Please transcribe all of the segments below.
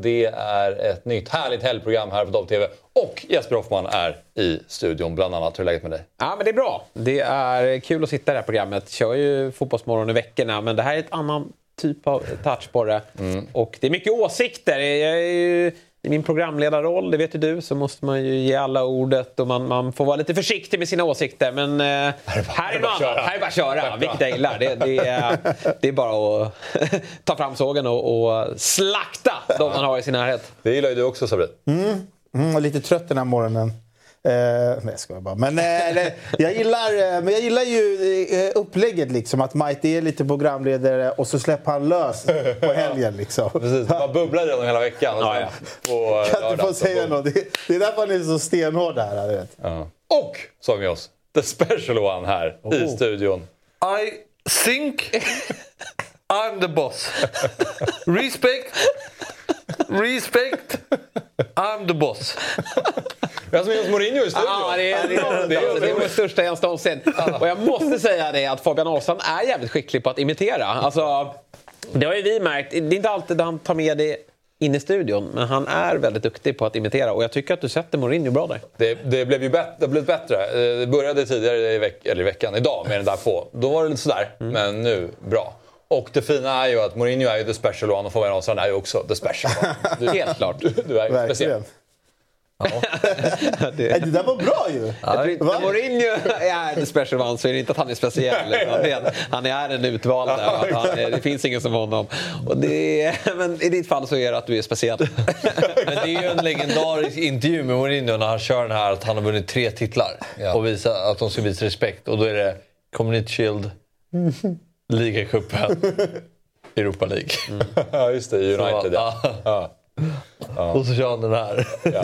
Det är ett nytt härligt helgprogram här på Dobb TV. Och Jesper Hoffman är i studion bland annat. Hur är läget med dig? Ja, men det är bra. Det är kul att sitta i det här programmet. Kör ju Fotbollsmorgon i veckorna, men det här är ett annan typ av touch på det. Mm. Och det är mycket åsikter. Jag är ju, I min programledarroll, det vet ju du, så måste man ju ge alla ordet och man, man får vara lite försiktig med sina åsikter. Men eh, här är något annat. Här är bara att köra, vilket jag gillar. Det, det, är, det är bara att ta fram sågen och, och slakta de man har i sin närhet. Det gillar ju du också Sabri. Mm, är lite trött den här morgonen. Eh, nej, jag bara. Men, eh, eller, jag gillar, eh, men jag gillar ju eh, upplägget, liksom. Att Mighty är lite programledare och så släpper han lös på helgen. Liksom. Precis, man bubblar redan hela veckan. Och Ja. På Kan inte få säga något. Det, det är därför han är så stenhård här. Du vet. Ja. Och så har vi oss the special one här i studion. I think I'm the boss. Respect. Respect. I'm the boss. Har med oss Mourinho i studion. Ja, det är, det är, det är, det är min största Jens någonsin. Och jag måste säga det att Fabian Ahlstrand är jävligt skicklig på att imitera. Alltså, det har ju vi märkt. Det är inte alltid han tar med det in i studion, men han är väldigt duktig på att imitera. Och jag tycker att du sätter Mourinho bra där. Det, det blev ju bet- det blivit bättre. Eh, Det började tidigare i, veck- eller i veckan, idag, med den där på. Då var det lite sådär, Mm. men nu bra. Och det fina är ju att Mourinho är ju the special one och Fabian Ahlstrand är ju också the special one. Du, Helt klart. du, du är ju speciell. Verkligen. Nej, det där var bra ju! När Mourinho är special one så är det inte att han är speciell. utan det Han är en utvald. är- det finns ingen som honom. Och det är, men I ditt fall så är det att du är speciell. Men det är ju en legendarisk intervju med Mourinho när han kör den här att han har vunnit tre titlar. Ja. Och visa, att de ska visa respekt. Och då är det Community Shield, ligacupen, Europa League. Ja, just det. United, ja. Ja. ja. Och så kör han den här. ja.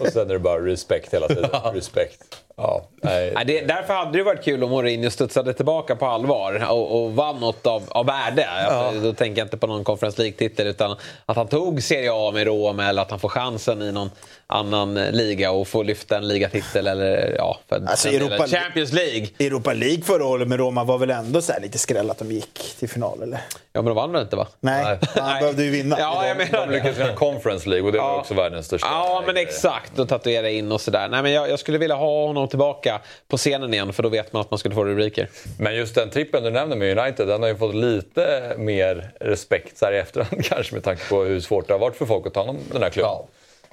Och sen är det bara respect hela tiden. Respect. Ja, nej. Nej, det, därför hade det varit kul om Mourinho studsade tillbaka på allvar och, och vann något av, av värde. Alltså, Då tänker jag inte på någon Conference League-titel utan att han tog Serie A med Rom eller att han får chansen i någon annan eh, liga och får lyfta en ligatitel eller ja, för Alltså, Europa- Champions League. Europa League förra året med Roma var väl ändå så här lite skräll att de gick till final, eller? Ja, men de vann väl inte va? Nej, Nej. han behövde ju vinna. Ja, jag menar De lyckades vinna Conference League och det var Ja. också världens största. Ja, men exakt. Och tatuera in och sådär. Nej, men jag, jag skulle vilja ha honom tillbaka på scenen igen för då vet man att man skulle få rubriker. Men just den trippen du nämner med United, den har ju fått lite mer respekt så här i efterhand kanske med tanke på hur svårt det har varit för folk att ta hand om den här klubben. Ja.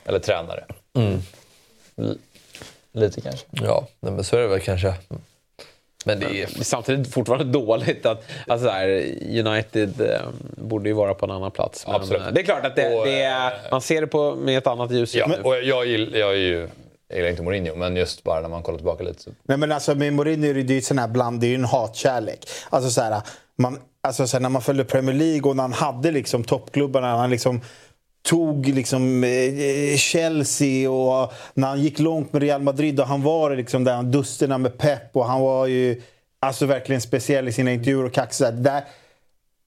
Eller tränare. L- lite kanske. Ja, nej, men så är det väl kanske. Men det är... Samtidigt fortfarande dåligt att alltså så här, United eh, borde ju vara på en annan plats. Men Absolut. eh, det är klart att det, Och, det är, eh, man ser det på, med ett annat ljus Ja, nu. och jag, gill, jag är ju... Jag gillar inte Mourinho, men just bara när man kollar tillbaka lite. Så. Nej men alltså med Mourinho är det ju sån här bland, det är ju en hatkärlek. Alltså så här, man, alltså så här, när man följde Premier League och när han hade liksom toppklubbarna, han liksom tog liksom eh, Chelsea och när han gick långt med Real Madrid och han var liksom där dusterna med Pep och han var ju alltså verkligen speciell i sina intervjuer och kaxig.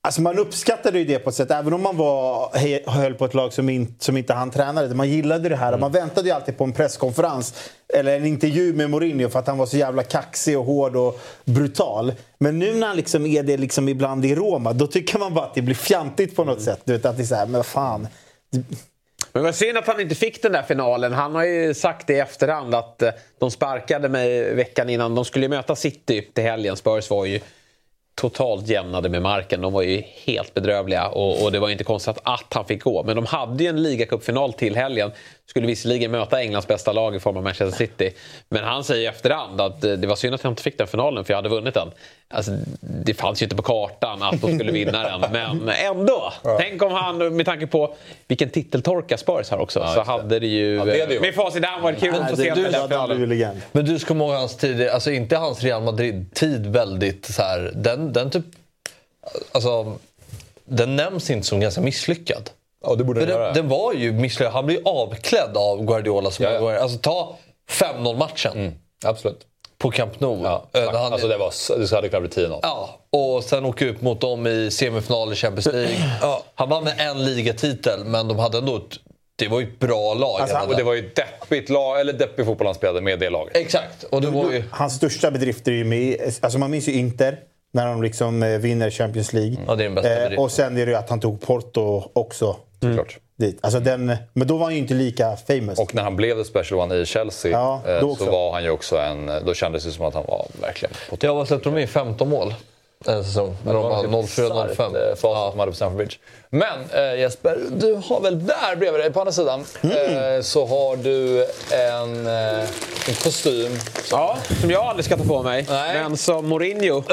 Alltså man uppskattade ju det på ett sätt, även om man var, höll på ett lag som, in, som inte han tränade. Man gillade det här. Man väntade ju alltid på en presskonferens eller en intervju med Mourinho för att han var så jävla kaxig och hård och brutal. Men nu när han liksom är det liksom ibland i Roma, då tycker man bara att det blir fjantigt på något sätt. Du vet, att det är så här, men fan. Men vad synd att han inte fick den där finalen. Han har ju sagt det i efterhand att eh, de sparkade mig veckan innan. De skulle ju möta City till helgen. Spurs var ju totalt jämnade med marken. De var ju helt bedrövliga och, och det var ju inte konstigt att han fick gå. Men de hade ju en ligacupfinal till helgen skulle visserligen möta Englands bästa lag i form av Manchester City. Men han säger i efterhand att eh, det var synd att jag inte fick den finalen för jag hade vunnit den. Alltså, det fanns ju inte på kartan att de skulle vinna den. Men ändå! Ja. Tänk om han, med tanke på vilken titeltorka Spurs har också, ja, så hade det ju... Ja, det det med facit i hand varit kul att se den finalen. Men du ska komma ihåg hans tid, alltså inte hans Real Madrid-tid väldigt så här, den, den typ... Alltså, den nämns inte som ganska misslyckad. Ja, det borde den, den, den var ju misslyckad. Han blev avklädd av Guardiola. Som ja, ja. Alltså ta 5-0 matchen. Mm, absolut. På Camp Nou. Ja, han, alltså det, var, det hade kunnat bli 10-0. Ja, och sen åka ut mot dem i semifinal i Champions League. Ja. Han vann med en ligatitel, men de hade ändå ett det var ju ett bra lag. Alltså, och det var ju deppigt lag, eller deppig fotboll han spelade med det laget. Exakt. Och det var ju... Hans största bedrifter är ju med... Alltså man minns ju Inter. När de liksom eh, vinner Champions League. Ja, det är den bästa eh, och sen är det ju att han tog Porto också. Mm. Dit. Alltså den, men då var han ju inte lika famous. Och när han blev the special one i Chelsea ja, eh, så var han ju också en... Då kändes det som att han var verkligen... Jag var släppte de in 15 mål en säsong. När de var 04-05. Facit ja. hade på Stamford Bridge. Men äh, Jesper, du har väl där bredvid dig på andra sidan mm. äh, så har du en, äh, en kostym. Som... Ja, som jag aldrig ska ta på mig. Nej. Men som Mourinho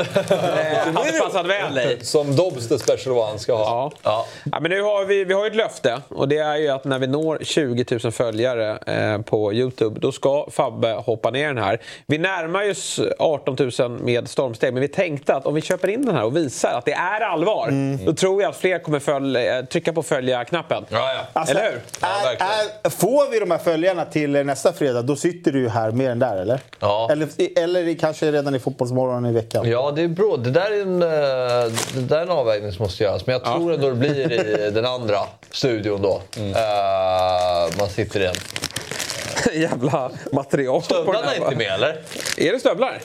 hade passat väl i. Som Dobbs the special one ska ha. Ja. Ja. ja. men nu har vi, vi har ett löfte och det är ju att när vi når 20 000 följare eh, på Youtube då ska Fabbe hoppa ner den här. Vi närmar oss 18 000 med stormsteg men vi tänkte att om vi köper in den här och visar att det är allvar mm. då tror jag att fler kommer följa följ, trycka på följa-knappen. Ja, ja. Alltså, eller hur? Ja, är, får vi de här följarna till nästa fredag, då sitter du ju här mer än där, eller? Ja. Eller, eller kanske redan i Fotbollsmorgon i veckan? Ja, det är bra. Det där är en, eh, det där är en avvägning som måste göras. Men jag tror ja. ändå det blir i den andra studion då. Mm. Uh, man sitter i en. Jävla material. Stövlarna är inte med, eller? Är det stövlar?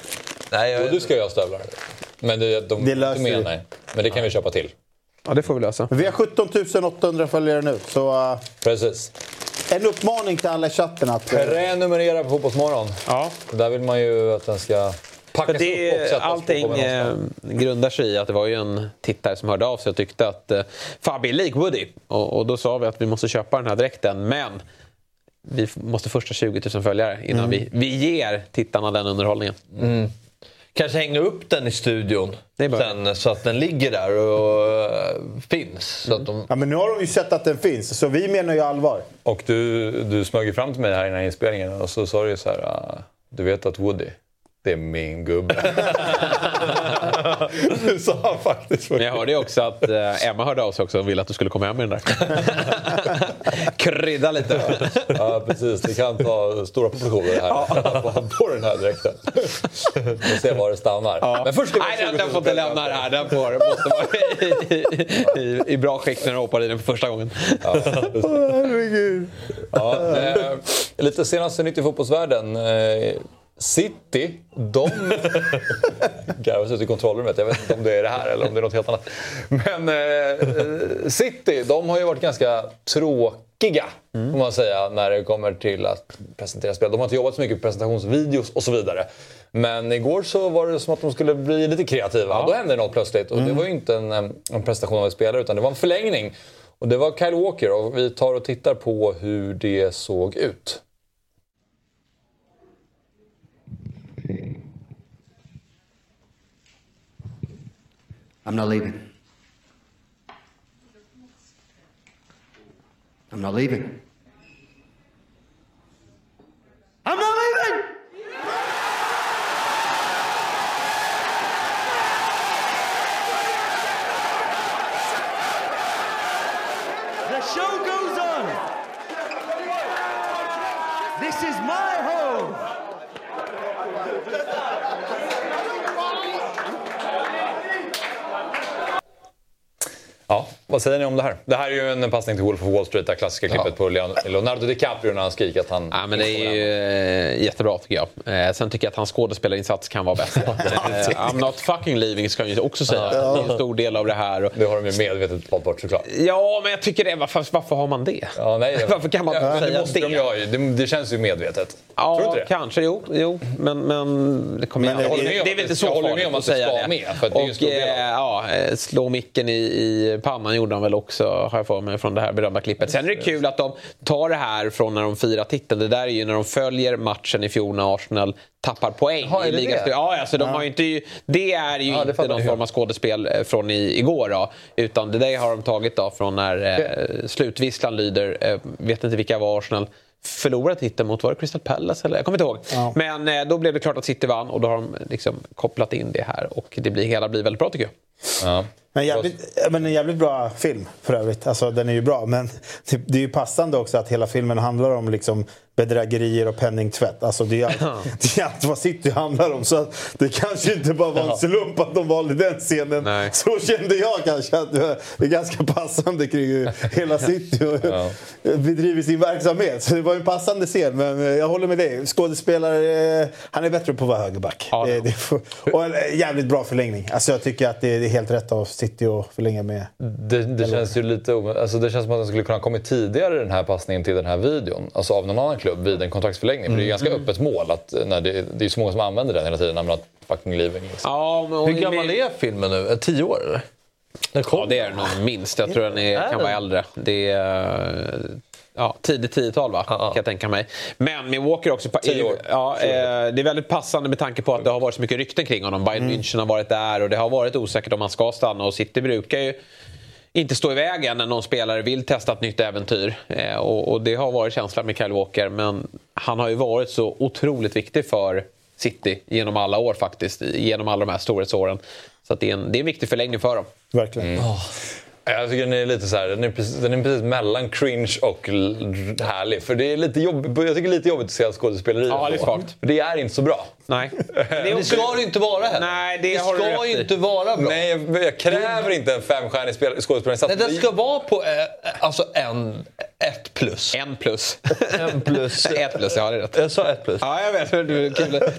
Nej, jag... du ska ha stövlar. Men det, de det är inte med, nej. Men det kan vi köpa till. Ja, det får vi lösa. Vi har 17 800 följare nu, så... Uh, Precis. En uppmaning till alla i chatten att... Uh, Prenumerera på Fotbollsmorgon. Ja. Där vill man ju att den ska packas det, upp och sättas Allting på eh, grundar sig i att det var ju en tittare som hörde av sig och tyckte att uh, Fabi är lik Woody. Och, och, då sa vi att vi måste köpa den här dräkten, men vi måste först ha 20 000 följare innan mm. vi, vi ger tittarna den underhållningen. Mm. Kanske hänga upp den i studion sen, så att den ligger där och uh, finns. Så att de... ja, men nu har de ju sett att den finns, så vi menar ju allvar. Och du, du smög fram till mig här innan inspelningen och så sa du så här, uh, du vet att Woody, det är min gubbe. det sa han faktiskt. Men jag hörde också att eh, Emma hörde av sig också och ville att du skulle komma hem med den där. Krydda lite. ja, precis. Det kan ta stora proportioner här ja. på den här dräkten. Vi se var det stannar. Ja. Men först ska Nej, den får inte lämna det här. Den får, måste vara i, i, i, bra skick när du hoppar i den för första gången. Ja, oh, herregud. Ja, eh, lite senaste nytt i fotbollsvärlden. Eh, City, de... Garvas ute i kontrollrummet. Jag vet inte om det är det här eller om det är något helt annat. Men eh, City, de har ju varit ganska tråkiga, mm. får man säga, när det kommer till att presentera spel. De har inte jobbat så mycket med presentationsvideos och så vidare. Men igår så var det som att de skulle bli lite kreativa. Ja. Då hände något plötsligt. Och mm. det var ju inte en, en presentation av en spelare, utan det var en förlängning. Och det var Kyle Walker och vi tar och tittar på hur det såg ut. I'm not leaving. I'm not leaving. Vad säger ni om det här? Det här är ju en passning till Wolf of Wall Street, det klassiska klippet ja. på Leonardo DiCaprio när han skriker att han... Ja, men det är ju eh, jättebra tycker jag. Eh, sen tycker jag att hans skådespelarinsats kan vara bättre. eh, I'm not fucking leaving ska jag ju också säga. Ja. Det är en stor del av det här. Och... Det har de ju medvetet valt bort såklart. Ja, men jag tycker det. Varför, varför har man det? Ja, nej, varför kan man ja, säga det? Måste det? De ju, det, det känns ju medvetet. Ja, Tror du inte det? kanske. Jo, jo. Men, men det kommer men, jag, håller med det, det är väl inte så farligt att säga det. Med, för det och, är ja, slå micken i, i pannan gjorde han väl också, har jag för mig, från det här berömda klippet. Sen är det kul att de tar det här från när de firar titeln. Det där är ju när de följer matchen i fjol när Arsenal tappar poäng Jaha, är i det ligaspel. det? Ja, alltså, de har ju inte, det är ju Ja, det inte någon form av skådespel eh, från i, igår då. Utan det där har de tagit då från när eh, slutvisslan lyder, eh, vet inte vilka var Arsenal förlorade titeln mot, var det Crystal Palace? Eller? Jag kommer inte ihåg. Ja. Men eh, då blev det klart att City vann och då har de liksom kopplat in det här. Och det blir, hela blir väldigt bra tycker jag. Ja. Men jävligt, men en jävligt bra film för övrigt. Alltså, den är ju bra. Men det, det är ju passande också att hela filmen handlar om liksom bedrägerier och penningtvätt. Alltså, det, är allt, det är allt vad City handlar om. Så det kanske inte bara var en slump att de valde den scenen. Nej. Så kände jag kanske. att Det är ganska passande kring hela City och bedriver sin verksamhet. Så det var en passande scen. Men eh, jag håller med dig. Skådespelare, eh, han är bättre på att vara högerback. Ja, det, det, får- och en eh, jävligt bra förlängning. Alltså, jag tycker att det är helt rätt av City att förlänga med Det, det känns ju lite alltså Det känns som att den skulle kunna ha kommit tidigare den här passningen till den här videon. Alltså av någon annan klubb vid en kontraktsförlängning. För det är ju ganska öppet mål. Att, eh, när det, det är så många som använder den hela tiden har fucking leaving. Liksom. Ja, men, Hur gammal är filmen nu? Det Tio år eller? Den. Ja, det är det nog minst. Jag tror den är, Är kan den? vara äldre. Det är eh, ja, tidigt 10-tal va? Kan jag tänka mig. Men Milwaukee är också... pa- Tio år. Ja, eh, det är väldigt passande med tanke på att det har varit så mycket rykten kring honom. Bayern München har varit där och det har varit osäkert om han ska stanna. Och City brukar ju inte stå i vägen när någon spelare vill testa ett nytt äventyr. Eh, och, och det har varit känslan med Kyle Walker. Men han har ju varit så otroligt viktig för City genom alla år faktiskt. Genom alla de här storhetsåren. Så att det, är en, det är en viktig förlängning för dem. Verkligen. Jag tycker den är lite så här, den är, precis, den är precis mellan cringe och härlig. För det är lite jobbigt, jag tycker det är lite jobbigt att se skådespeleri. Ja, det är svagt. För det är inte så bra. Nej. Men det ska det inte vara heller. Nej, det det har du ska ju inte vara bra. Nej, jag, kräver inte en femstjärnig spel- skådespelarinsats. Nej, den ska vara på eh, alltså en, ett plus. En plus. En plus. Ett plus, ja det är rätt. Jag sa ett plus. Ja, jag vet. Du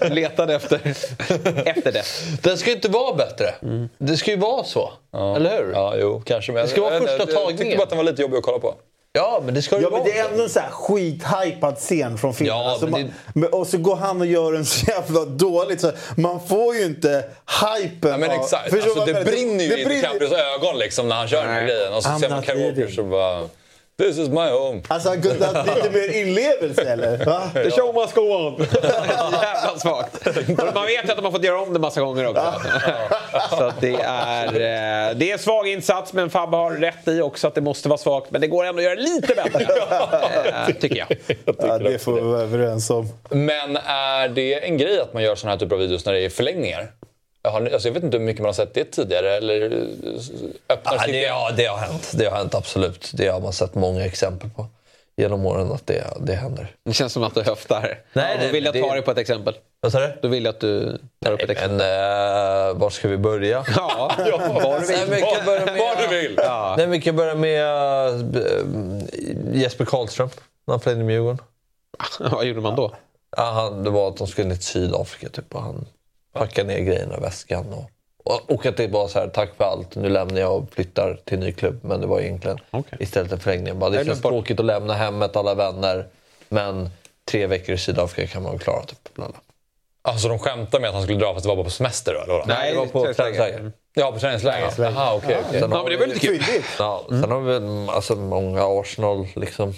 letade efter, efter det. Den ska inte vara bättre. Det ska ju vara så. Eller hur? Ja, jo, kanske. Men Det ska vara jag, första jag, jag tyckte tagningen. bara att den var lite jobbig att kolla på. Ja, men det ska ju Ja, men vara det är ändå en så här skithypad scen från filmen. Ja, alltså men man, men, och så går han och gör en så jävla dåligt. Så man får ju inte hypen Ja, men exakt. Alltså, det brinner ju Det i DiCaprios ögon liksom, när han kör den grejen. Och så I'm ser man not Kyle Walker leaving. så bara... This is my home. Alltså han kunde ha haft lite mer inlevelse eller? Va? The show must go on. Jävla svagt. Man vet ju att de har fått göra om det massa gånger också. Så att det är, eh, det är svag insats, men Fabbe har rätt i också att det måste vara svagt. Men det går ändå att göra lite bättre, eh, tycker jag. Ja, det får vi vara överens om. Men är det en grej att man gör såna här typer av videos när det är förlängningar? Har alltså jag vet inte hur mycket man har sett det tidigare. Eller eh, öppnar Ja, det, ja, det har hänt. Det har hänt absolut. Det har man sett många exempel på genom åren att det, det händer. Det känns som att du höftar. Nej, Då det- vill jag ta det- dig på ett exempel. Vad sa du? Då vill jag att du tar upp ett exempel. Men uh, var ska vi börja? Ja, var du Nej, vill. men vi kan börja med, Var du vill! Nej, vi kan börja med eh, Jesper Karlström när han flög i Djurgården. Vad gjorde man då? Ja, han, det var att de skulle till Sydafrika typ, och han packade ner grejerna i väskan. Och, och, och att det var så här, tack för allt, nu lämnar jag och flyttar till en ny klubb. Men det var egentligen Okej. istället en förlängning. Bara, det Jag känns tråkigt att lämna hemmet, alla vänner. Men tre veckor i Sydafrika kan man väl klara. Typ. Alltså de skämtar med att han skulle dra fast det var bara på semester då? Eller vadå? Nej, det var på träningsläger. Ja, på träningsläger. Jaha, okej. okej. Sen Ja, men det var lite kul. Ja, sen har vi väl, alltså, många Arsenal liksom,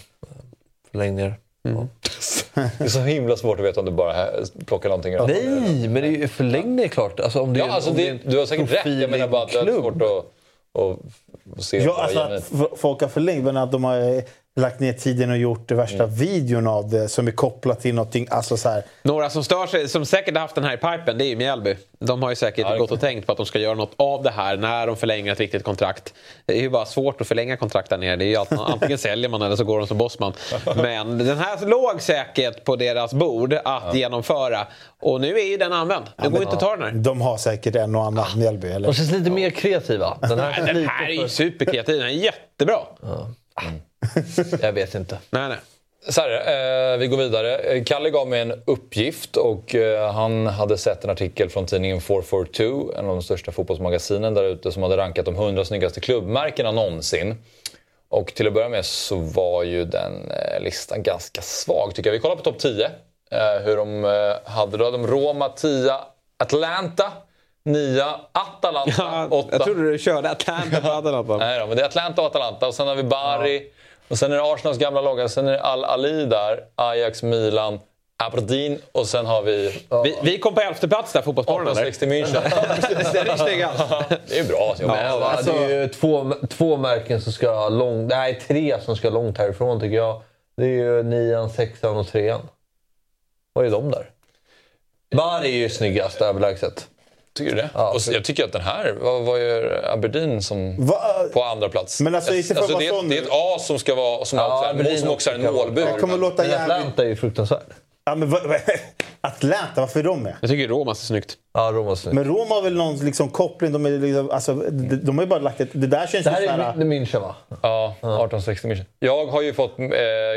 förlängningar. Det är så himla svårt att veta om du bara plockar någonting ur Nej, men det är ju förlängning är klart. Alltså, om det är, Ja, alltså om det, du har säkert rätt. Jag menar bara att det är svårt att, att, att se. Ja, alltså att folk har förlängt, men att de har lagt ner tiden och gjort det värsta videon av det som är kopplat till någonting. Alltså så här, Några som stör sig, som säkert har haft den här i pipen, det är ju Mjällby. De har ju säkert Ja, gått och tänkt på att de ska göra något av det här när de förlänger ett viktigt kontrakt. Det är ju bara svårt att förlänga kontrakt där nere. Det är ju allt, antingen säljer man eller så går de som bossman. Men den här låg säkert på deras bord att genomföra. Och nu är ju den använd. Det går inte att ta den här. de har säkert en och annan Mjällby. Eller? De känns lite mer kreativa. Den här, Den här är ju superkreativ. Den är jättebra. Jag vet inte. Nej, nej. Så här, eh, vi går vidare. Eh, Kalle gav mig en uppgift och eh, han hade sett en artikel från tidningen 442, en av de största fotbollsmagasinen där ute, som hade rankat de 100 snyggaste klubbmärkena någonsin. Och till att börja med så var ju den eh, listan ganska svag tycker jag. Vi kollar på topp 10. Eh, hur de eh, hade då. De Roma 10, Atlanta nia Atalanta Ja, åtta. jag trodde du körde Atlanta på Atalanta. Nej då, men det är Atlanta och Atalanta. Och sen har vi Bari. Och sen är det Arsenals gamla logga. Sen är det Al-Ali där. Ajax, Milan, Aberdeen. Och sen har vi Vi, vi kom på elfte plats där, Fotbollsmorgon. eller? 1860 München. Det är snyggast. det är bra. Ja, menar. det är ju två, två märken som ska långt... Nej, tre som ska långt härifrån tycker jag. Det är ju nian, sexan och trean. Vad är de där? Bari är ju snyggast överlägset. Tycker du det? Ja, och jag tycker att den här, vad, vad gör Aberdeen som Va? på andra plats? Men alltså, för att det, är, det är ett A som ska vara som, Ja, också, är, en- Aberdeen som också är en målbur. Jag kommer låta Men. Atlanta är ju fruktansvärd. Ja, men, vad- Atlanta, varför är de med? Jag tycker Roma ser snyggt. Ja, Roma är snyggt. Men Roma har väl någon liksom, koppling? De, är liksom, alltså, de, de har ju bara lagt ett... Det där känns Det här är München va? Ja, 1860 München. Jag har ju fått, eh,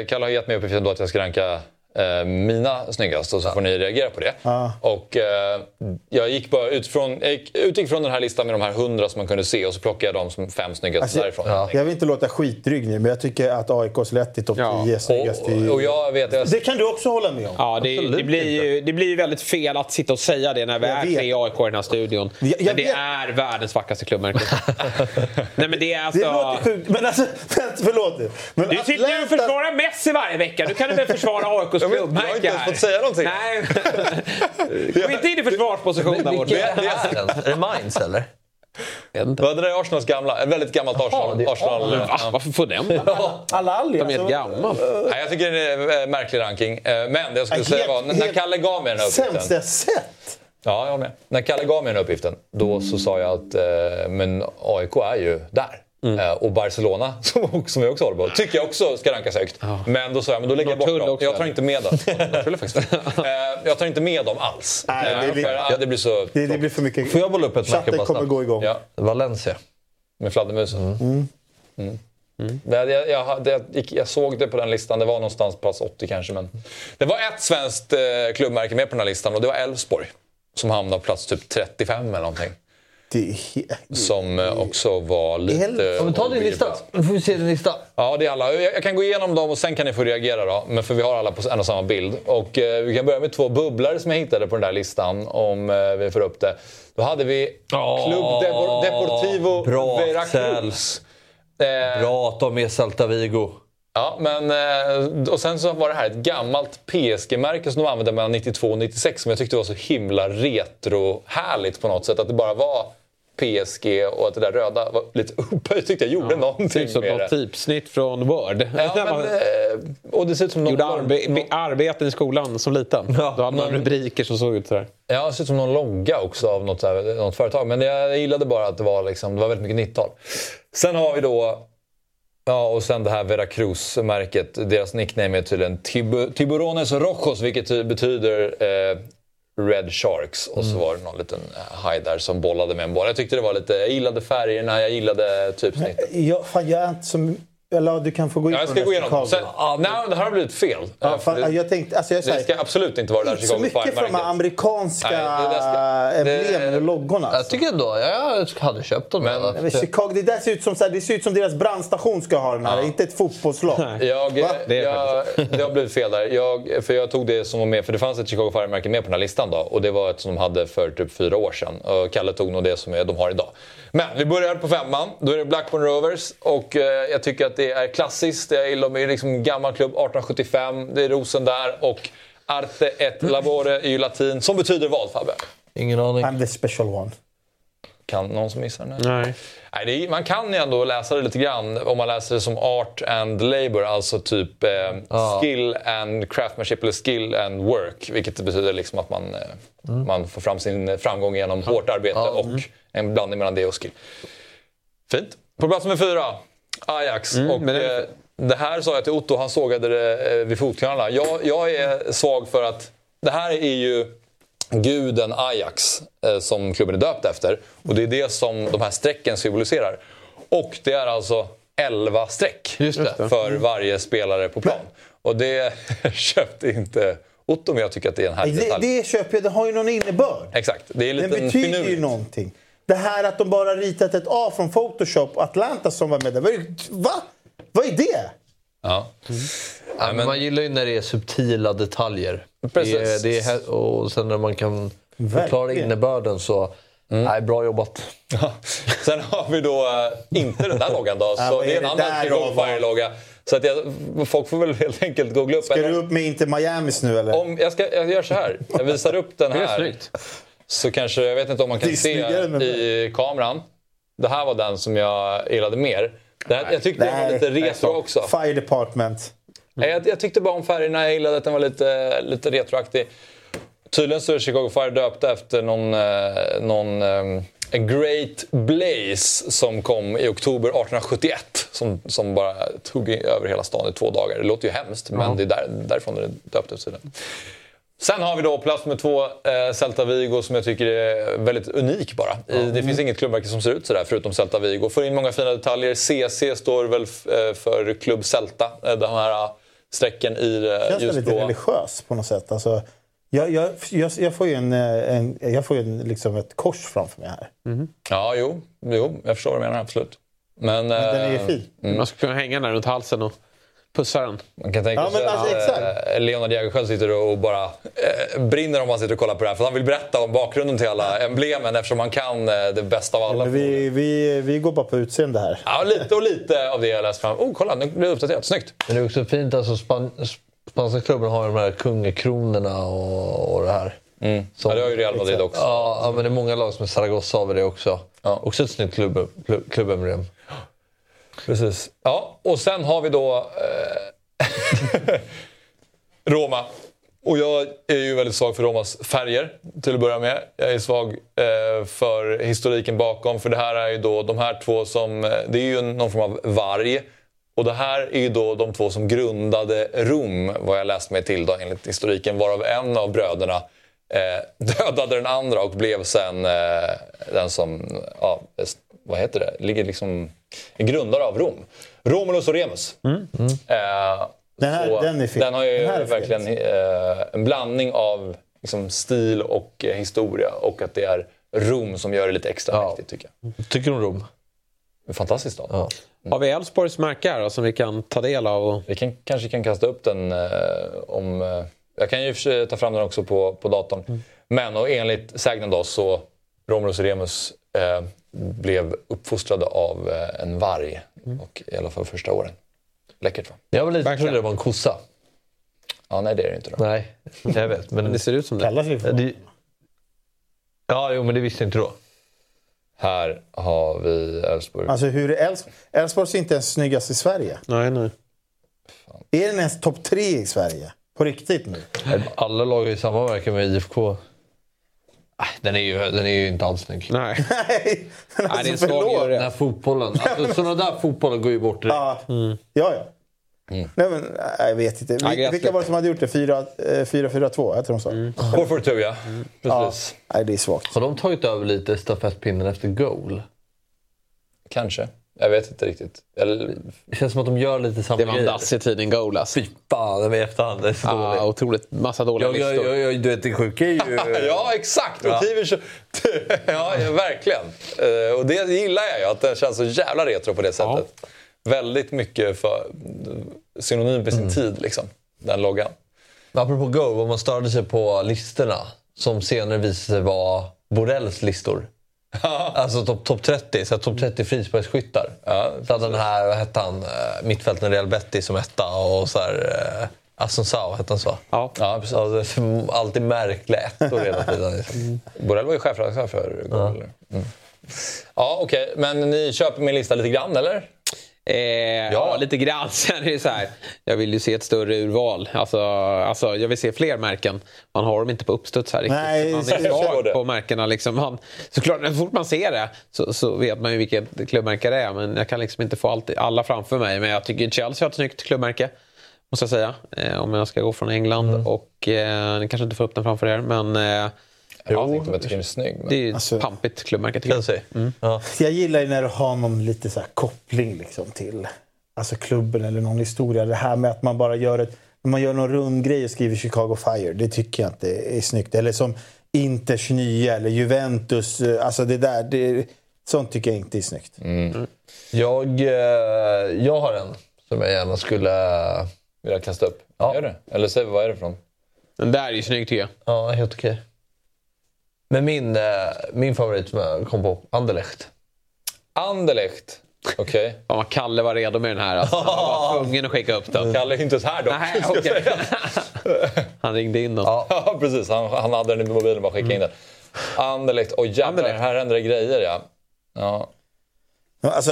Kalle har gett mig uppgiften då att jag ska ranka eh, mina snyggast och så får ni reagera på det. Ja. Och eh, jag gick bara utifrån, jag gick, utgick från den här listan med de här hundra som man kunde se och så plockade jag de som fem snyggaste Alltså, därifrån. ja. Jag vill inte låta skitdryg nu, men jag tycker att AIKs lätt i topp 10 Ja. är snyggast. Och, och jag vet, jag, Det kan du också hålla med om. Ja, det, det, blir ju, det blir ju väldigt fel att sitta och säga det när vi Jag är vet. tre AIK i den här studion. Jag- jag men det vet. är världens vackraste klubbmärke. Nej, men det är alltså... Det låter sjukt, men alltså... Förlåt. Men Du sitter ju och försvarar Messi varje vecka. Du kan du väl försvara AIKs Jag vet- klubbmärke jag har inte ens fått säga någonting. Nej. Gå inte in i försvarsposition där borta. Vilka är det här? Är det Mainz eller? vad det där är Arsenals gamla, ett väldigt gammalt Arsenal. det är Arsenal Va? Varför får den? Alla aldrig. De är helt gammal. Nej, jag tycker det är en märklig ranking. Eh, Men det jag skulle Helt- säga var, när- Kalle gav mig den här Sämst uppgiften. jag sett. Ja, jag med. När Kalle gav mig den här uppgiften, då så sa jag att eh, men AIK är ju där. Mm. Eh, och Barcelona, som, som jag också håller på, tycker jag också ska rankas högt. Men då sa jag, men då lägger jag bort dem. också, Jag tar inte med dem. Eh, jag tar inte med dem alls. Nej, det blir- för att det blir så... Det, det blir för mycket... Får jag bolla upp ett märke bara kommer snabbt? gå igång. Ja, Valencia. med fladdermusen. Mm. Men Jag, jag, hade- jag, gick, jag såg det på den listan, det var någonstans plats 80 kanske. Men det var ett svenskt eh, klubbmärke med på den här listan och det var Elfsborg. Som hamnade på plats typ 35 eller någonting. Som eh, också var lite... Ja, men ta din lista. Nu får vi se din lista. Ja, det är alla. Jag jag kan gå igenom dem och sen kan ni få reagera då. Men för vi har alla på en och samma bild. Och eh, vi kan börja med två bubblare som jag hittade på den där listan. Om eh, vi får upp det. Då hade vi Club Depor- Deportivo bra, Veracruz. Eh, Bra att de är Celta Vigo. Ja, men, eh, och sen så var det här ett gammalt PSG-märke som de använde mellan 92 och 96 som jag tyckte var så himla retro-härligt på något sätt. Att det bara var PSG och att det där röda var lite upphöjt tyckte jag gjorde Ser någonting ut som med det. något typsnitt från Word. Ja, men, eh, och det ser ut som någon, Gjorde arbe be- arbeten i skolan som liten. Då hade man rubriker som såg ut sådär. Ja, det ser ut som någon logga också av något, här, något företag. Men jag gillade bara att det var, liksom, det var väldigt mycket 90-tal. Sen har vi då... Ja, och sen det här Veracruz-märket. Deras nickname är tydligen Tib- Tiburones Rojos, vilket ty- betyder eh, Red Sharks. Och så var det någon liten eh, haj där som bollade med en boll. Jag tyckte det var lite... Jag gillade färgerna, jag gillade typsnittet. Jag, fan, jag är inte som... Eller du kan få gå in Ja, jag på ska den gå där igenom. Chicago. Sen, nej, det här har blivit fel. Ja, Eh, för det, jag tänkte, alltså jag det säger, ska absolut inte vara det här inte så Chicago mycket för de amerikanska Nej, det där det- emblemen och loggorna. Jag Alltså. tycker ändå, jag hade köpt dem. Men- Men, Chicago, det där ser ut som, så här, det ser ut som deras brandstation ska ha den här, inte ett fotbollslag. Jag, Va? Det jag, det har blivit fel där. Jag, för jag tog det som var med, för det fanns ett Chicago Fire-märke med på den här listan då. Och det var ett som de hade för typ fyra år sedan. Och Kalle tog nog det som de har idag. Men vi börjar på femman. Då är det Blackburn Rovers. Och eh, jag tycker att det är klassiskt. De är liksom gammal klubb, 1875. Det är rosen där. Och Arte et labore är ju latin. Som betyder vad Fabbe? ingen aning. I'm the special one. Kan någon som missar den? här? Nej. Nej, det är, man kan ju ändå läsa det lite grann om man läser det som art and labor, alltså typ eh, skill and craftsmanship eller skill and work. Vilket betyder liksom att man, eh, man får fram sin framgång genom hårt arbete och en blandning mellan det och skill. Fint. På plats nummer fyra, Ajax. och, men det eh, det här sa jag till Otto, han sågade det eh, vid fotknölarna. Jag, jag är svag för att det här är ju guden Ajax eh, som klubben är döpt efter. Och det är det som de här strecken symboliserar. Och det är alltså 11 streck det. för varje spelare på plan. Och det köpte inte Otto, men jag tycker att det är en härlig Det, detalj. det köper jag, det har ju någon innebörd. Exakt, det är en Den liten betyder ju finurligt. någonting. Det här att de bara ritat ett A från Photoshop och Atlanta som var med där. vad är- Va? Vad är det? Ja. Ja, men man gillar ju när det är subtila detaljer. Precis. Det är, det är, och sen när man kan förklara Verkligen. innebörden så... Nej, bra jobbat. Sen har vi då eh, inte den där loggan då. Ja, Så vad det är är en annan där Chicago då? Fire-logga. Så att jag, folk får väl helt enkelt googla upp. Ska Eller du upp med Inter Miamis nu eller? Om, jag, ska, jag gör så här. Jag visar upp den Det är här. Så kanske, jag vet inte om man Det kan se i kameran. Det här var den som jag gillade mer. Det här, jag tyckte den var lite retro också. Fire Department. Nej, Jag, jag tyckte bara om färgerna, jag gillade att den var lite, lite retroaktig. Tydligen så är Chicago Fire döpta efter någon, eh, någon eh, A Great Blaze som kom i oktober 1871. Som, som bara tog över hela stan i två dagar. Det låter ju hemskt, men det är där, därifrån det är döpt efter. Sen har vi då plats med två eh, Celta Vigo som jag tycker är väldigt unik bara. I, det finns inget klubbmärke som ser ut sådär förutom Celta Vigo. Får in många fina detaljer. CC står väl eh, för Klubb Celta. Eh, de här eh, strecken i eh, Känns det lite religiös på något sätt? Alltså, jag, jag, jag, jag får ju, en, en, jag får ju en, liksom ett kors framför mig här. Ja, jo, jo, jag förstår vad du menar, absolut. Men, Men den är ju fin. Man skulle kunna hänga den runt halsen och pussa den. man kan tänka Ja, sig alltså, att eh, Leonard Jägerskiöld sitter och bara eh, brinner om han sitter och kollar på det här. För han vill berätta om bakgrunden till alla emblemen eftersom han kan eh, det bästa av alla. Men vi, vi, vi går bara på utseende här. Ja, lite och lite av det jag läst fram. Oh, kolla, nu blir det uppdaterat. Snyggt! Men det är också fint, alltså span, spanska klubben har ju de här kungakronorna och, och det här. Mm. Som- Ja, det har ju Real Madrid också. Ja, ja, men det är många lag som är Zaragoza har vi det också. Ja. Också ett snyggt klubb, klubb, klubbemblem. Precis. Ja, och sen har vi då eh, Roma. Och jag är ju väldigt svag för Romas färger till att börja med. Jag är svag eh, för historiken bakom. För det här är ju då de här två som... Eh, det är ju någon form av varg. Och det här är ju då de två som grundade Rom, vad jag läst mig till då enligt historiken. Varav en av bröderna eh, dödade den andra och blev sen eh, den som, ja, vad heter det, ligger liksom grundare av Rom. Romulus och Remus. Eh, Den här- så den är fin. Den har ju Den här är fin. verkligen eh, en blandning av liksom, stil och eh, historia och att det är Rom som gör det lite extra Ja. mäktigt tycker jag. Tycker du om Rom? En fantastisk stad. Ja. Har vi Elfsborgs märke här då, som vi kan ta del av? Och... Vi kan, kanske kan kasta upp den eh, om... Eh, jag kan ju för sig ta fram den också på, på datorn. Mm. Men och enligt sägnen då så Romulus och Remus eh, blev uppfostrade av eh, en varg. Mm. Och i alla fall första åren. Läckert va? Jag var lite Verkligen. trodde det var en kossa. Ja, nej det är det inte då. Nej, jag vet. Men Det ser ut som det. Kallas vi för det... Ja, jo, men det visste jag inte då. Här har vi Elfsborg. Alltså hur är Elfs- Elfsborg är inte ens snyggast i Sverige. Nej, nej. Är den ens topp tre i Sverige? På riktigt nu? Alla lag har ju samverkan med IFK. Nej, Den är ju, den är ju inte alls snygg. nej. Nej, men Nej, det är en alltså svag. Den här fotbollen. Alltså, sådana där fotbollar går ju bort direkt. Ja, ja. ja. Nej, men, jag vet inte. Ja, Vil- gräsligt. Vilka var det som hade gjort det? 4-4-2, heter de så? Mm. 442 ja. Ja. Precis. Nej, det är svagt. Har de tagit över lite stafettpinnen efter goal? Kanske. Jag vet inte riktigt. Eller, Det känns som att de gör lite samma Det var en grejer. dassig tidning goal alltså. Fy fan, det var i efterhand. Det är så Ja, dåligt. otroligt. Massa dåliga Jag, jag, listor. jag, jag, du vet, det sjuka är ju... ja, exakt! Ja. TV kö- ja, ja, verkligen. Eh, och det gillar jag ju, att den känns så jävla retro på det sättet. Väldigt mycket för, synonym med sin tid, liksom. Den loggan. Apropå Go, vad man störde sig på listorna som senare visade sig vara Borrells listor. Alltså topp top 30, så topp 30 frisparksskyttar. Ja, så hade den här, vad hette han, eh, mittfälten Real Betis som etta och så här... Eh, Assunção hette han så? Ja. Ja, precis. Alltså, alltid märkliga ettor hela tiden. Liksom. Borrell var ju chefredaktör för Google. eller? Mm. Ja, okej. Men ni köper min lista lite grann, eller? Eh, ja. lite grann. Sen är det så här, jag vill ju se ett större urval. Alltså, alltså, jag vill se fler märken. Man har dem inte på uppstuds här riktigt. Nej, man är svag det. på märkena. Liksom. Man, såklart, så fort man ser det så, så vet man ju vilket klubbmärke det är. Men jag kan liksom inte få allt, alla framför mig. Men jag tycker Chelsea har ett snyggt klubbmärke. Måste jag säga. Eh, om jag ska gå från England. Mm. Och eh, ni kanske inte får upp den framför er. Men eh, Jag vet inte om jag tycker den är snygg. Men... det är ju Alltså- pampigt klubbmärke tycker jag. Chelsea. Ja. Jag gillar ju när du har någon lite så här koppling liksom till alltså klubben eller någon historia. Det här med att man bara gör ett, när man gör någon rund grej och skriver Chicago Fire. Det tycker jag inte är snyggt. Eller som Inters nya eller Juventus. eh, Alltså det där. Det, sånt tycker jag inte är snyggt. Jag, eh, jag har en som jag gärna skulle... Vill jag kasta upp? Ja. Gör det. Eller säg, vad är det från? Den där är ju snygg tycker jag. Ja, helt okej. Men min, eh, min favorit jag kom på, Anderlecht. Anderlecht. Okej. Fan vad Kalle var redo med den här. Alltså. Han var tvungen att skicka upp den. Kalle är inte ens här dock. Nej, säga. Han ringde in den. Ja, precis. Han, han hade den i mobilen och bara skickade in den. Anderlecht. Oj jävlar, Anderlecht. här händer det grejer ja. Ja, Ja, Alltså,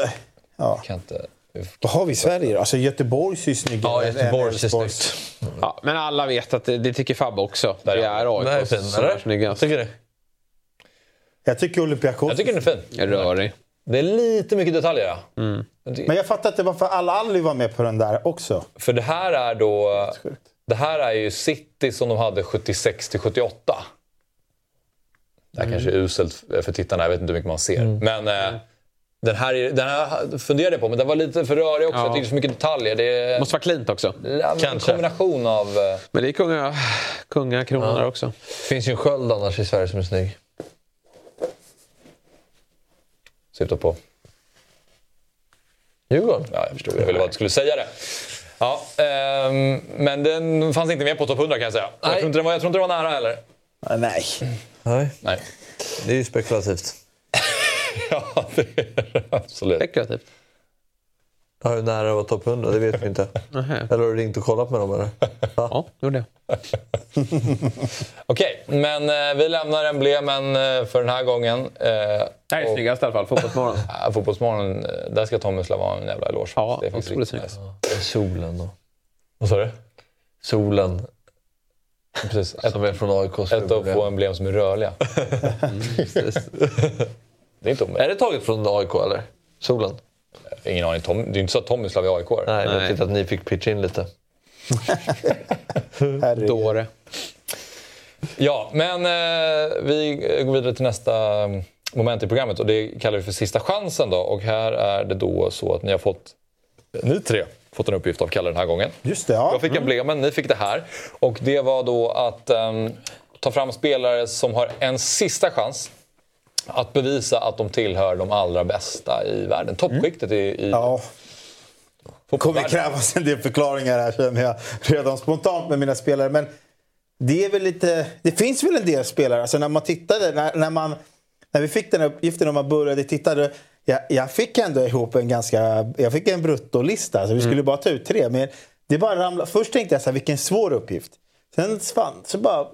ja. kan inte... Vad har vi i Sverige då? Alltså Göteborgs är ju snyggare Ja, är Elfsborgs. snyggt. Ja, men alla vet att det, det tycker Fabbe också. Där Det är AIK som är snyggast. Tycker du? Jag tycker Olympiakos Jag tycker den är fin. Rörig. Det är lite mycket detaljer ja. Men jag fattar inte varför alla Ali var med på den där också. För det här är då... Det här är ju City som de hade 76 till 78. Det här kanske är uselt för tittarna, jag vet inte hur mycket man ser. Men eh, den, här, är- den här funderade jag på, men den var lite för rörig också. Ja. Jag tyckte så mycket detaljer. Det är Måste vara cleant också. ja, en Kanske. kombination av... Men det är kunga, kungakronan där också. finns ju en sköld annars i Sverige som är snygg. Syftar på... Djurgården? Ja, jag förstod. Jag ville bara att du skulle säga det. Ja, ehm, men den fanns inte med på topp 100 kan jag säga. Jag tror, inte den var, jag tror inte den var nära heller. Nej. Nej. Nej. Det är ju spekulativt. Ja, det är det absolut. Spekulativt. Ja, hur nära var topp 100? Det vet vi inte. Eller har du ringt och kollat med dem eller? Ja, gjorde jag. Okej, men eh, vi lämnar emblemen eh, för den här gången. Eh, Det här är och- snyggast i alla fall. Fotbollsmorgon. Ja, Fotbollsmorgon, eh, där ska Tommy slå ha en jävla eloge. Ja, det är faktiskt otroligt riktigt snyggt. nice. Solen då. Vad sa du? Solen Precis. Ett, som är från AIK. ett av få emblem som är rörliga. Det är inte Är omöjligt. det taget från AIK eller? Solen? Ingen aning. Tom, det är inte så att Tomislav är aik Nej, men jag tyckte att ni fick pitcha in lite. Dåre. Ja, men eh, vi går vidare till nästa mm, moment i programmet och det kallar vi för sista chansen. Då. Och här är det då så att ni har fått, ni tre, fått en uppgift av Kalle den här gången. Just det, ja. Jag fick emblemen, ni fick det här. Och det var då att ehm, ta fram spelare som har en sista chans att bevisa att de tillhör de allra bästa i världen. Toppskiktet i, i Ja. Det kommer krävas en del förklaringar här känner jag redan spontant med mina spelare. Men det är väl lite... Det finns väl en del spelare. Alltså när man tittade, när, när, man, när vi fick den här uppgiften och man började titta. Då, jag, jag fick ändå ihop en ganska... Jag fick en bruttolista. Alltså vi skulle bara ta ut tre. Men det bara ramlade. Först tänkte jag så här, vilken svår uppgift. Sen svann, så bara...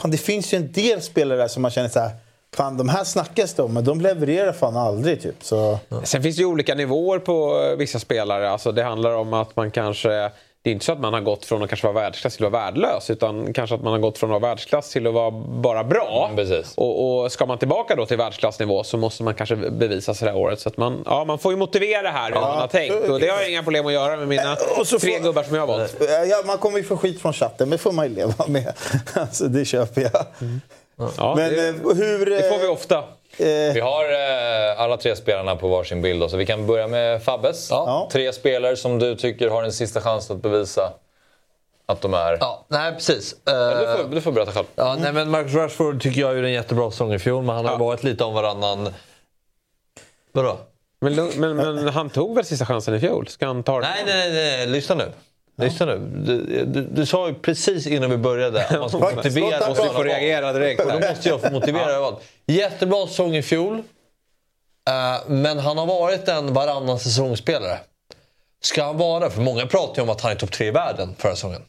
Fan, det finns ju en del spelare där som man känner så här... Fan, de här snackas det om, men de levererar fan aldrig. Typ. Så, Sen finns det ju olika nivåer på eh, vissa spelare. Alltså det handlar om att man kanske... Det är inte så att man har gått från att kanske vara världsklass till att vara värdelös. Utan kanske att man har gått från att vara världsklass till att vara bara bra. Mm, precis. Och, och ska man tillbaka då till världsklassnivå så måste man kanske bevisa sig det här året. Så att man, ja, man får ju motivera här hur man har tänkt. Och det har jag inga problem att göra med mina Och så tre får- gubbar som jag har valt. Ja, man kommer ju få skit från chatten, men det får man ju leva med. Alltså, det köper jag. Ja, Men det, eh, hur... det får vi ofta. Vi har eh, alla tre spelarna på varsin bild. Då, så vi kan börja med Fabbes. Ja. Tre spelare som du tycker har en sista chans att bevisa att de är... Ja, nej precis. Du, Eh, får, du får berätta själv. Ja, nej, men Marcus Rashford tycker jag gjorde en jättebra säsong i fjol, men han har varit lite om varannan... Vadå? Men, men, men han tog väl sista chansen i fjol? Ska han ta? Nej, nej, nej, nej. lyssna nu. Lyssna nu. Du, du, du sa ju precis innan vi började att man ska motivera. Låt Måste han vi få prata. reagera direkt Och då måste jag få motivera vad. Jättebra säsong i fjol. Eh, men han har varit en varannan säsongsspelare. Ska han vara, för många pratar ju om att han är topp tre i världen förra säsongen.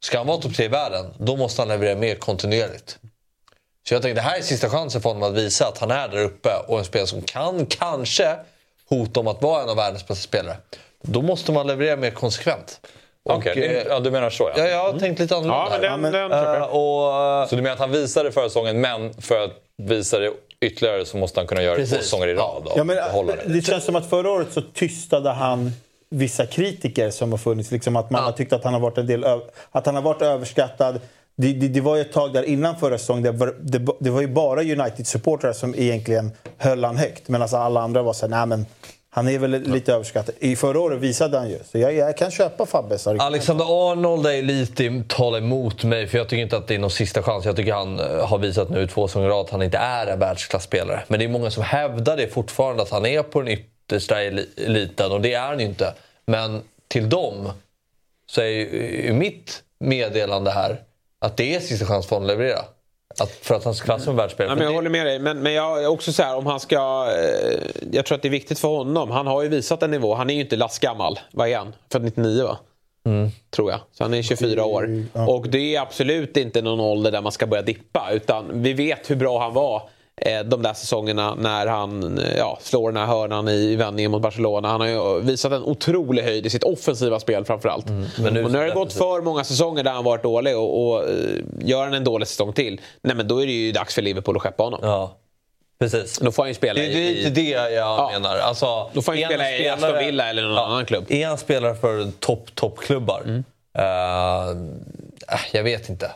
Ska han vara topp tre i världen, då måste han leverera mer kontinuerligt. Så jag tänkte det här är sista chansen för honom att visa att han är där uppe och en spelare som kan kanske hota om att vara en av världens bästa spelare. Då måste man leverera mer konsekvent. Okej, det- eh, ja, du menar så ja. ja, jag har tänkt lite annorlunda. Ja, men den, här. den köper Eh, jag. och, eh, Så du menar att han visade förra säsongen, men för att visa det ytterligare så måste han kunna göra det två Precis. säsonger i rad? Ja, men, det. det känns som att förra året så tystade han vissa kritiker som har funnits. Liksom att man har tyckt att han har varit en del att han har varit överskattad. Det, det, det var ju ett tag där innan förra säsongen. Det var, det, det var ju bara United-supportrar som egentligen höll han högt. Men alltså alla andra var så här, nej men han är väl lite överskattad. I förra året visade han ju. Så jag, jag kan köpa Fabbes argument. Alexander Arnold är lite talar emot mig för jag tycker inte att det är någon sista chans. Jag tycker han eh, har visat nu två säsonger att han inte är en världsklasspelare. Men det är många som hävdar det fortfarande att han är på den yttersta eli- eliten och det är han ju inte. Men till dem så är ju mitt meddelande här att det är sista chans för honom att leverera. Att, för att han ska klassa som världsspelare. Ja, men jag håller med dig. Men, men jag är också så här, om han ska... Eh, jag tror att det är viktigt för honom. Han har ju visat en nivå. Han är ju inte lastgammal. Vad är han? Född 99 va? Tror jag. Så han är 24 år. Och det är absolut inte någon ålder där man ska börja dippa. Utan vi vet hur bra han var de där säsongerna när han eh, ja, slår den här hörnan i vändningen mot Barcelona. Han har ju visat en otrolig höjd i sitt offensiva spel framförallt. Men nu- och nu har det gått för många säsonger där han varit dålig och, och eh, gör han en dålig säsong till, nej men då är det ju dags för Liverpool att skeppa honom. Ja, precis. Då får han ju spela Det, det är i... lite det jag Ja. menar. Alltså, Då får han ju spela i Aston Villa eller någon annan klubb. Är han spelare för topp, toppklubbar? Mm. Eh, äh, jag vet inte.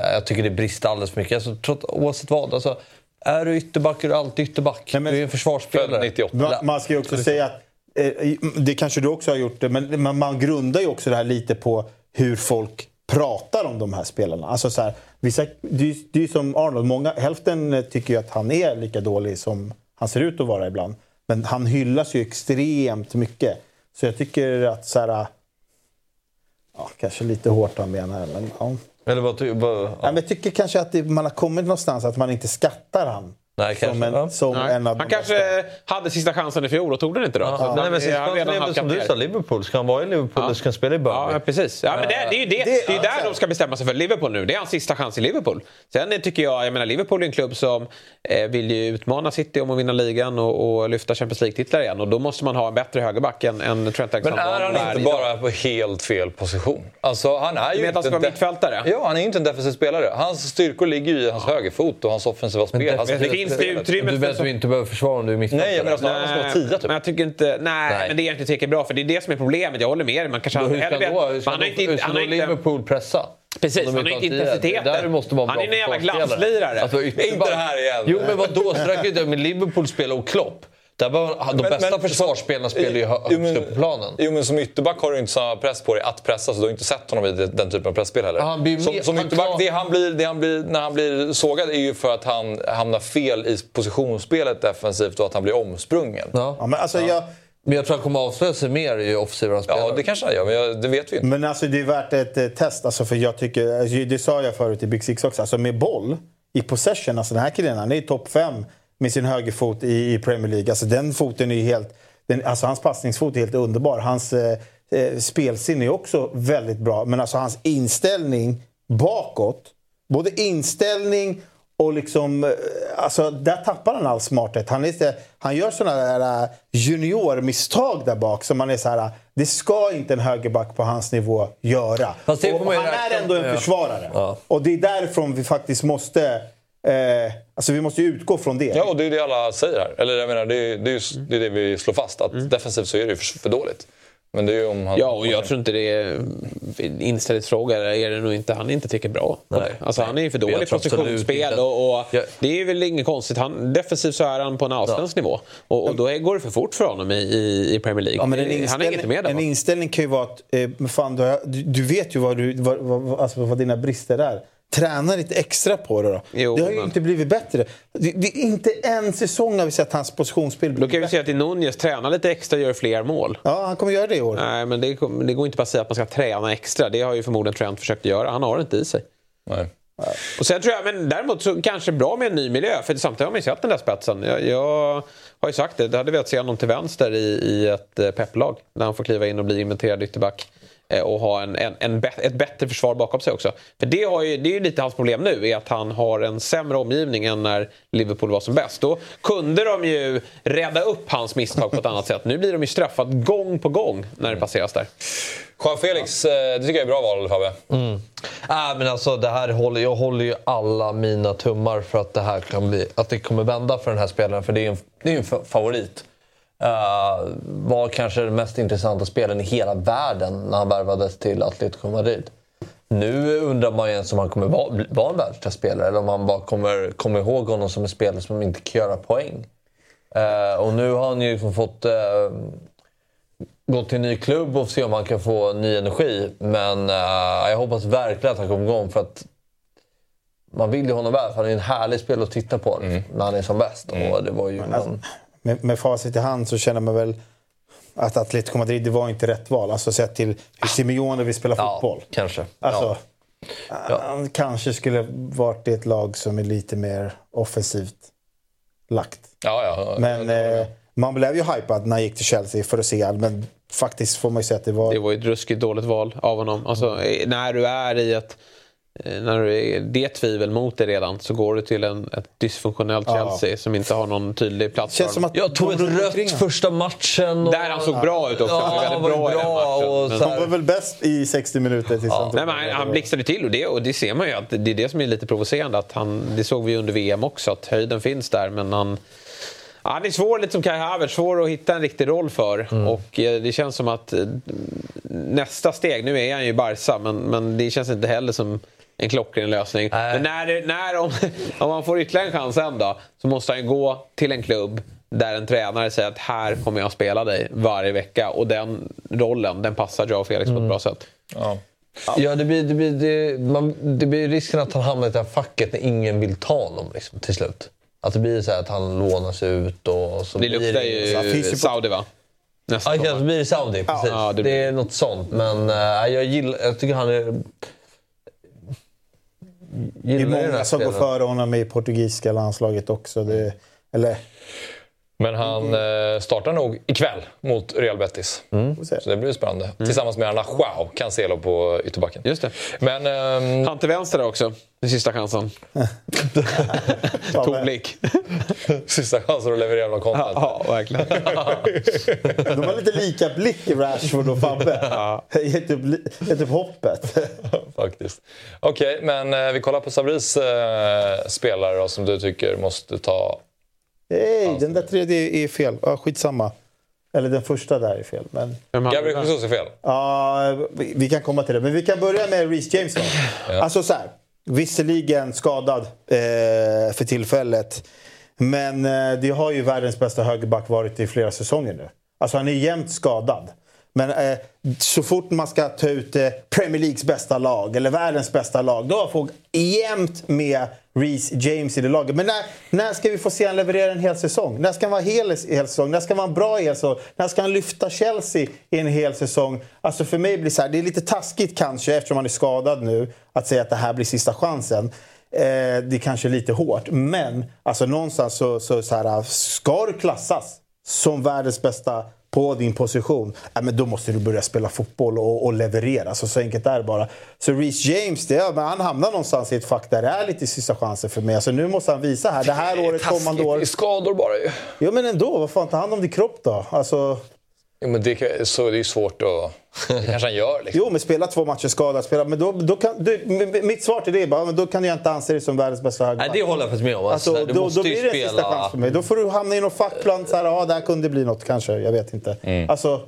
Eh, jag tycker det brister alldeles för mycket. Alltså, trots, oavsett vad. Alltså, är du ytterback är du alltid ytterback. Nej, men- du är en försvarsspelare. Född 98. Man, man ska ju också säga att, eh, det kanske du också har gjort det, men man, man grundar ju också det här lite på hur folk pratar om de här spelarna. Alltså så här, vissa, det, är ju- det är som Arnold, många, hälften tycker ju att han är lika dålig som han ser ut att vara ibland. Men han hyllas ju extremt mycket. Så jag tycker att så här, ja, kanske lite hårt han menar, men ja. Eller vad, ty- vad, Ja, jag tycker kanske att det, man har kommit någonstans att man inte skattar han. Nej, som en, ja. som Nej. en av Han kanske hade sista chansen i fjol och tog den inte då. Ja. Nej, han- men sista chansen är väl halkat som du sa, Liverpool. Ska han vara i Liverpool eller ska han spela i Burnley? Ja, precis. Ja, men det, det är ju det. Det, är där de ska bestämma sig för. Liverpool nu. Det är hans sista chans i Liverpool. Sen tycker jag, jag menar Liverpool är en klubb som eh, vill ju utmana City om att vinna ligan och, och lyfta Champions League-titlar igen. Och då måste man ha en bättre högerback än, än Trent Men är han inte bara på helt fel position? Alltså, han är ju han inte def- mittfältare? Ja, han är ju inte en defensiv spelare. Hans styrkor ligger ju i hans högerfot och hans offensiva spel. Finns det utrymme Du för... vi inte behöver försvara om du är mittfältare? Nej, menar snarare att han ska vara tia typ. Men jag tycker inte... Nej, Nej. men det är inte tillräckligt bra. För det är det som är problemet. Jag håller med dig. Man kanske Hur ska då, hur velat- ska Han då, har inte... hur ska Han då har inte Liverpool pressa? Precis, han har inte intensiteten. Där måste Han är en jävla glasslirare. Alltså, Inte det här igen. Jo, men vadå? Inte med Liverpool spelar och Klopp. Där var, de Men- bästa men- försvarsspelarna spelar ju men- högst upp på planen. Jo, men som ytterback har du inte samma press på dig att pressa, så du har inte sett honom i den typen av pressspel heller. Han blir som som han ytterback, klar- det han blir, det han blir, när han blir sågad är ju för att han hamnar fel i positionsspelet defensivt och att han blir omsprungen. Ja, Ja, men alltså, jag, Men jag tror han kommer avslöja sig mer i offensiva spelare. det kanske han gör, men jag, det vet vi inte. Men alltså det är värt ett eh, test. Alltså, för jag tycker, alltså, det sa jag förut i Big Six också. Alltså, med boll i possession. Alltså, den här killen han är topp fem med sin högerfot i, i Premier League. Alltså, den foten är helt... Den, alltså, hans passningsfot är helt underbar. Hans eh, eh, spelsinne är också väldigt bra. Men alltså, hans inställning bakåt. Både inställning och liksom... eh, Alltså, där tappar han all smarthet. Han, är, inte- han gör såna där eh, juniormisstag där bak som man är så här... Det ska inte en högerback på hans nivå göra. Och ju han är ändå en försvarare. Ja. Och det är därifrån vi faktiskt måste... Eh, alltså vi måste ju utgå från det. Ja, och det är det alla säger här. Eller jag menar, det är det, är, ju- det, är det vi slår fast. Att defensivt så är det ju för, för dåligt. Men det är ju om han... Ja, och jag tror inte det är inställningsfråga. Är det nog inte. Han är inte tillräckligt bra Nej. Alltså, han är ju för Jag dålig i positionsspel. inte- Och, och Ja. Det är väl inget konstigt. Han, defensivt så är han på en allsvensk nivå. Och, och då är, går det för fort för honom i, i, i Premier League. Ja, men en han är inget med en där. inställning kan ju vara att eh, men fan, du, du vet ju vad, du, vad, vad, alltså vad dina brister är. Träna lite extra på det då. Jo, det har ju men- inte blivit bättre. Det, det är inte en säsong har vi sett hans positionsspel bli Då kan vi säga att Nunez tränar lite extra och gör fler mål. Ja, han kommer göra det i år. Nej, men det, det går inte bara att säga att man ska träna extra. Det har ju förmodligen Trent försökt göra. Han har det inte i sig. Nej. Och sen tror jag, men däremot så kanske bra med en ny miljö. För samtidigt har man ju sett den där spetsen. Jag, jag har ju sagt det, det hade velat se honom till vänster i, i ett eh, pepplag. När han får kliva in och bli inventerad ytterback. Eh, Och ha en, en, en, ett bättre försvar bakom sig också. För det, har ju, det är ju lite hans problem nu, är att han har en sämre omgivning än när Liverpool var som bäst. Då kunde de ju rädda upp hans misstag på ett annat sätt. Nu blir de ju straffat gång på gång när det passeras där. Jean Felix, eh, det tycker jag är bra val Fabbe. Nej, men alltså, det här håller, jag håller ju alla mina tummar för att det här kan bli, att det kommer vända för den här spelaren. För det är ju en, det är ju en fa- favorit. Uh, var kanske den mest intressanta spelaren i hela världen när han värvades till Atletico Madrid. Nu undrar man ju ens om han kommer vara, vara en världsklasspelare eller om man bara kommer komma ihåg honom som en spelare som inte kan göra poäng. Eh, och nu har han ju liksom fått eh, gå till en ny klubb och se om han kan få ny energi. Men jag hoppas verkligen att han kommer igång för att man vill ju honom väl. För han är en härlig spelare att titta på när han är som bäst. Och det var ju, man, Med, med facit i hand så känner man väl att Atletico Madrid det var inte rätt val. Alltså sett till hur Simeone vill spela ja, fotboll. kanske. Alltså, ja. Han kanske skulle varit i ett lag som är lite mer offensivt lagt. Ja, ja. Men eh, man blev ju hypad när han gick till Chelsea för att se han, men faktiskt får man ju säga att det var... Det var ju ett ruskigt dåligt val av honom. Alltså, eh, när du är i ett... eh, När du är det tvivel mot dig redan så går du till en, ett dysfunktionellt Ja. Chelsea som inte har någon tydlig plats känns som att Jag tog ett rött honom- första matchen. Och... Där han såg bra ut också. Ja, Han var han bra bra. Och Men- så Han var väl bäst i 60 minuter tills han tog Nej, men han, han blixtrade till och det, och det ser man ju att det är det som är lite provocerande. Att han, det såg vi under VM också, att höjden finns där men han... Ja, han är svår, lite som Kai Havertz, svår att hitta en riktig roll för. Mm. Och eh, det känns som att eh, nästa steg, nu är han ju Barca, men, men det känns inte heller som en klockren lösning. Nej. Men när, när om, om han får ytterligare en chans sen då, så måste han ju gå till en klubb där en tränare säger att här kommer jag spela dig varje vecka. Och den rollen, den passar Joao Felix på ett Mm. bra sätt. Ja. Ja, det blir, det, blir, det, man, det blir risken att han hamnar i det här facket när ingen vill ta honom liksom, till slut. Att det blir så här att han lånas ut och så Det blir luktar Så ju på- Saudi va? Nästa Ja, sommar. det blir Saudi. Precis. Ja, det det, är något sånt. Men äh, jag, gillar, jag tycker han är... Det är gillar många som går före honom i portugisiska landslaget också. Det, eller, Men han eh, startar nog ikväll mot Real Betis. se. Så det blir spännande. Tillsammans med Arna Joao, Cancelo på ytterbacken. Just det. Men ehm, Han till vänster också. Den sista chansen. Ja, Tom Blick. sista chansen att leverera någon content. Ja, verkligen. De har lite lika blick, Rashford och Fabbe. Upp, li- gett upp hoppet. Faktiskt. Okej, men eh, vi kollar på Sabris eh, spelare då, som du tycker måste ta... Nej, den där tredje är fel. Ja, skitsamma. Eller den första där är fel. Men, Gabriel? Jesus är fel. ja, vi, kan komma till det. Men vi kan börja med Reece James då. Alltså så här. Visserligen skadad eh, för tillfället. Men eh, det har ju världens bästa högerback varit i flera säsonger nu. Alltså han är jämt skadad. Men eh, så fort man ska ta ut eh, Premier Leagues bästa lag eller världens bästa lag, då har folk jämt med Reece James i det laget. Men när, när ska vi få se han leverera en hel säsong? När ska han vara hel i hel säsong? När ska han vara en bra hel säsong? När ska han lyfta Chelsea i en hel säsong? Alltså för mig blir det så här, det är lite taskigt kanske eftersom han är skadad nu, att säga att det här blir sista chansen. Eh, det är kanske är lite hårt, men alltså någonstans så, så, så här, ska du klassas som världens bästa på din position, ja, men då måste du börja spela fotboll och, och leverera. Så, så enkelt är det bara. Så Reece James, det, ja, men han hamnar någonstans i ett fack där det är lite sista chansen för mig. Alltså, nu måste han visa här, det här året, kommande år. Det är skador bara ju. Jo men ändå, vad fan, ta hand om din kropp då. Alltså, Jo, men det, så, det är svårt att... Det kanske han gör liksom. jo men spela två matcher skadad, spela, men då, då kan, du, mitt svar till det är bara, men då kan jag inte anse dig som världens bästa högerback. Nej, det håller jag faktiskt med om. Alltså, Alltså, du då, måste då blir det en sista spela... chans för mig. Då får du hamna i någon fackplan. Så här, ja, det här kunde bli något kanske. Jag vet inte. Alltså,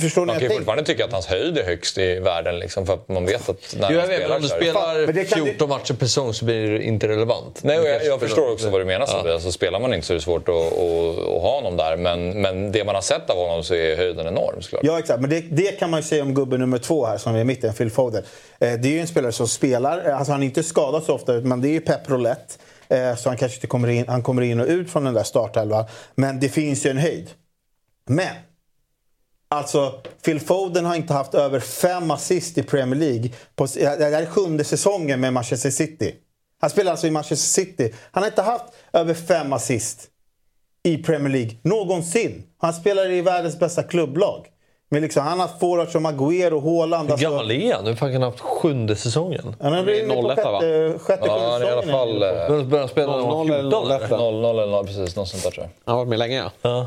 förstår ni? Mm. Man kan ju fortfarande tycka att hans höjd är högst i världen. Liksom, för att man vet att när Jo, jag han vet, men om du så det- spelar det kan 14 matcher per säsong så blir det inte relevant. Nej, och Du jag, jag spelar- förstår också vad du menar. Ja. Alltså, spelar man inte så är det svårt att, att, att ha honom där. Men, men det man har sett av honom så är höjden enorm såklart. Ja, exakt. Men det, det kan man ju säga om gubbe nummer två här som är i mitten, Phil Foden. Eh, det är ju en spelare som spelar. Eh, alltså han är inte skadad så ofta, men det är ju Pep Roulette. Eh, så han kanske inte kommer in, han kommer in och ut från den där startelvan. Men det finns ju en höjd. Men! Alltså, Phil Foden har inte haft över fem assist i Premier League. På, det här är sjunde säsongen med Manchester City. Han spelar alltså i Manchester City. Han har inte haft över fem assist i Premier League någonsin. Han spelar i världens bästa klubblag. Men liksom, han har forwards som Agüero och Haaland. Hur Alltså, gammal är han? Hur fan kan han ha haft sjunde säsongen? han blivit inne på 01, va? sjätte, sjätte Ja, han är i alla säsongen fall... eh, började han spela när han var 0-0 eller 14? 0-1 eller? 0-0 eller 0, precis. Något sånt där tror jag. Han har varit med länge ja.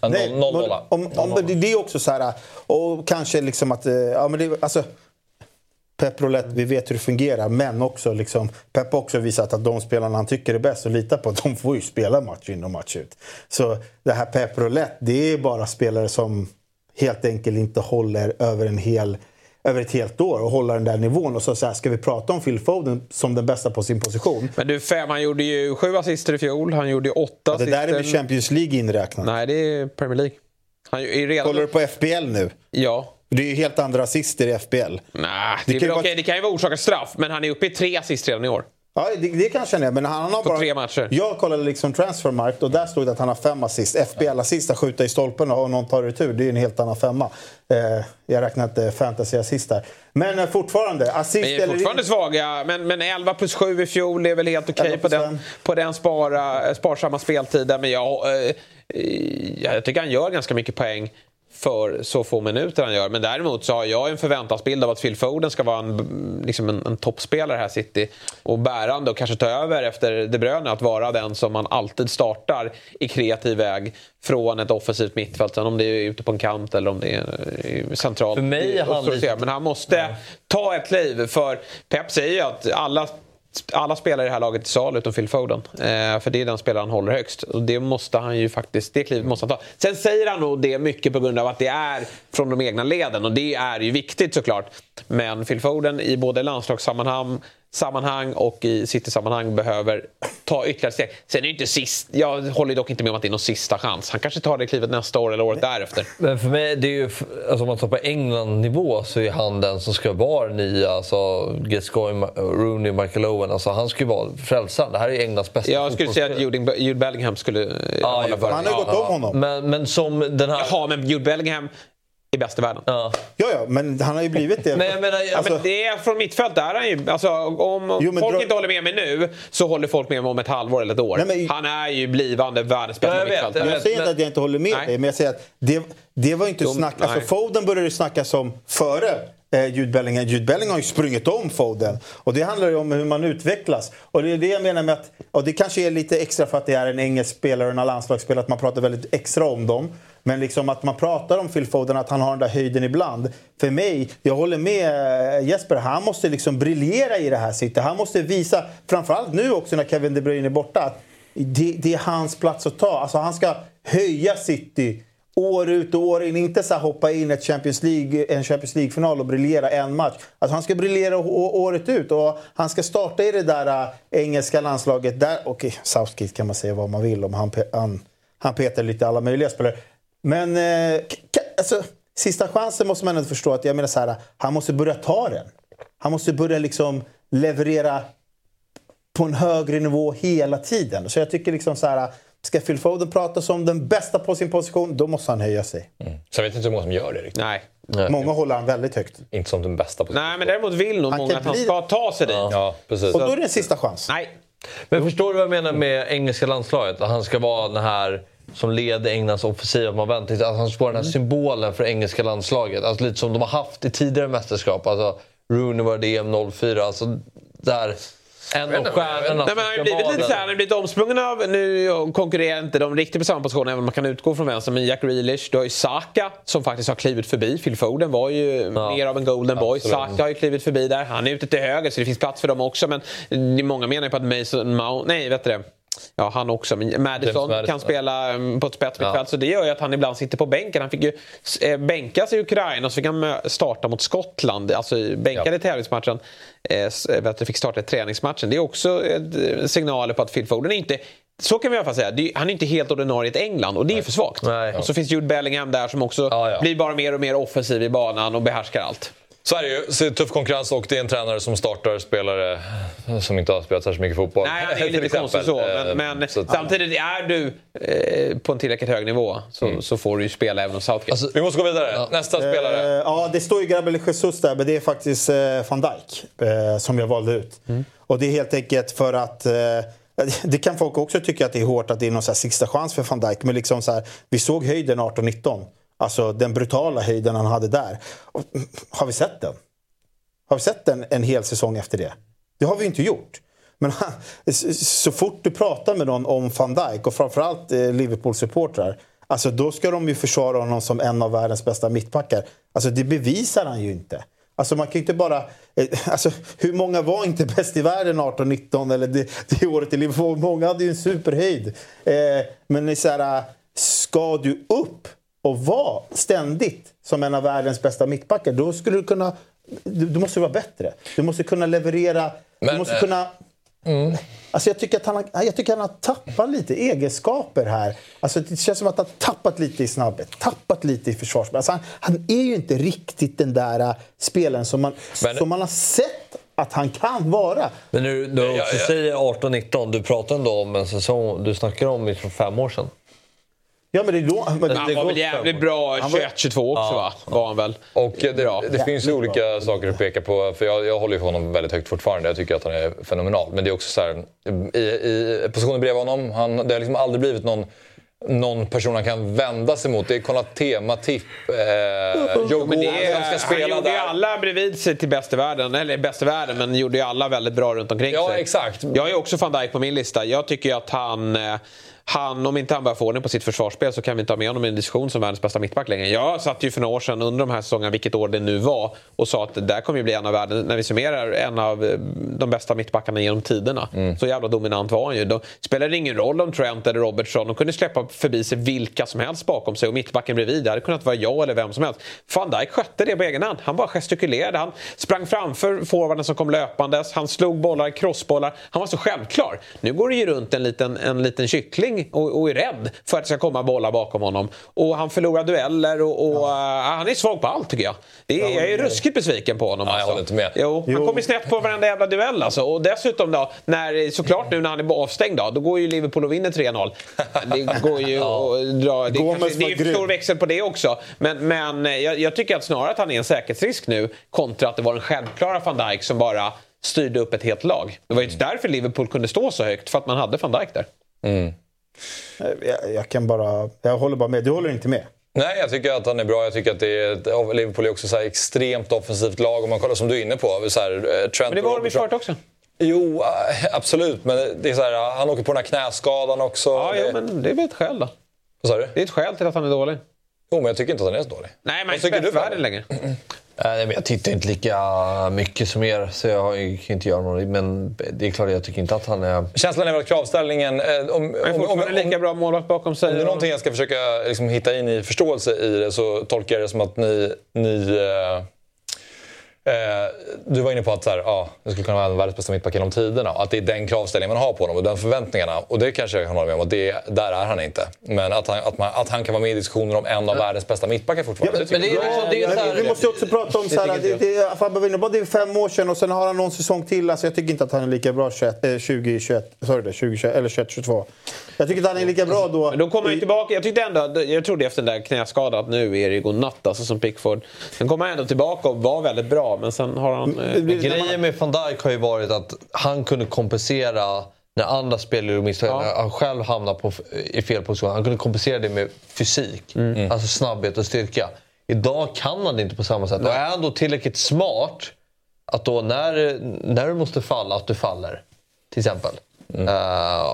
Ja, Nej, 0-0. om, om, om, det är också så här, och kanske liksom att, eh, ja men det, alltså, Pep Roulette, vi vet hur det fungerar, men också liksom, Pep har också visat att de spelarna han tycker är bäst och litar på, de får ju spela match in och match ut. Så det här Pep Roulette, det är bara spelare som helt enkelt inte håller över en hel över ett helt år och hålla den där nivån. Och så, så här, ska vi prata om Phil Foden som den bästa på sin position? Men du, fem, han gjorde ju sju assister i fjol. Han gjorde ju åtta Det där är väl. Champions League inräknat? Nej, det är Premier League. Han är redan... Kollar du på FBL nu? Ja. Det är ju helt andra assister i FBL. Nej, Det det, kan ju vara- okej, det kan ju vara orsakat straff, men han är uppe i tre assist redan i år. Ja, det, det kanske han är. Men han har På bara, tre matcher. Jag kollade liksom Transfermarkt och där stod det att han har fem assist. FBL-assist, att skjuta i stolpen och någon tar retur, det är en helt annan femma. Eh, jag räknar inte fantasy-assist där. Men eh, fortfarande, assist Vi är eller fortfarande svaga, men, men 11 plus 7 i fjol är väl helt okej 11 på den, på den spara, sparsamma speltiden. Men jag, eh, jag tycker han gör ganska mycket poäng för så få minuter han gör. Men däremot så har jag en förväntansbild av att Phil Foden ska vara en, liksom en, en toppspelare här i City. Och bärande och kanske ta över efter De Bruyne att vara den som man alltid startar i kreativ väg från ett offensivt mittfält. Sen om det är ute på en kant eller om det är eh, centralt. För mig är han lite- Men han måste ta ett kliv. För Pep säger ju att alla alla spelare i det här laget är sal utom Phil Foden. Eh, för det är den spelare han håller högst. Och det måste han ju faktiskt, det klivet måste han ta. Sen säger han nog det mycket på grund av att det är från de egna leden och det är ju viktigt såklart. Men Phil Foden i både landslagssammanhang sammanhang och i City-sammanhang behöver ta ytterligare steg. Sen är det inte sist, jag håller dock inte med om att det är någon sista chans. Han kanske tar det klivet nästa år eller året därefter. Men för mig, det är ju, alltså om man tar på England-nivå så är han den som ska vara nya. Alltså Gascoigne, Rooney, Michael Owen. Alltså han ska ju vara frälsaren. Det här är ju Englands bästa Jag skulle säga att. Jude Jude Bellingham skulle för. Han har ju gått om honom. Men, men som den här... Jaha, men Jude Bellingham är bäst i världen. Ja. Ja, ja, men han har ju blivit det. Men jag menar, Alltså- men det är från mittfält där är han ju... Alltså, om Jo, folk dra- inte håller med mig nu så håller folk med mig om ett halvår eller ett år. Nej, men- Han är ju blivande världens bästa Ja, mittfältare. jag Jag säger inte att jag inte håller med Nej. dig, men jag säger att det, det var inte De- snack... Alltså. Foden började ju snackas om före eh, Jude Bellingham. Jude Bellingham har ju sprungit om Foden. Och det handlar ju om hur man utvecklas. Och det är det jag menar med att... Och det kanske är lite extra för att det är en engelsk spelare och en landslagsspelare, att man pratar väldigt extra om dem. Men liksom att man pratar om Phil Foden, att han har den där höjden ibland. För mig, jag håller med eh, Jesper, han måste liksom briljera i det här City. Han måste visa, framförallt nu också när Kevin De Bruyne är borta, att det, det är hans plats att ta. Alltså han ska höja City år ut och år in. Inte så hoppa in i ett Champions League, en Champions League-final och briljera en match. Alltså han ska briljera året ut och han ska starta i det där eh, engelska landslaget. Där, okej, Southgate kan man säga vad man vill om. Han, han, han petar lite alla möjliga spelare. Men eh, alltså, sista chansen måste man ändå förstå att jag menar så här, han måste börja ta den. Han måste börja liksom leverera på en högre nivå hela tiden. Så jag tycker liksom så här, ska Phil Foden prata som den bästa på sin position, då måste han höja sig. Så jag vet inte hur många som gör det riktigt. Nej. Många håller han väldigt högt. Inte som den bästa på Nej, men däremot vill nog Han många kan att han bli- ska ta sig dit. Ja, precis. Och då är det en sista chans. Nej. Men förstår du vad jag menar med engelska landslaget? Att han ska vara den här som leder Englands offensiva moment. Att han ska vara den här symbolen för engelska landslaget. Alltså lite som de har haft i tidigare mästerskap. Alltså Rooney var det EM 04. Alltså där en av stjärnorna Nej, men han har blivit lite så här, han har blivit omsprungen av, nu konkurrerar inte de riktigt på samma position även om man kan utgå från vänster, men Jack Grealish, du har ju Saka som faktiskt har klivit förbi. Phil Foden var ju mer av en golden boy. Saka har ju klivit förbi där. Han är ute till höger så det finns plats för dem också men många menar ju på att Mason Mount, nej vet du det. Ja, han också. Men Madison, Madison, kan spela mm, på ett spetsmittfält. Ja. Så det gör ju att han ibland sitter på bänken. Han fick ju eh, bänkas i Ukraina och så fick han starta mot Skottland. Alltså bänkade Ja. i tävlingsmatchen. Eh, vet du, fick starta i träningsmatchen. Det är också eh, signaler på att Phil Foden inte så kan vi i alla fall säga. Han är inte helt ordinarie i ett England och det är för svagt. Nej. Och så finns Jude Bellingham där som också Ja, ja. blir bara mer och mer offensiv i banan och behärskar allt. Så är det ju. Så det är tuff konkurrens och det är en tränare som startar spelare som inte har spelat särskilt mycket fotboll. Nej, det är lite exempel. konstigt så. Eh, Men, men så att- samtidigt, är du eh, på en tillräckligt hög nivå så, så får du ju spela även hos Southgate. Vi måste gå vidare. Nästa Eh, spelare. ja, det står ju Gabriel Jesus där, men det är faktiskt eh, van Dijk eh, som jag valde ut. Och det är helt enkelt för att... Det kan folk också tycka att det är hårt att det är någon så här sista chans för van Dijk. Men liksom så här, vi såg höjden 18-19. Alltså den brutala höjden han hade där. Och, mm, har vi sett den? Har vi sett den en hel säsong efter det? Det har vi inte gjort. Men han, så fort du pratar med någon om van Dijk och framförallt eh, Liverpool-supportrar. Alltså då ska de ju försvara honom som en av världens bästa mittbackar. Alltså det bevisar han ju inte. Alltså man kan ju inte bara... Eh, alltså hur många var inte bäst i världen 18-19 eller det, det året i Liverpool? Många hade ju en superhöjd. Eh, men det är så här, eh, ska du upp och vara ständigt som en av världens bästa mittbackar, då skulle du kunna... Du, du måste vara bättre. Du måste kunna leverera. du Men, måste eh, kunna... Alltså jag, tycker att han har, jag tycker att han har tappat lite egenskaper här. Alltså det känns som att han har tappat lite i snabbhet, tappat lite i försvarsspel. Alltså han, han är ju inte riktigt den där uh, spelaren som man, Men- som man har sett att han kan vara. Men när du, du också säger 18-19, du pratar ändå om en säsong, du snackar om liksom fem år sedan. Ja, men det är då... Men Han var väl jävligt bra 21-22 också va? Var han väl. Och det, Bra. det finns ju olika saker att peka på. För jag, jag håller ju honom väldigt högt fortfarande. Jag tycker att han är fenomenal. Men det är också så här, i, i positionen bredvid honom, han, det har liksom aldrig blivit någon någon person han kan vända sig mot. Det är Konaté, Matip, eh, Joe Men det är, som ska han spela gjorde ju där. alla bredvid sig till bäst i världen. Eller bäst i världen, men gjorde ju alla väldigt bra runt omkring Ja, sig. exakt. Jag ju också van Dijk på min lista. Jag tycker ju att han... Han, om inte han börjar få ordning på sitt försvarsspel så kan vi inte ha med honom i en diskussion som världens bästa mittback längre. Jag satt ju för några år sedan under de här säsongerna, vilket år det nu var, och sa att det där kommer ju bli en av världen, när vi summerar, en av eh, de bästa mittbackarna genom tiderna. Mm. Så jävla dominant var han ju. Då spelade det ingen roll om Trent eller Robertson, de kunde släppa förbi sig vilka som helst bakom sig och mittbacken bredvid, det hade kunnat vara jag eller vem som helst. Van Dijk skötte det på egen hand. Han bara gestikulerade, han sprang framför forwarden som kom löpandes, han slog bollar, crossbollar. Han var så självklar. Nu går det ju runt en liten, en liten kyckling och, och är rädd för att det ska komma bollar bakom honom. Och han förlorar dueller och, och uh, han är svag på allt tycker jag. Det är, jag är ruskigt besviken på honom. Ja, jag alltså. håller inte med. Jo, han Jo. kommer snett på varenda jävla duell alltså. Och dessutom då, när, såklart nu när han är avstängd då, då går ju Liverpool och vinner 3-0. Det går ju att dra... Det, Gomes kanske, det är för stor växel på det också. Men, men eh, jag, jag tycker att snarare att han är en säkerhetsrisk nu kontra att det var den självklara van Dijk som bara styrde upp ett helt lag. Det var ju därför Liverpool kunde stå så högt, för att man hade van Dijk där. Jag, jag kan bara... Jag håller bara med. Du håller inte med? Nej, jag tycker att han är bra. Jag tycker att det är ett, Liverpool är också så här extremt offensivt lag. Om man kollar som du är inne på. Så här, eh, Trent Men det var de Robertson. förut också. Jo, eh, absolut. Men det är så här, han åker på den här knäskadan också. Ja, jo, men det är väl ett skäl då. Vad sa du? Det är ett skäl till att han är dålig. Jo, men jag tycker inte att han är så dålig. Nej, men Vad inte tycker bäst i världen längre. Nej, men jag tittar inte lika mycket som er, så jag kan inte göra något. Men det är klart, jag tycker inte att han är... Känslan är väl kravställningen... eh, Om, om, om, om, lika bra målvakt bakom sig. Om det är någonting jag ska försöka liksom, hitta in i förståelse i det så tolkar jag det som att ni... ni eh, du var inne på att så här, ja, det skulle kunna vara en världens bästa mittback genom tiderna. Att det är den kravställningen man har på honom och den förväntningarna. Och det kanske jag kan hålla med om, att det, där är han inte. Men att han, att, man, att han kan vara med i diskussioner om en av världens bästa mittbackar fortfarande. det tycker Men det är, jag. liksom, det är vi måste ju också prata om så här, det, det, Fabbe var inne på, det är fem år sedan och sen har han någon säsong till. Alltså, jag tycker inte att han är lika bra 21, eh, 2021, sorry, det, 2021 eller 2022. Jag tycker inte att han är lika bra då. Men då kommer han ju tillbaka. Jag tyckte ändå, att- jag trodde efter den där knäskadan att nu är det godnatt alltså som Pickford. Sen kom han ändå tillbaka och var väldigt bra men sen har han... Eh, Det- Grejen med van Dijk har ju varit att han kunde kompensera när andra spelare gjorde misstag. Ja. Han själv hamnade på, i fel position. Han kunde kompensera det med fysik. Alltså snabbhet och styrka. Idag kan han det inte på samma sätt. Och är han då tillräckligt smart att då när, när du måste falla, att du faller. Till exempel. Eh,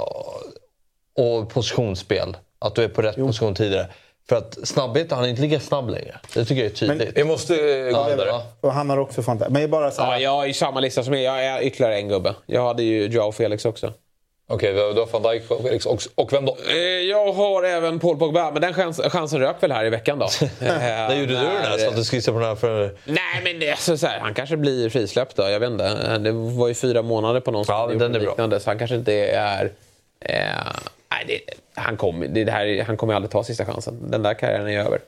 och positionsspel. Att du är på rätt position tidigare. För att snabbhet, han är inte lika snabb längre. Det tycker jag är tydligt. Vi måste eh, gå vidare. ja. Och han har också fantastiskt. Men jag är bara så här, Ja, jag har ju samma lista som er. Jag är ytterligare en gubbe. Jag hade ju Joao Felix också. Okej, har- du har van Dijk och Felix. Och, och vem då? Eh, Jag har även Paul Pogba, men den chans, chansen rök väl här i veckan då. När gjorde du den här? Så att du skissade på den här för... Nej, men det, är så så här, han kanske blir frisläppt då. Jag vet inte. Det var ju fyra månader på någon som Ja, men den är bra. liknande, Så han kanske inte är... Eh, nej, det, han, kommer, det, här, han kommer ju aldrig ta sista chansen. Den där karriären är över.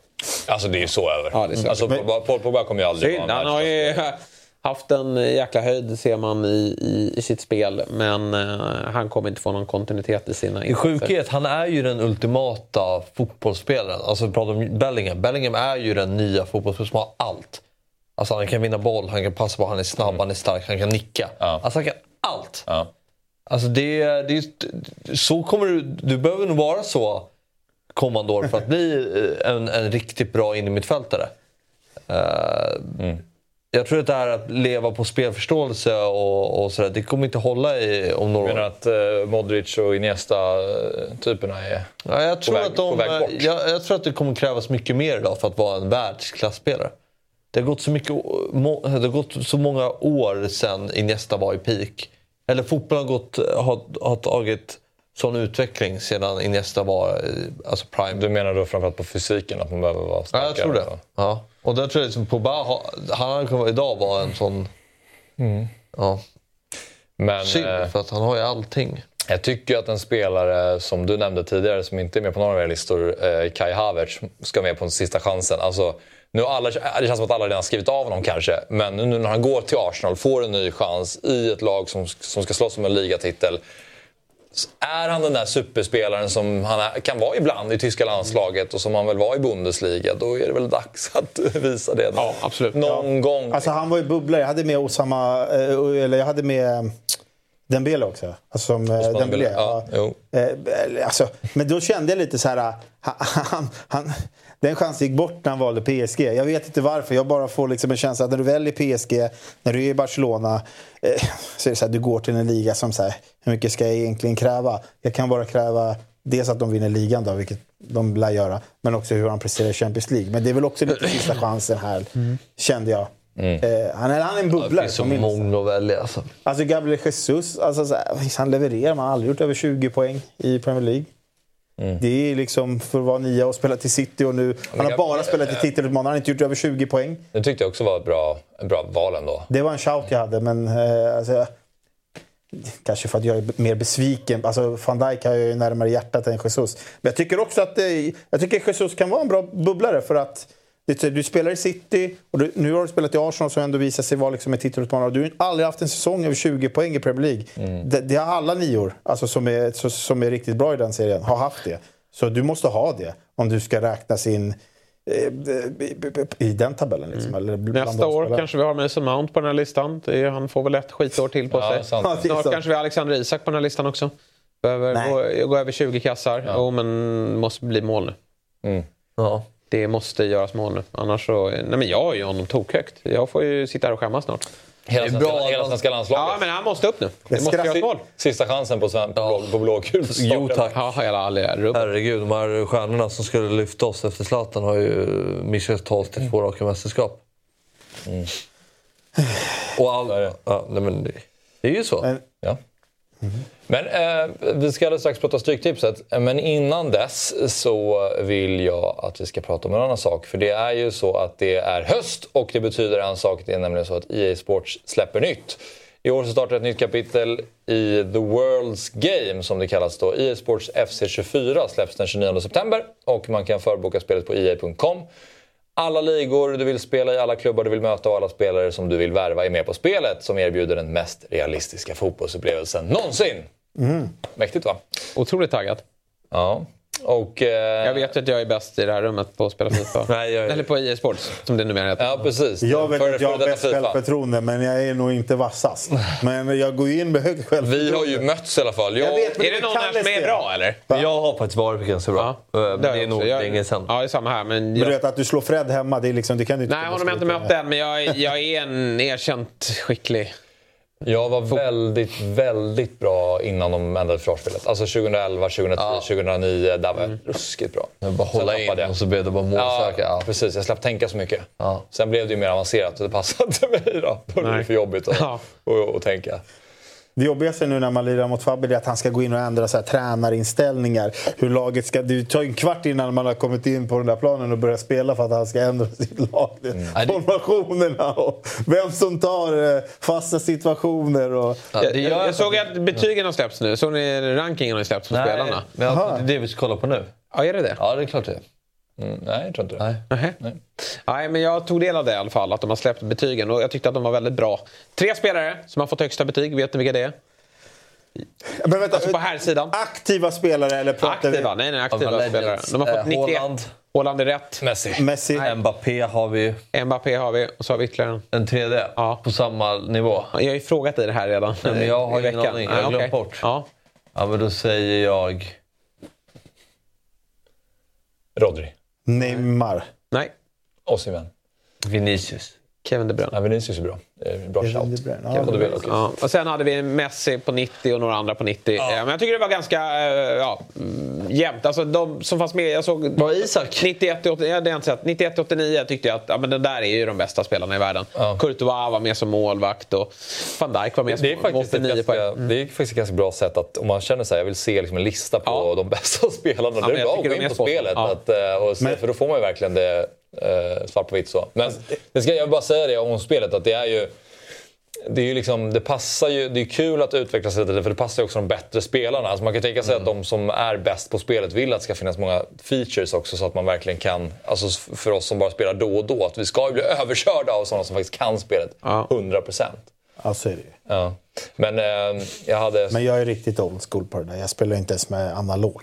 Alltså det är ju så över. Ja, det är så alltså, Paul Pogba kommer ju aldrig Synd. Han har ju haft en jäkla höjd ser man i, i, i sitt spel. Men eh, han kommer inte få någon kontinuitet i sina I sjukhet, han är ju den ultimata fotbollsspelaren. Alltså vi pratar om Bellingham. Bellingham är ju den nya fotbollsspelaren som har allt. Alltså han kan vinna boll, han kan passa på, han är snabb, han är stark, han kan nicka. Ja. Alltså han kan allt. Ja. Alltså det, det så kommer du, du behöver nog vara så kommande år för att bli eh, en, en riktigt bra innermittfältare. Uh, Jag tror att det här att leva på spelförståelse och, och sådär, det kommer inte hålla i, om några år. menar att eh, Modric och Iniesta-typerna är... Ja, jag, tror väg- att de, på väg bort. jag, jag tror att det kommer krävas mycket mer idag för att vara en världsklasspelare. Det har gått så, mycket, må- det har gått så många år sedan Iniesta var i peak. Eller fotbollen har, gått, har, har tagit sån utveckling sedan Iniesta var eh, alltså prime. Du menar då framförallt på fysiken, att man behöver vara Ja, starkare? jag tror det. Ja. Och där tror jag liksom Pogba, han hade kunnat idag vara en sån... Ja, Men synd, eh, för att han har ju allting. jag tycker att en spelare som du nämnde tidigare, som inte är med på några av era listor, eh, Kai Havertz, ska med på den sista chansen. Alltså, Nu alla, det känns som att alla redan skrivit av honom kanske. Men nu när han går till Arsenal, får en ny chans i ett lag som, som ska slåss om en ligatitel. Är han den där superspelaren som han är, kan vara ibland i tyska landslaget och som han väl var i Bundesliga, då är det väl dags att visa det. Ja, absolut. Någon gång. Alltså han var ju bubblare. Jag hade med Osama, eh, eller jag hade med Dembele också. Alltså som eh, Osman Dembele. Dembele, ja, jo. Eh, alltså, men då kände jag lite så här... eh, Han, han, han, den chansen gick bort när han valde PSG. Jag vet inte varför. Jag bara får liksom en känsla att när du väljer PSG, när du är i Barcelona, eh, så är det så här, du går till en liga som så här, hur mycket ska jag egentligen kräva? Jag kan bara kräva dels att de vinner ligan, då, vilket de lär göra, men också hur han presterar i Champions League. Men det är väl också lite sista chansen här, kände jag. Eh, han, är, han är en Det bubblare. finns så många att välja alltså. Alltså Gabriel Jesus, alltså, så här, han levererar. Man har aldrig gjort över 20 poäng i Premier League. Det är liksom för att vara nia och spela till City och nu... Han har bara spelat i titelutmanare, han har inte gjort över 20 poäng. Det tyckte jag också var ett bra, ett bra val ändå. Det var en shout jag hade, men... Eh, alltså, kanske för att jag är mer besviken. Alltså, van Dijk har jag ju närmare hjärtat än Jesus. Men jag tycker också att eh, jag tycker Jesus kan vara en bra bubblare för att det- du spelar i City och du, nu har du spelat i Arsenal som ändå visar sig vara liksom en titelutmanare. Du har aldrig haft en säsong över 20 poäng i Premier League. Det, det har alla nior alltså, som, är, som är riktigt bra i den serien har haft det. Så du måste ha det om du ska räknas in eh, i, den tabellen. Liksom, eller bland Nästa år spelarna. kanske vi har Mason Mount på den här listan. Är, han får väl ett skitår till på Ja, sig. sant. Ja, Snart kanske vi har Alexander Isak på den här listan också. Behöver gå, gå över 20 kassar. Jo, men måste bli mål nu. Ja. Det måste göras mål nu. Annars så... Nej, men jag har ju honom tokhögt. Jag får ju sitta här och skämmas snart. Hela, Det är svenska, bra hela svenska landslaget. Ja, men han måste upp nu. Det måste göras mål. Sista chansen på, sven, på, blå, på blågul. Jo tack. Ja, hela. Herregud, de här stjärnorna som skulle lyfta oss efter Zlatan har ju missat oss till två raka mästerskap. Och all... Ja, nej, men det, det är ju så. Men- Ja. Men eh, vi ska alldeles strax prata Stryktipset. Men innan dess så vill jag att vi ska prata om en annan sak. För det är ju så att det är höst och det betyder en sak. Det är nämligen så att EA Sports släpper nytt. I år så startar ett nytt kapitel i The World's Game som det kallas då. EA Sports FC24 släpps den 29 september och man kan förboka spelet på EA.com. Alla ligor du vill spela i, alla klubbar du vill möta och alla spelare som du vill värva är med på spelet som erbjuder den mest realistiska fotbollsupplevelsen någonsin. Mäktigt va? Otroligt taggad. Ja. Och, eh, Jag vet ju att jag är bäst i det här rummet på att spela Fifa. Nej, jag- Eller på EA Sports, som det numera heter. Ja, precis. Jag vet att jag har bäst FIFA. självförtroende, men jag är nog inte vassast. Men jag går in med högt självförtroende. Vi har ju mötts i alla fall. Jag, Jag vet, Är det någon här som är bra eller? Jag har faktiskt varit ganska bra. Ja, Eh, har det är jag nog. Jag- länge sedan. Ja, det är samma här. Men Men du jag... vet att du slår Fred hemma, det, är liksom, det kan du inte Nej, honom har jag inte mött än, men jag, är- jag är en erkänt skicklig. Jag var väldigt, väldigt bra innan de ändrade försvarsspelet. Alltså 2011, 2010, 2009. Där var jag ruskigt bra. Jag bara hålla in jag. och så blev det bara Ja, målsöka. Ja. precis. Jag slapp tänka så mycket. Ja. Sen blev det ju mer avancerat och det passade inte mig då. Då blev det för jobbigt att Ja. och, och tänka. Det jobbigaste nu när man lirar mot Fabbe är att han ska gå in och ändra så här, tränarinställningar. Hur laget ska, det tar ju en kvart innan man har kommit in på den där planen och börjar spela för att han ska ändra sitt lag. Nej, det- Formationerna och vem som tar eh, fasta situationer. Och, Ja, det jag, jag, såg att betygen har släppts nu. Såg ni rankingen har släppts på Nej, spelarna? men jag, Aha. det är det vi ska kolla på nu. Ja, är det det? Ja, det är klart det. Mm, nej, jag tror inte det. Nej. Nej. Nej, men jag tog del av det i alla fall, att de har släppt betygen och jag tyckte att de var väldigt bra. Tre spelare som har fått högsta betyg, vet ni vilka det är? men vänta, Alltså på här sidan. Aktiva spelare eller pratar Aktiva, nej nej, aktiva spelare. De har fått Eh, 91. Haaland. Haaland är rätt. Messi. vi Messi? Mbappé har vi Mbappé har vi och så har vi ytterligare en. en tredje Ja. på samma nivå. Jag har ju frågat dig det här redan Nej, men jag har ingen veckan. aning. Jag har Nej, glömt okej. bort. Ja. Ja, men då säger jag Rodri. Neymar. Nej, Osimhen. Vinicius. Kevin De Bruyne. Ja, Vinicius är bra. Är bra shout. Ja, okej. Ja. Och sen hade vi Messi på 90 och några andra på 90. Eh, Men jag tycker det var ganska eh, ja, mm, jämnt. Alltså de som fanns med, jag såg... Var Isak? 91 till 89, ja, det har jag inte sett. 91 till 89 tyckte jag att ja, men det där är ju de bästa spelarna i världen. Ja. Courtois var med som målvakt och van Dijk var med som Det är, mål- faktiskt ett 89 ganska, poäng. Mm. det är faktiskt ett ganska bra sätt att om man känner så här, jag vill se liksom en lista på Ja. de bästa spelarna. men det är jag bra att tycker gå in på spelet. Ja. Att, eh, och se, Men- för då får man ju verkligen det eh, svart på vitt så. Men Alltså, det ska, jag vill bara säga det om spelet att det är ju det är ju liksom, det passar ju, det är kul att utveckla sig lite för det passar ju också de bättre spelarna. Alltså man kan tänka sig att de som är bäst på spelet vill att det ska finnas många features också så att man verkligen kan, alltså för oss som bara spelar då och då, att vi ska ju bli överkörda av sådana som faktiskt kan spelet Ja. 100%. Ja, så är det. Ja. Men eh, jag hade... Men jag är riktigt old school på det där. Jag spelar inte ens med analog.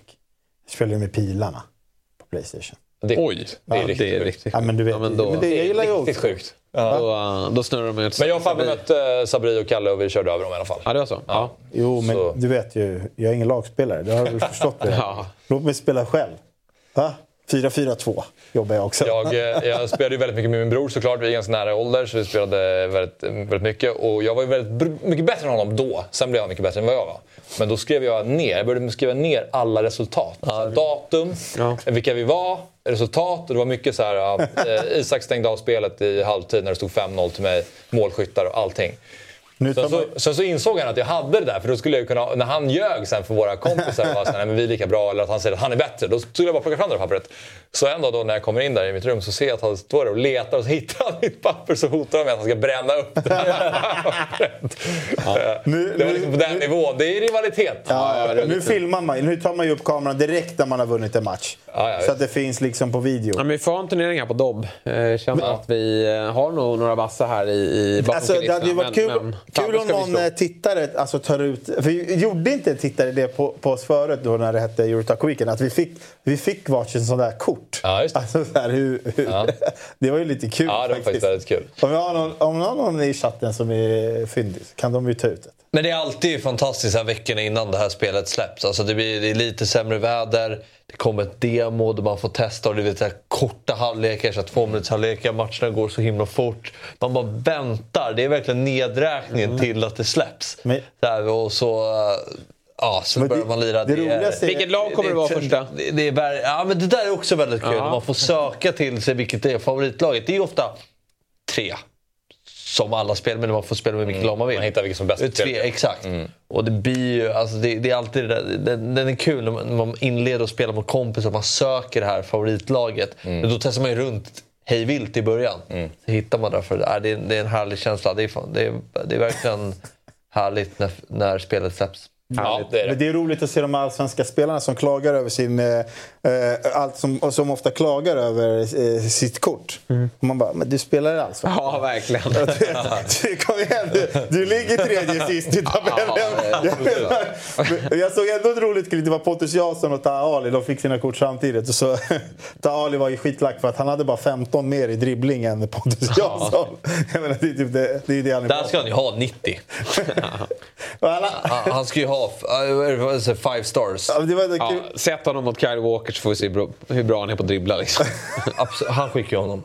Jag spelar ju med pilarna på Playstation. Det, Oj, det är ja, riktigt det är sjukt. riktigt Ja, men du vet, Ja, men då, men det, jag gillar ju old Riktigt sjukt. Ja. då, då snurrar de ut. Men jag och Fabbe mötte eh, Sabri och Kalle och vi körde över dem i alla fall. Ja, det var så? Ja. Jo, men Så- du vet ju, jag är ingen lagspelare. Det har du förstått? Det. Ja. Låt mig spela själv. Va? 4-4-2 jobbar jag också. Jag, eh, jag spelade ju väldigt mycket med min bror såklart. Vi är ganska nära ålder så vi spelade väldigt, väldigt mycket. Och jag var ju väldigt mycket bättre än honom då. Sen blev han mycket bättre än vad jag var. Men då skrev jag ner, jag började skriva ner alla resultat. Så datum, Ja. vilka vi var, resultat. Och det var mycket så här, ja, eh, Isak stängde av spelet i halvtid när det stod 5-0 till mig. Målskyttar och allting. Sen så, sen så insåg han att jag hade det där, för då skulle jag kunna, när han ljög sen för våra kompisar och var så här, "Nej, men vi är lika bra eller att han säger att han är bättre, då skulle jag bara plocka fram det där pappret. Så en dag då när jag kommer in där i mitt rum så ser jag att han står där och letar och så hittar han mitt papper så hotar han med att han ska bränna upp det pappret. Nu- det var liksom på den nu- nivån. Det är rivalitet. ja, nu filmar man Nu tar man ju upp kameran direkt när man har vunnit en match. Ja, ja, så att det finns liksom på video. Ja, men vi får ha en turnering här på Dobb. Jag känner att vi eh, har nog några vassa här i, i Alltså, det hade ju varit kul, men- kul om någon eh, tittare alltså, tar ut... För vi gjorde inte en tittare det på, på oss förut då när det hette Eurotalk Weekend? Att vi fick, vi fick varsin sån där kort. Ja, just det. Alltså, så här, hur, hur, Ja. det var ju lite kul Ja, det var faktiskt väldigt kul. Om vi har någon, om har någon i chatten som är fyndig kan de ju ta ut det. Men det är alltid fantastiskt här veckorna innan det här spelet släpps. Alltså det, blir, det är lite sämre väder, det kommer ett demo där man får testa och det är lite korta halvlekar, så två minuters halvlekar, matcherna går så himla fort. Man bara väntar, det är verkligen nedräkningen till att det släpps. Men- Där, och så, äh, ja, så Men börjar det- man lira. det är- Vilket lag kommer det vara första? Det, det är, ja, men det där är också väldigt kul. Ja. Man får söka till sig vilket det är favoritlaget. Det är ju ofta tre. Som alla spel, men man får spela med vilket lag man vill. Man hittar vilket som är bäst Det Tre, exakt. Och det blir ju, alltså det, det är alltid det där, den, den är kul när man, när man inleder och spelar mot kompisar, man söker det här favoritlaget. Men då testar man ju runt hej vilt i början. Så hittar man därför, äh, det, är, det är en härlig känsla. Det är, fan, det är, det är verkligen härligt när, när spelet släpps. Ja, det är det. Men det är roligt att se de allsvenska spelarna som klagar över sin... Eh, eh, allt som, som ofta klagar över eh, sitt kort. Och man bara, men du spelar i allsvenskan. Ja, verkligen. Du, kom igen, du, du ligger tredje sist i tabellen. Jag, menar, men jag såg ändå ett roligt klipp. Det var Pontus Jansson och Taha Ali. De fick sina kort samtidigt. Och så, Taha Ali var ju skitlack för att han hade bara 15 mer i dribbling än Pontus Jansson. Jag menar, det är typ det, det, är det han är Där ska han ju ha 90. på. Alla, Han, han ska ju ha vad är det, five stars. ja, det var det Ja, sätt honom mot Kyle Walker så får vi se hur bra han är på att dribbla. Liksom. Han skickar ju honom.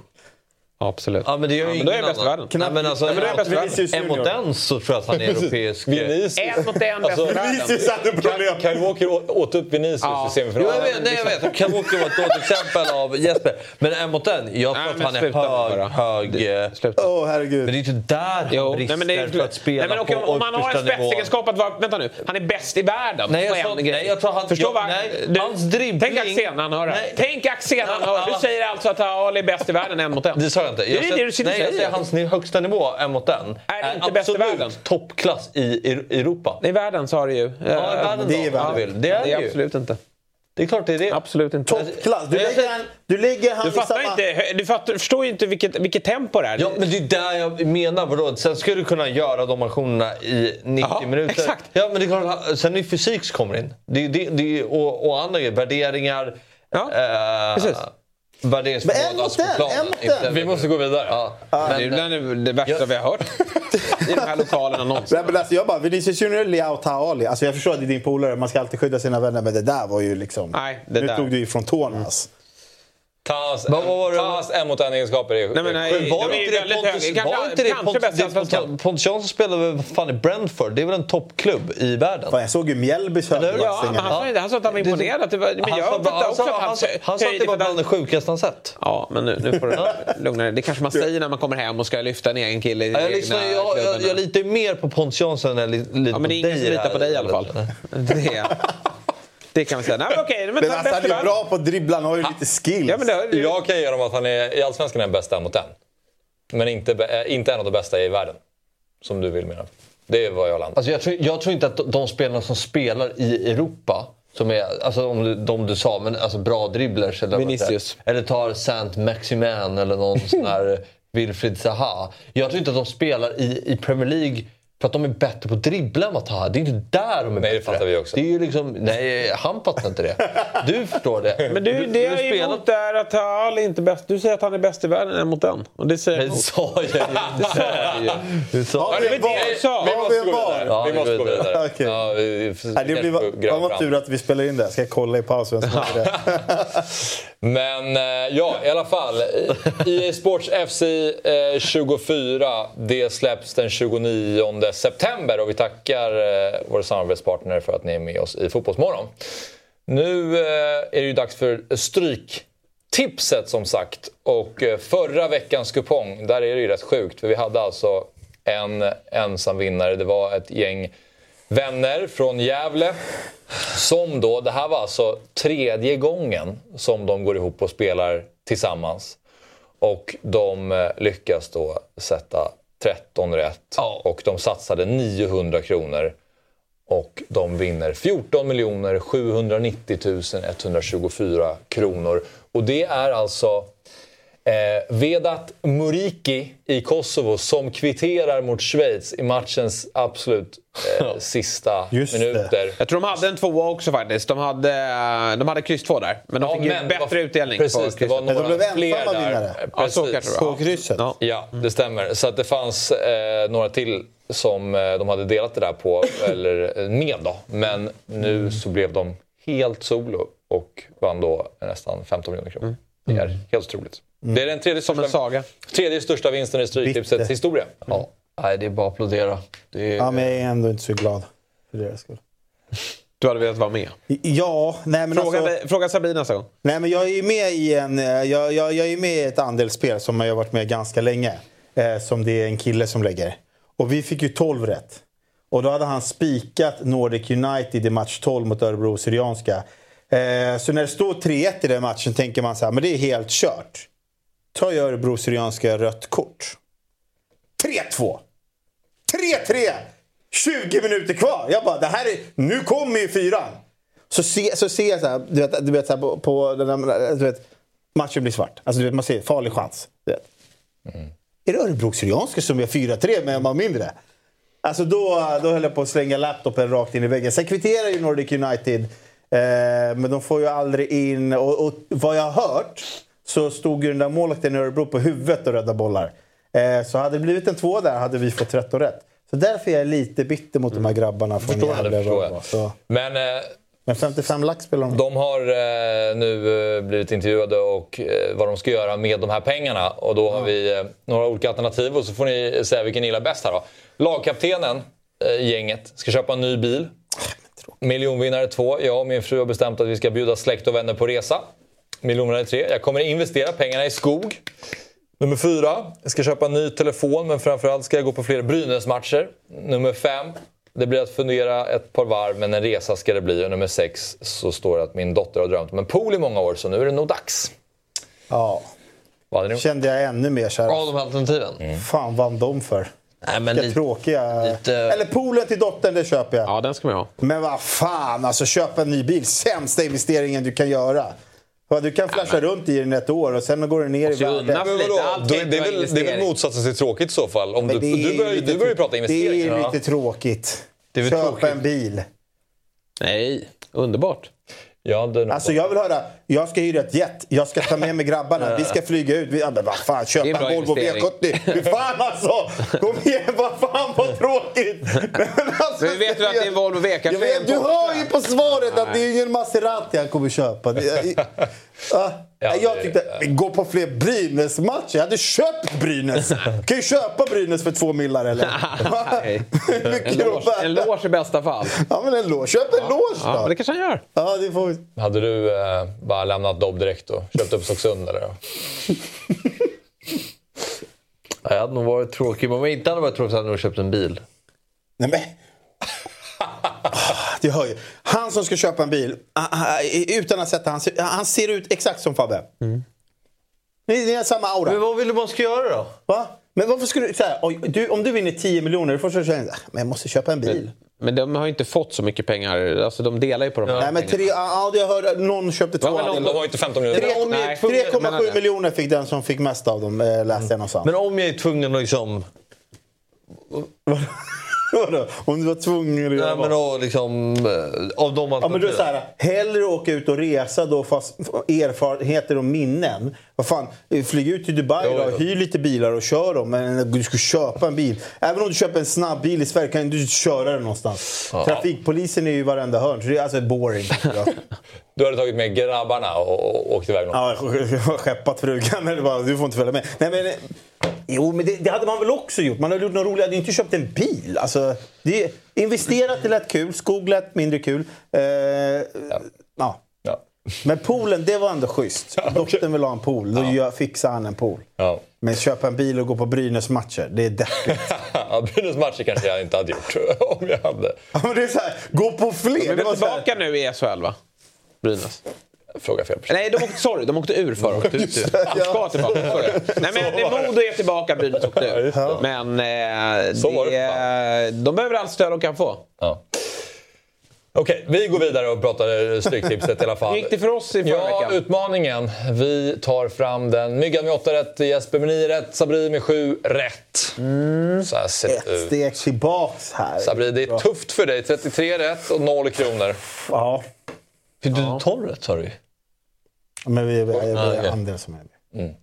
Ja, absolut. Ja, men det gör ju men då är bäst i men alltså, Ja, men då är bäst i världen. Vinicius en mot en så tror jag att han är europeisk. Vinicius. En mot en, bäst Alltså, i världen. Vinicius hade problem. Kyle Walker åt upp Vinicius Ja. i Jo, semifinalen. jag vet, nej, jag vet. Kan Walker vara ett dåligt exempel av Jesper. Men en mot en, jag tror Nej, att han är sluta hög, bara. hög... eh, Sluta. Åh, herregud. Men det är ju inte där Jo, han brister nej, men det är, för att spela nej, men okej, på Om man har en spetsegenskap att vara... Vänta nu. Han är bäst i världen Nej, jag grej. nej, jag tror han- Förstå jag- vad... nej, du, hans dribbling- Tänk Axén när han hör det. Tänk Axén när han hör det. Du säger alltså att Ali är bäst i världen en mot en. Sa jag inte. Det är det du sitter och nej, jag säger. hans högsta nivå, en mot en. Är det inte bäst i absolut världen? toppklass i I- Europa. I världen sa du ju. Ja, i världen det då, är om världen. du vill. Det är Det det är ju. absolut inte. Det är klart det är det. Absolut inte. Toppklass. Du lägger, han, du lägger han Du i fattar samma... inte. Du fattar, förstår ju inte vilket, vilket tempo det är. Ja, men det är där jag menar. Vadå? Sen ska du kunna göra de aktionerna i 90 Ja, minuter. exakt. Ja, men det är klart, sen är det fysik som kommer in. Det, är- det, det, är- och, och andra grejer. Värderingar. Ja, eh, precis. Värderingsförmåga. Men en mot alltså på en, planen, en mot inte- en. Vi måste gå vidare. Ja, det är men, bland det värsta Ja. vi har hört i de här lokalerna någonsin. Men alltså jag bara, Vinicius Junior, Leao Taali. Alltså jag förstår att det är din polare, man ska alltid skydda sina vänner. Men det där var ju liksom... Nej, det nu där. tog du ifrån tårna alltså. Tas, Vad var det- tas en mot en-egenskaper är Nej, men nej, var de inte det Pontus. Kanske- var inte det Pontus, det. Pontus, Jansson spelade väl fan i Brentford? Det är väl en toppklubb i världen? Fan, jag såg ju Mjällbys hur? Ja, han inte- han sa att han var imponerad. Det var, men Han jag han också sa- att han han sa- Han sa att det var bland det sjukaste han sett. Ja, men nu, nu får du lugna dig. Det kanske man säger när man kommer hem och ska lyfta en egen kille i Ja, jag, lyssnar, jag, jag, jag litar ju mer på Pontus Jansson än jag li- litar Ja, men det är på ingen dig som litar på dig i alla fall. Det, det kan vi säga. Nej, men okej. Men Men alltså, han är bra på att dribbla, han har ju lite skills. Ja, men det, Jag kan ge honom att han är i Allsvenskan är den bästa mot en. Men inte, eh, inte en av de bästa i världen. som du vill mena. Det är vad jag landar. Alltså jag, tror, jag tror inte att de- spelarna som spelar i Europa, som är, alltså om du, de du sa, men alltså bra dribblers eller. Vinicius. eller tar Saint Maximin eller någon sån här Wilfried Zaha. Jag tror inte att de spelar i, i Premier League för att de är bättre på att dribbla än vad Zaha är. Det är inte där de är Nej, det bättre. fattar vi också. Det är ju liksom, nej, han fattar inte det. Du förstår det. Men du, det jag är spelar- emot är att Hall är inte bäst. Du säger att han är bäst i världen än mot den. Och det säger jag Det emot. sa jag ju. Det sa jag ju. Det sa jag. en var VAR? sa. Vi måste en gå VAR? vidare. Vi måste gå vidare. Okej. Ja, vi, vi, Nej, det blir, vad fram. tur att vi spelar in det. Ska jag kolla i pausen? vem som det. Men eh, ja, i alla fall. EA Sports FC eh, 24. Det släpps den 29 september och vi tackar eh, våra samarbetspartner för att ni är med oss i Fotbollsmorgon. Nu eh, är det ju dags för Stryktipset som sagt. Och eh, förra veckans kupong, där är det ju rätt sjukt. För vi hade alltså en ensam vinnare. Det var ett gäng vänner från Gävle. Som då, det här var alltså tredje gången som de går ihop och spelar tillsammans. Och de eh, lyckas då sätta 13 rätt. Ja. Och de satsade 900 kronor. Och de vinner 14 790 124 kronor. Och det är alltså eh, Vedat Muriki i Kosovo som kvitterar mot Schweiz i matchens absolut eh, sista Just det. minuter. Jag tror de hade en tvåa också faktiskt. De hade, de hade kryss två där. Men de Ja, fick ju men bättre utdelning på Precis, det var några de blev fler ensamma där. vinnare. Eh, Ja, Precis. det På krysset? Ja. Ja, det stämmer. Så att det fanns eh, några till som eh, de hade delat det där på, eller eh, med då. Men nu så blev de helt solo och vann då nästan 15 miljoner kronor. Det är helt otroligt. Det är den tredje Som en största, saga. tredje största vinsten i Stryktipsets historia. Ja. Nej, det är bara att applådera. Det är, Ja, men jag är ändå inte så glad för deras skull. Du hade velat vara med. Ja, nej men Fråga, alltså... fråga Sabina nästa gång. Nej, men jag är ju med i en, eh, jag, jag, jag är med i ett andelsspel som jag har varit med ganska länge. Eh, som det är en kille som lägger. Och vi fick ju 12 rätt. Och då hade han spikat Nordic United i match 12 mot Örebro Syrianska. Eh, så när det står 3-1 i den matchen tänker man så här, men det är helt kört. Ju Örebro Syrianska rött kort. 3-2! 3-3! 20 minuter kvar. Jag bara, det här är, nu kommer ju fyran. Så, se, så ser jag så här, du vet, du vet så här på, på den där, du vet, matchen blir svart. Alltså du vet, man ser farlig chans. Du vet. Är det Örebro Syrianska som gör 4-3 med en man mindre? Alltså då, då höll jag på att slänga laptopen rakt in i väggen. Sen kvitterar ju Nordic United. Eh, men de får ju aldrig in... Och, och vad jag har hört så stod ju den där målvakten i Örebro på huvudet och räddade bollar. Eh, så hade det blivit en två där hade vi fått 13 rätt. Så därför är jag lite bitter mot de här grabbarna från Förstår Gävle. förstår jag. Så. Men eh, Men 55 lax spelar de. De har eh, nu eh, blivit intervjuade och eh, vad de ska göra med de här pengarna. Och då har vi eh, några olika alternativ och så får ni säga vilken ni gillar bäst här då. Lagkaptenen gänget ska köpa en ny bil. Miljonvinnare två. Jag och min fru har bestämt att vi ska bjuda släkt och vänner på resa. Miljonvinnare tre. Jag kommer investera pengarna i skog. Nummer fyra. Jag ska köpa en ny telefon men framförallt ska jag gå på fler Brynäs-matcher. Nummer fem. Det blir att fundera ett par varv men en resa ska det bli. Och nummer sex så står det att min dotter har drömt om en pool i många år så nu är det nog dags. Ja. Vad hade ni? Kände jag ännu mer så här. Av de alternativen? Fan vann de för? Nej, men lite, tråkiga... lite- Eller poolen till dottern, det köper jag. Ja, den ska man ha. Men vad fan, alltså köpa en ny bil. Sämsta investeringen du kan göra. Du kan flasha runt i den ett år och sen går den ner i värde. Det är, väl, det är väl motsatsen till tråkigt i så fall? Om Men du, du, börjar, lite du börjar ju prata Det är investeringar. ju lite tråkigt. Det är Köpa tråkigt. en bil. Nej, underbart. Jag Alltså jag vill höra, jag ska hyra ett jet, jag ska ta med mig grabbarna, vi ska flyga ut. Vi, ja, men vad fan, köpa en Volvo investering. V70. Fy fan alltså! Kom igen, vad fan vad tråkigt! Men alltså, Men vet du att det är en Volvo V? Jag vet, du hör ju på svaret att det är ingen Maserati han kommer köpa. Det, ja, Ja, jag tyckte, gå på fler Brynäs-matcher. Jag hade köpt Brynäs. kan ju köpa Brynäs för två millar eller? En loge, värda? en loge i bästa fall. Ja men en loge. Köp en loge Ja, då. det kanske han gör. Ja, det får vi. Hade du eh, bara lämnat Dobb direkt och köpt upp Stocksund eller? Jag hade nog varit tråkig. Men om jag inte hade varit tråkig så hade jag nog köpt en bil. Nej men. Du hör ju. Han som ska köpa en bil, ah, ah, utan att sätta han, ser- han ser ut exakt som Fabbe. Ni, ni har samma aura. Men vad vill du man ska göra då? Va? Men varför skulle du... Så här, oj, du om du vinner 10 miljoner, det första du känner "Ah, men jag måste köpa en bil. Men de har ju inte fått så mycket pengar. Alltså, de delar ju på de här Nej, men tre, ja, jag hörde någon köpte två. Ja, men har ju inte 15 miljoner. Tre- om jag är Nej. tvungen- jag menar 3,7 det. miljoner fick den som fick mest av dem, eh, läste jag någonstans. Men om jag är tvungen att liksom... Vadå? Om du var tvungen att göra Nej, men att liksom... eh, Av de Ja, men då är så här, hellre åka ut och resa då fast erfarenheter och minnen. Vad fan, flyg ut till Dubai Jo, då, jo. hyr lite bilar och kör dem. Men du ska köpa en bil. Även om du köper en snabb bil i Sverige kan du inte köra den någonstans. Trafikpolisen är ju i varenda hörn, så det är alltså boring. Ja. Du hade tagit med grabbarna och, och åkt iväg någonstans. Ja, skeppat frugan. Eller bara, du får inte följa med. Nej, men, eh, jo, men det, det hade man väl också gjort. Man hade gjort något roligt. Jag hade inte köpt en bil. Alltså, det, investerat, det lät kul. Skog lät mindre kul. Eh, ja. Ja. Men poolen, det var ändå schysst. Dottern vill ha en pool. Då gör, fixar han en pool. Ja. Men köpa en bil och gå på Brynäs-matcher, det är deppigt. Ja, Brynäs matcher kanske jag inte hade gjort om jag hade. Ja, men det är så här, gå på fler. De Det är var väl så här, tillbaka nu i SHL va? Brynäs. Fråga fel person. Nej, de åkte, sorry, de åkte ur förra året. De ska tillbaka. Sorry. Nej, men det Modo är tillbaka, Brynäs åkte ur. Ja. Men eh, det det, de behöver allt stöd de kan få. Ja. Okej, vi går vidare och pratar Stryktipset i alla fall. Hur gick det för oss i förra Ja, veckan? utmaningen. Vi tar fram den. Myggan med 8 rätt, Jesper med 9 rätt, Sabri med 7 rätt. Så här ser det ett ut. steg tillbaks här. Sabri, det är tufft för dig. 33 rätt och 0 kronor. Ja, Fick du 12 rätt sa du? Men vi, vi, vi Ah, är okej. andel som är med.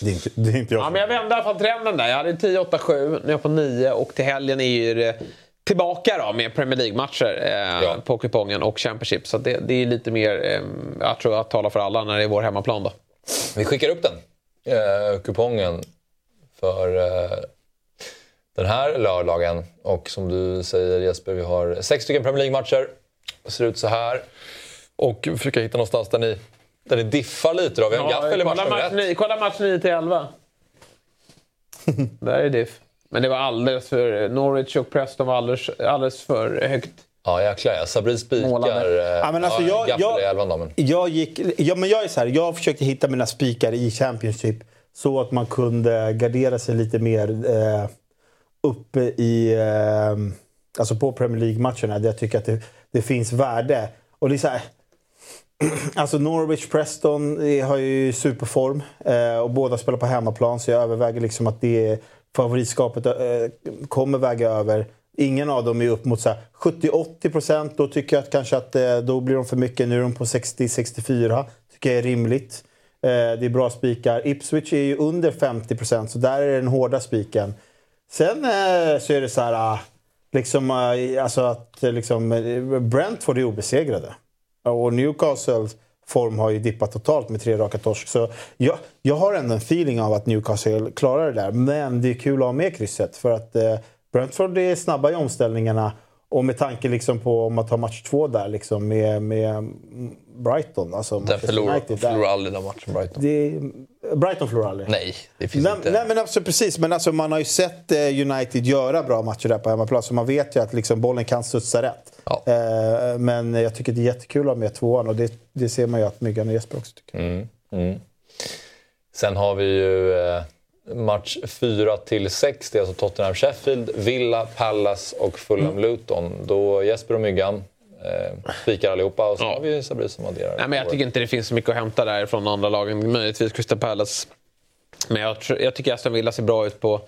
Det, är inte, det är inte jag Ja, men jag vände i alla fall trenden där. Jag hade 10, 8, 7. Nu är jag på 9 och till helgen är det tillbaka då med Premier League-matcher eh, Ja. på kupongen och Championship. Så det, det är lite mer, eh, jag tror att tala för alla när det är vår hemmaplan då. Vi skickar upp den, eh, kupongen, för eh, den här lördagen. Och som du säger Jesper, vi har sex stycken Premier League-matcher. Det ser ut så här. Och försöka hitta någonstans där ni, där ni diffar lite. Då. Vi har en gaffel i match kolla, nummer match ett. 9, kolla match 9 till 11. Där är diff. Men det var alldeles för... Norwich och Preston var alldeles, alldeles för högt. Ja, jäklar ja. Sabri spikar. Eh, Ja, men alltså, ja, jag- gaffel jag- i elvan då, men. Jag gick... Ja, men jag är så här, jag försökte hitta mina spikar i Championship så att man kunde gardera sig lite mer eh, uppe i... Eh, alltså på Premier League-matcherna där jag tycker att det, det finns värde. Och det är så här... Alltså Norwich Preston har ju superform eh, och båda spelar på hemmaplan så jag överväger liksom att det favoritskapet eh, kommer väga över. Ingen av dem är upp mot 70-80 procent. Då tycker jag att kanske att eh, då blir de för mycket. Nu är de på 60-64. Tycker jag är rimligt. Eh, det är bra spikar. Ipswich är ju under 50 procent så där är den hårda spiken. Sen eh, så är det så här... Eh, liksom, alltså att liksom, Brentford är obesegrade. Och Newcastles form har ju dippat totalt med tre raka torsk. Så jag, jag har ändå en feeling av att Newcastle klarar det där. Men det är kul att ha med krysset. För att eh, Brentford är snabba i omställningarna. Och med tanke liksom på om man tar match två där liksom med, med Brighton. Alltså Den förlorar, förlorar aldrig den matchen, Brighton. Det, Brighton förlorar aldrig. Nej, det finns Nej, inte. nej men alltså, precis. Men alltså, man har ju sett eh, United göra bra matcher där på hemmaplan. Så man vet ju att liksom, bollen kan studsa rätt. Ja. Eh, men jag tycker det är jättekul att ha med tvåan. Och det, det ser man ju att Myggan och Jesper också tycker. Sen har vi ju eh, match 4 till 6. Det är alltså Tottenham Sheffield, Villa, Palace och Fulham Mm. Då Jesper och Myggan eh, spikar allihopa och så Ja. har vi Sabri som adderar. Nej, men jag tycker inte det finns så mycket att hämta där från andra lagen. Möjligtvis Crystal Palace. Men jag, jag tycker Aston Villa ser bra ut på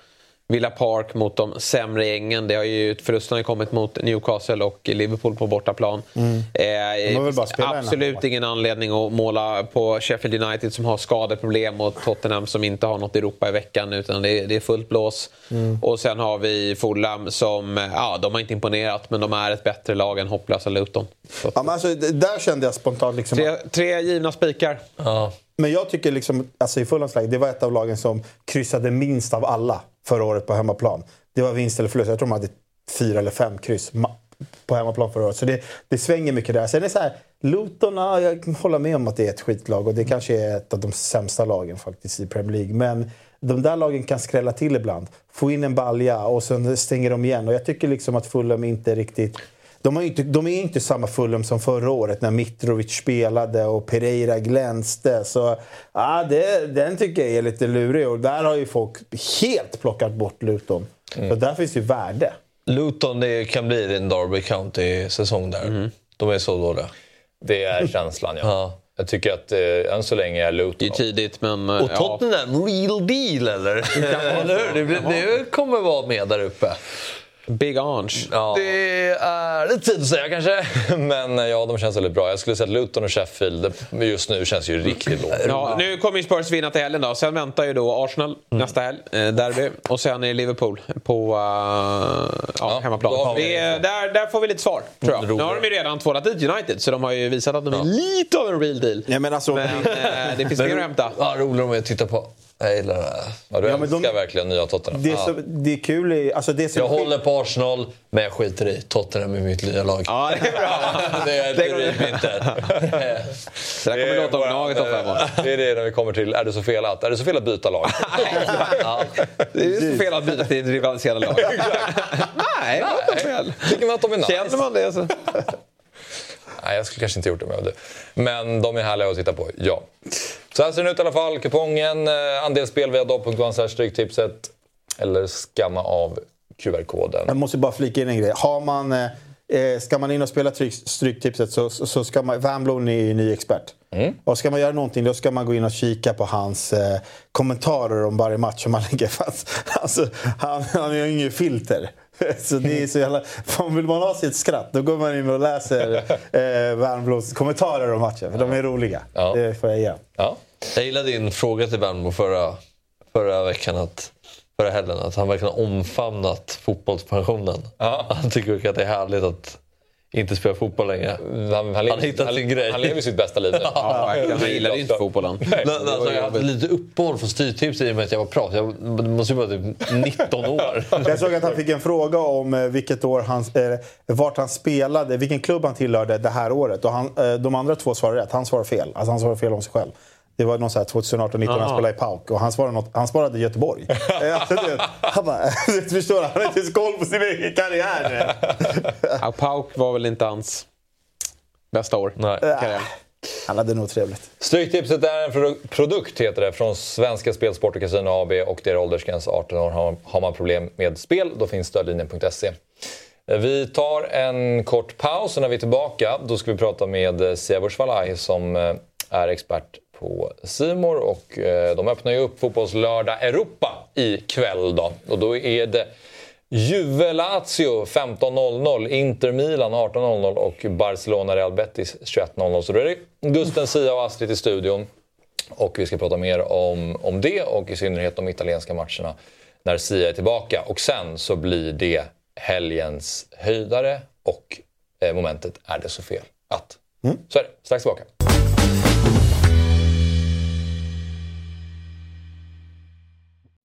Villa Park mot de sämre gängen. Det har ju, förlusten har ju kommit mot Newcastle och Liverpool på bortaplan. Eh, Mm. en absolut ingen anledning att måla på Sheffield United som har skadeproblem och Tottenham som inte har något Europa i veckan utan det är, det är fullt blås. Mm. Och sen har vi Fulham som, ja de har inte imponerat men de är ett bättre lag än hopplösa Luton. Så Ja, men alltså, där kände jag spontant liksom Tre, tre givna spikar. Ja. Men jag tycker liksom, alltså i Fulhams läge, det var ett av lagen som kryssade minst av alla förra året på hemmaplan. Det var vinst eller förlust. Jag tror de hade fyra eller fem kryss på hemmaplan förra året. Så det, det svänger mycket där. Sen är det så här, Luton, ja, jag håller med om att det är ett skitlag och det kanske är ett av de sämsta lagen faktiskt i Premier League. Men de där lagen kan skrälla till ibland. Få in en balja och sen stänger de igen. Och jag tycker liksom att Fulham inte riktigt de, har ju inte, de är inte samma Fulham som förra året när Mitrovic spelade och Pereira glänste. Så ja, det, den tycker jag är lite lurig och där har ju folk helt plockat bort Luton. Så där finns ju värde. Luton det kan bli en Derby County-säsong där. De är så dåliga. Det är känslan, ja. Ja. Jag tycker att eh, än så länge är Det är Luton... tidigt, men... eh, Och Tottenham, real deal eller? eller hur? Det, det kommer vara med där uppe. Big Ange. Ja. Det är lite tid att säga kanske. Men eh, ja, de känns väldigt bra. Jag skulle säga att Luton och Sheffield det- just nu känns ju riktigt lågt. Ja, nu kommer ju Spurs vinna till helgen då. Sen väntar ju då Arsenal nästa helg, eh, derby. Och sen är Liverpool på uh, ja, hemmaplan. har vi- Det är, där, där får vi lite svar, tror jag. Nu har de ju redan tvålat dit United, så de har ju visat att de är lite av en real deal. Ja, men alltså, Men eh, det finns mer att hämta. Ja, roligt de är att titta på. Jag gillar det. här. Ja, du Ja, men de- älskar verkligen nya Tottenham. det, som, det är kul är, alltså det som Jag håller på Arsenal, men jag skiter i. Tottenham är mitt nya lag. Ja, det är bra. Det är Det kommer- inte. Där låta om Gnaget om fem år. Det är det när vi kommer till, är det så fel att? Är det så fel att byta lag? Ja, det är så fel att byta till ett rivaliserande lag. Nej, det var inte fel. Tycker man att de är nice? Känner man det så... Nej, jag skulle kanske inte gjort det om jag var du. Men de är härliga att titta på, ja. Så här ser den ut i alla fall. Kupongen, eh, andelsspel via dobb.one stryktipset. Eller skamma av QR-koden. Jag måste bara flika in en grej. Har man, eh, eh, ska man in och spela tryck, Stryktipset så, så så ska man... Van är ju ny expert. Och ska man göra någonting då ska man gå in och kika på hans eh, kommentarer om varje match som han lägger fast. Alltså, han, han har ju inget filter. Så det är så jävla... Fan, Vill man ha sitt skratt då går man in och läser eh, Van Bloms kommentarer om matchen. För de är roliga. Ja. Det får jag ge. Ja. Jag gillade din fråga till Värnamo förra, förra veckan. Att, förra helgen. Att han verkligen har omfamnat fotbollspensionen. Ja. Han tycker att det är härligt att inte spela fotboll längre. Han, han, lever, hittat han, sin grej. Han lever sitt bästa liv. Ja. Han gillade ju inte fotbollen. Nej, alltså, jag hade lite uppehåll från styrtips i och med att jag var proffs. Jag måste ju vara typ 19 år. Jag såg att han fick en fråga om eh, vilket år han, eh, vart han spelade, vilken klubb han tillhörde det här året. Och han, eh, de andra två svarade rätt. Han svarade fel. Alltså han svarade fel om sig själv. Det var någon så här 2018-19 han Aha. spelade i PAOK och han svarade, något, han svarade Göteborg. Eh, alltså, det, han bara, du förstår, han har inte ens koll på sin egen karriär. Ja, Pauk var väl inte hans bästa år. Nej. Karriär. Han hade nog trevligt. Stryktipset är en produ- produkt heter det från Svenska Spel, Sport och Casino AB och det är åldersgräns 18 år. Har, har man problem med spel då finns stödlinjen.se. Vi tar en kort paus och när vi är tillbaka då ska vi prata med Siavosh Valai som eh, är expert på Simor och eh, de öppnar ju upp Fotbollslördag Europa ikväll då. Och då är det Juve Lazio 15.00, Inter Milan 18.00 och Barcelona Real Betis 21.00. Så då är det Gusten, Sia och Astrid i studion. Och vi ska prata mer om, om det och i synnerhet de italienska matcherna när Sia är tillbaka. Och sen så blir det helgens höjdare och eh, momentet Är det så fel att? Så är det, strax tillbaka.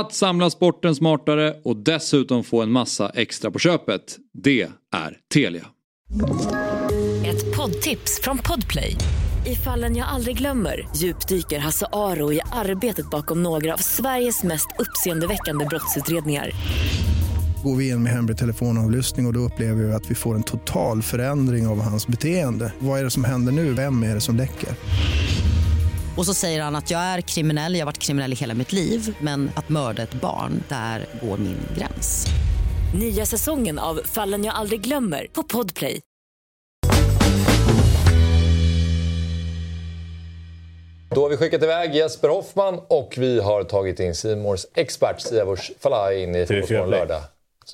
att samla sporten smartare och dessutom få en massa extra på köpet, det är Telia. Ett poddtips från Podplay. I fallen jag aldrig glömmer djupdyker Hasse Aro i arbetet bakom några av Sveriges mest uppseendeväckande brottsutredningar. Går vi in med hemlig telefonavlyssning och, och då upplever vi att vi får en total förändring av hans beteende. Vad är det som händer nu? Vem är det som läcker? Och så säger han att jag är kriminell, jag har varit kriminell i hela mitt liv men att mörda ett barn, där går min gräns. Nya säsongen av Fallen jag aldrig glömmer på Podplay. Då har vi skickat iväg Jesper Hoffman och vi har tagit in Simors expert Siavosh Falai in i Fotbollsmorgon lördag.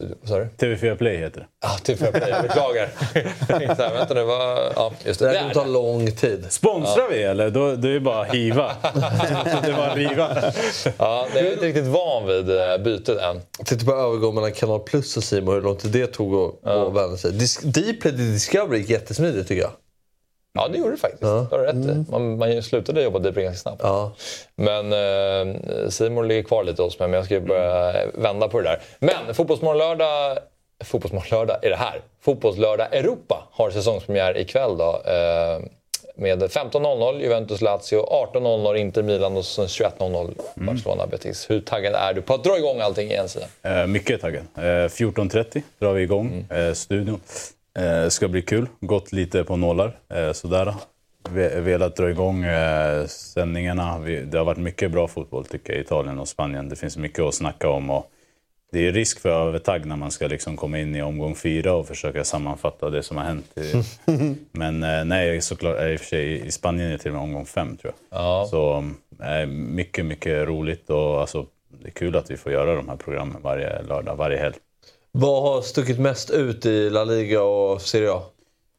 Så, vad sa du? TV4 Play heter det. Ja, TV4 Play. Jag beklagar. Jag här, vänta nu, vad... Ja, just det. Det här kommer ta lång tid. Sponsrar vi eller? Då, då är det bara hiva. det var riva. Ja, det är jag inte riktigt van vid eh, bytet än. Titta på övergången mellan Kanal Plus och Simon hur lång tid det tog att att vända sig. Dplay till Discovery gick jättesmidigt tycker jag. Ja, det gjorde det faktiskt. Det har du rätt i. Man, man slutade jobba Deeply ganska snabbt. Ja. Men eh, Simon ligger kvar lite hos mig, men jag ska ju börja vända på det där. Men Fotbollsmorgon-lördag... Fotbollsmorgon-lördag är det här. Fotbollslördag Europa har säsongspremiär ikväll då. Eh, med 15.00 Juventus-Lazio, 18.00 Inter Milan och sen 21.00 Barcelona Betis. Hur taggad är du på att dra igång allting igen? Eh, mycket taggad. Eh, 14.30 drar vi igång eh, studion. Eh, ska bli kul. Gått lite på nålar. Eh, sådär. Velat dra igång eh, sändningarna. Vi, det har varit mycket bra fotboll tycker jag i Italien och Spanien. Det finns mycket att snacka om. Och det är risk för övertagg när man ska liksom komma in i omgång fyra och försöka sammanfatta det som har hänt. Men eh, nej, såklart. eh, I och för sig, i Spanien är det till och med omgång fem tror jag. Ja. Så eh, mycket, mycket roligt och alltså, det är kul att vi får göra de här programmen varje lördag, varje helg. Vad har stuckit mest ut i La Liga och Serie A?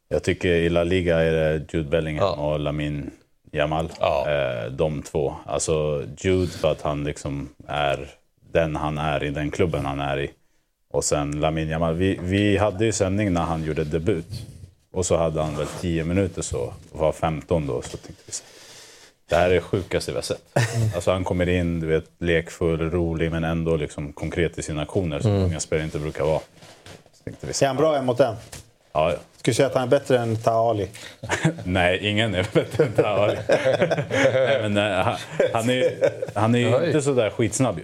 Jag tycker i La Liga är det Jude Bellingham och Lamin Jamal. Eh, de två. Alltså Jude för att han liksom är den han är i den klubben han är i. Och sen Lamin Jamal. Vi, vi hade ju sändning när han gjorde debut. Och så hade han väl 10 minuter så, var 15 då. Så tänkte vi så det här är det sjukaste vi har sett. Alltså han kommer in, du vet, lekfull, rolig men ändå liksom konkret i sina aktioner som Mm. unga spelare inte brukar vara. Är han bra en mot en? Ja, ja. Skulle du säga att han är bättre än Taali? Nej, ingen är bättre än Traore. Nej, men, eh, han, han är, han är ju inte sådär skitsnabb ju.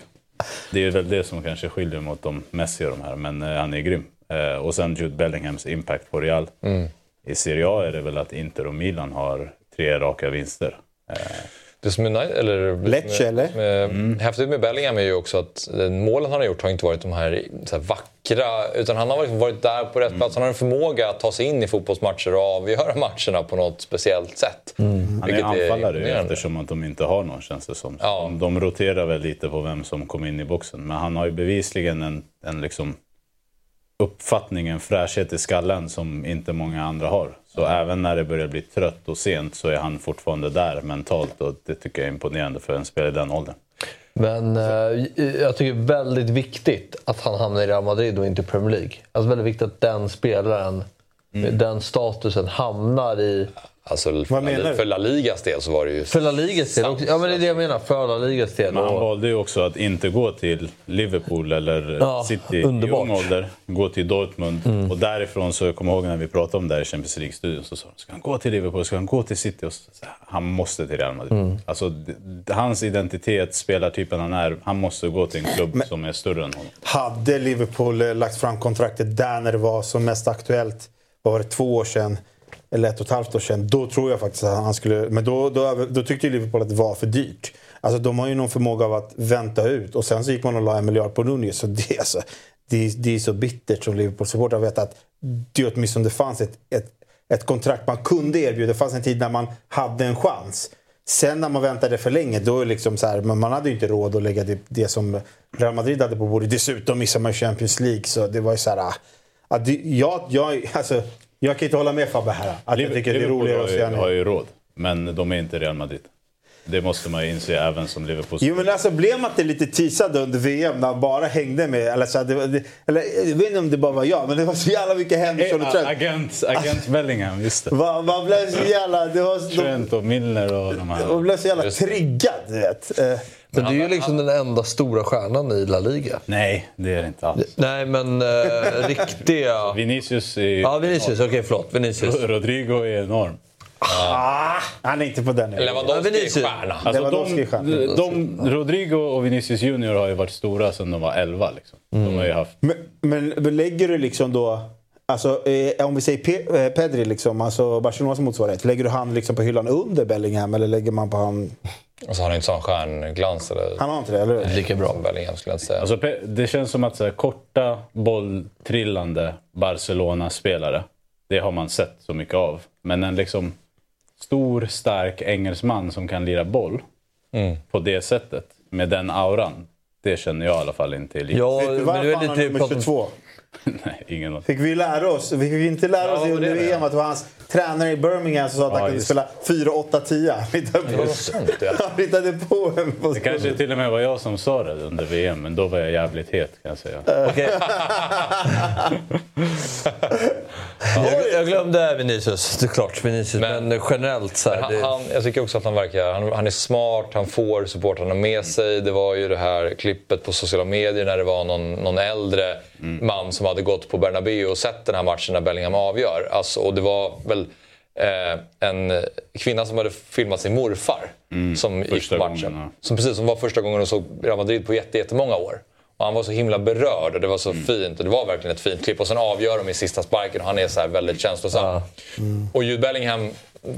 Det är väl det som kanske skiljer mot de Messi och de här, men eh, han är grym. Eh, och sen Jude Bellinghams impact på Real. Mm. I Serie A är det väl att Inter och Milan har tre raka vinster. Eh, Det som är, nice, eller, Lecce, eller? Som är, häftigt med Bellingham är ju också att målen han har gjort har inte varit de här, så här vackra, utan han har liksom varit där på rätt plats. Han har en förmåga att ta sig in i fotbollsmatcher och avgöra matcherna på något speciellt sätt. Han är anfallare imponerande. eftersom att de inte har någon känns det som. Ja. De, de roterar väl lite på vem som kommer in i boxen. Men han har ju bevisligen en, en liksom uppfattning, en fräschhet i skallen som inte många andra har. Så även när det börjar bli trött och sent så är han fortfarande där mentalt och det tycker jag är imponerande för en spelare i den åldern. Men eh, jag tycker det är väldigt viktigt att han hamnar i Real Madrid och inte i Premier League. Alltså väldigt viktigt att den spelaren med den statusen hamnar i... Alltså, för, Vad menar La, för La Ligas del så var det ju... För La Ligas del också. Ja men det är det jag menar. För La Ligas del. Men han Och- valde ju också att inte gå till Liverpool eller Ja, City underbart. i ung ålder. Gå till Dortmund. Och därifrån så, jag kommer ihåg när vi pratade om det här i Champions League-studion, så sa de, ska han gå till Liverpool, ska han gå till City? Och så, han måste till Real Madrid. Alltså, d- d- hans identitet, spelartypen han är, han måste gå till en klubb som är större än honom. Hade Liverpool eh, lagt fram kontraktet där när det var som mest aktuellt, vad var det, två år sedan? Eller ett och ett halvt år sedan. Då tror jag faktiskt att han skulle... Men då, då, då tyckte ju Liverpool att det var för dyrt. Alltså de har ju någon förmåga av att vänta ut. Och sen så gick man och la en miljard på Nunez. Så det, är alltså, det, det är så bittert som Liverpool-supporter att veta att det åtminstone det fanns ett, ett, ett kontrakt man kunde erbjuda. Det fanns en tid när man hade en chans. Sen när man väntade för länge, då är det liksom så här, men man hade ju inte råd att lägga det, det som Real Madrid hade på bordet. Dessutom missade man Champions League, så det var ju så här... Ah. Att jag, jag, alltså, jag kan inte hålla med Fabbe här. Att jag tycker det är roligare att har ju råd, men de är inte Real Madrid. Det måste man ju inse även som Liverpool. Jo men alltså blev man inte lite teasad under VM när han bara hängde med, eller, så det, eller jag vet inte om det bara var jag, men det var så jävla mycket Henderson och Eh, Trent. Agent, agent Bellingham, just det. Man, man blev så jävla, det var, Trent och Milner och de här. man blev så jävla triggad, du vet. Men det är ju liksom den enda stora stjärnan i La Liga. Nej, det är det inte alls. Nej men eh, riktiga... Vinicius är ju... Ja Vinicius, okej förlåt. Vinicius. Rodrigo är enorm. Ah, han är inte på den nivån. Lewandowski är Vinicius. stjärna. Alltså de, de, Rodrigo och Vinicius Junior har ju varit stora sedan de var 11. Liksom. De har ju haft... Men, men, men lägger du liksom då... Alltså, eh, om vi säger Pe- eh, Pedri, liksom, alltså Barcelonas motsvarighet. Lägger du han liksom på hyllan under Bellingham eller lägger man på han... Alltså, han har inte sån stjärnglans eller... Han har inte det, eller hur? Lika bra som Bellingham skulle jag inte säga. Alltså, det känns som att så här, korta, bolltrillande Barcelona-spelare, det har man sett så mycket av. Men en liksom stor, stark engelsman som kan lira boll Mm. på det sättet, med den auran. det känner jag i alla fall inte är lika. Ja, Vet du men varför du är lite nummer pratat- 22? Nej, ingen aning. Fick vi lära oss? Vi fick inte lära oss Ja, under. VM att det var hans tränare i Birmingham som sa att Ja, han kunde just spela 4, 8, 10. Han hittade på, han hittade på en på Det kanske till och med var jag som sa det under VM, men då var jag jävligt het kan jag säga. Jag, jag glömde Vinicius, såklart. Vinicius. Men, generellt så här, Men det, han, han, jag tycker också att han verkar... Han, han är smart, han får supportrarna med sig. Det var ju det här klippet på sociala medier när det var någon, någon äldre man som hade gått på Bernabéu och sett den här matchen när Bellingham avgör. Alltså, och det var väl eh, en kvinna som hade filmat sin morfar som gick på matchen. gången, ja. Som precis som var första gången hon såg Real Madrid på jätte- jättemånga år. Och han var så himla berörd och det var så fint. Och det var verkligen ett fint klipp. Och sen avgör de i sista sparken och han är så här väldigt känslosam. Och Jude Bellingham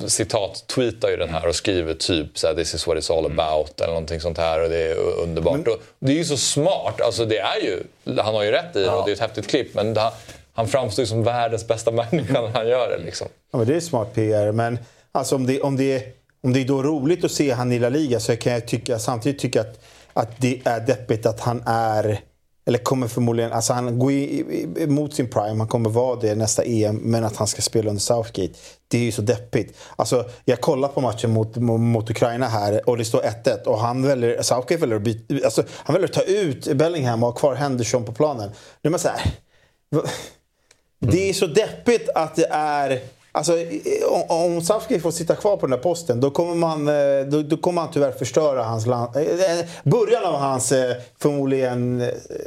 citat tweetar ju den här och skriver typ så här, “This is what it's all about” eller någonting sånt här och det är underbart. Och det är ju så smart. Alltså det är ju, han har ju rätt i det och det är ett häftigt klipp. Men det, han framstår ju som världens bästa människa när han gör det. Liksom. Ja, men det är smart PR. Men alltså, om, det, om, det, om det är då roligt att se han i La Liga så kan jag tycka, samtidigt tycka att, att det är deppigt att han är eller kommer förmodligen, alltså han går i, mot sin prime, han kommer vara det nästa EM, men att han ska spela under Southgate. Det är ju så deppigt. Alltså, jag kollar på matchen mot, mot Ukraina här och det står 1-1 och han väljer, Southgate väljer att, byta, alltså, han väljer att ta ut Bellingham och ha kvar Henderson på planen. Nu är man så här, det är så deppigt att det är... Alltså, om- Southgate får sitta kvar på den där posten då kommer man, eh, då, då kommer man tyvärr förstöra hans land, eh, eh, början av hans förmodligen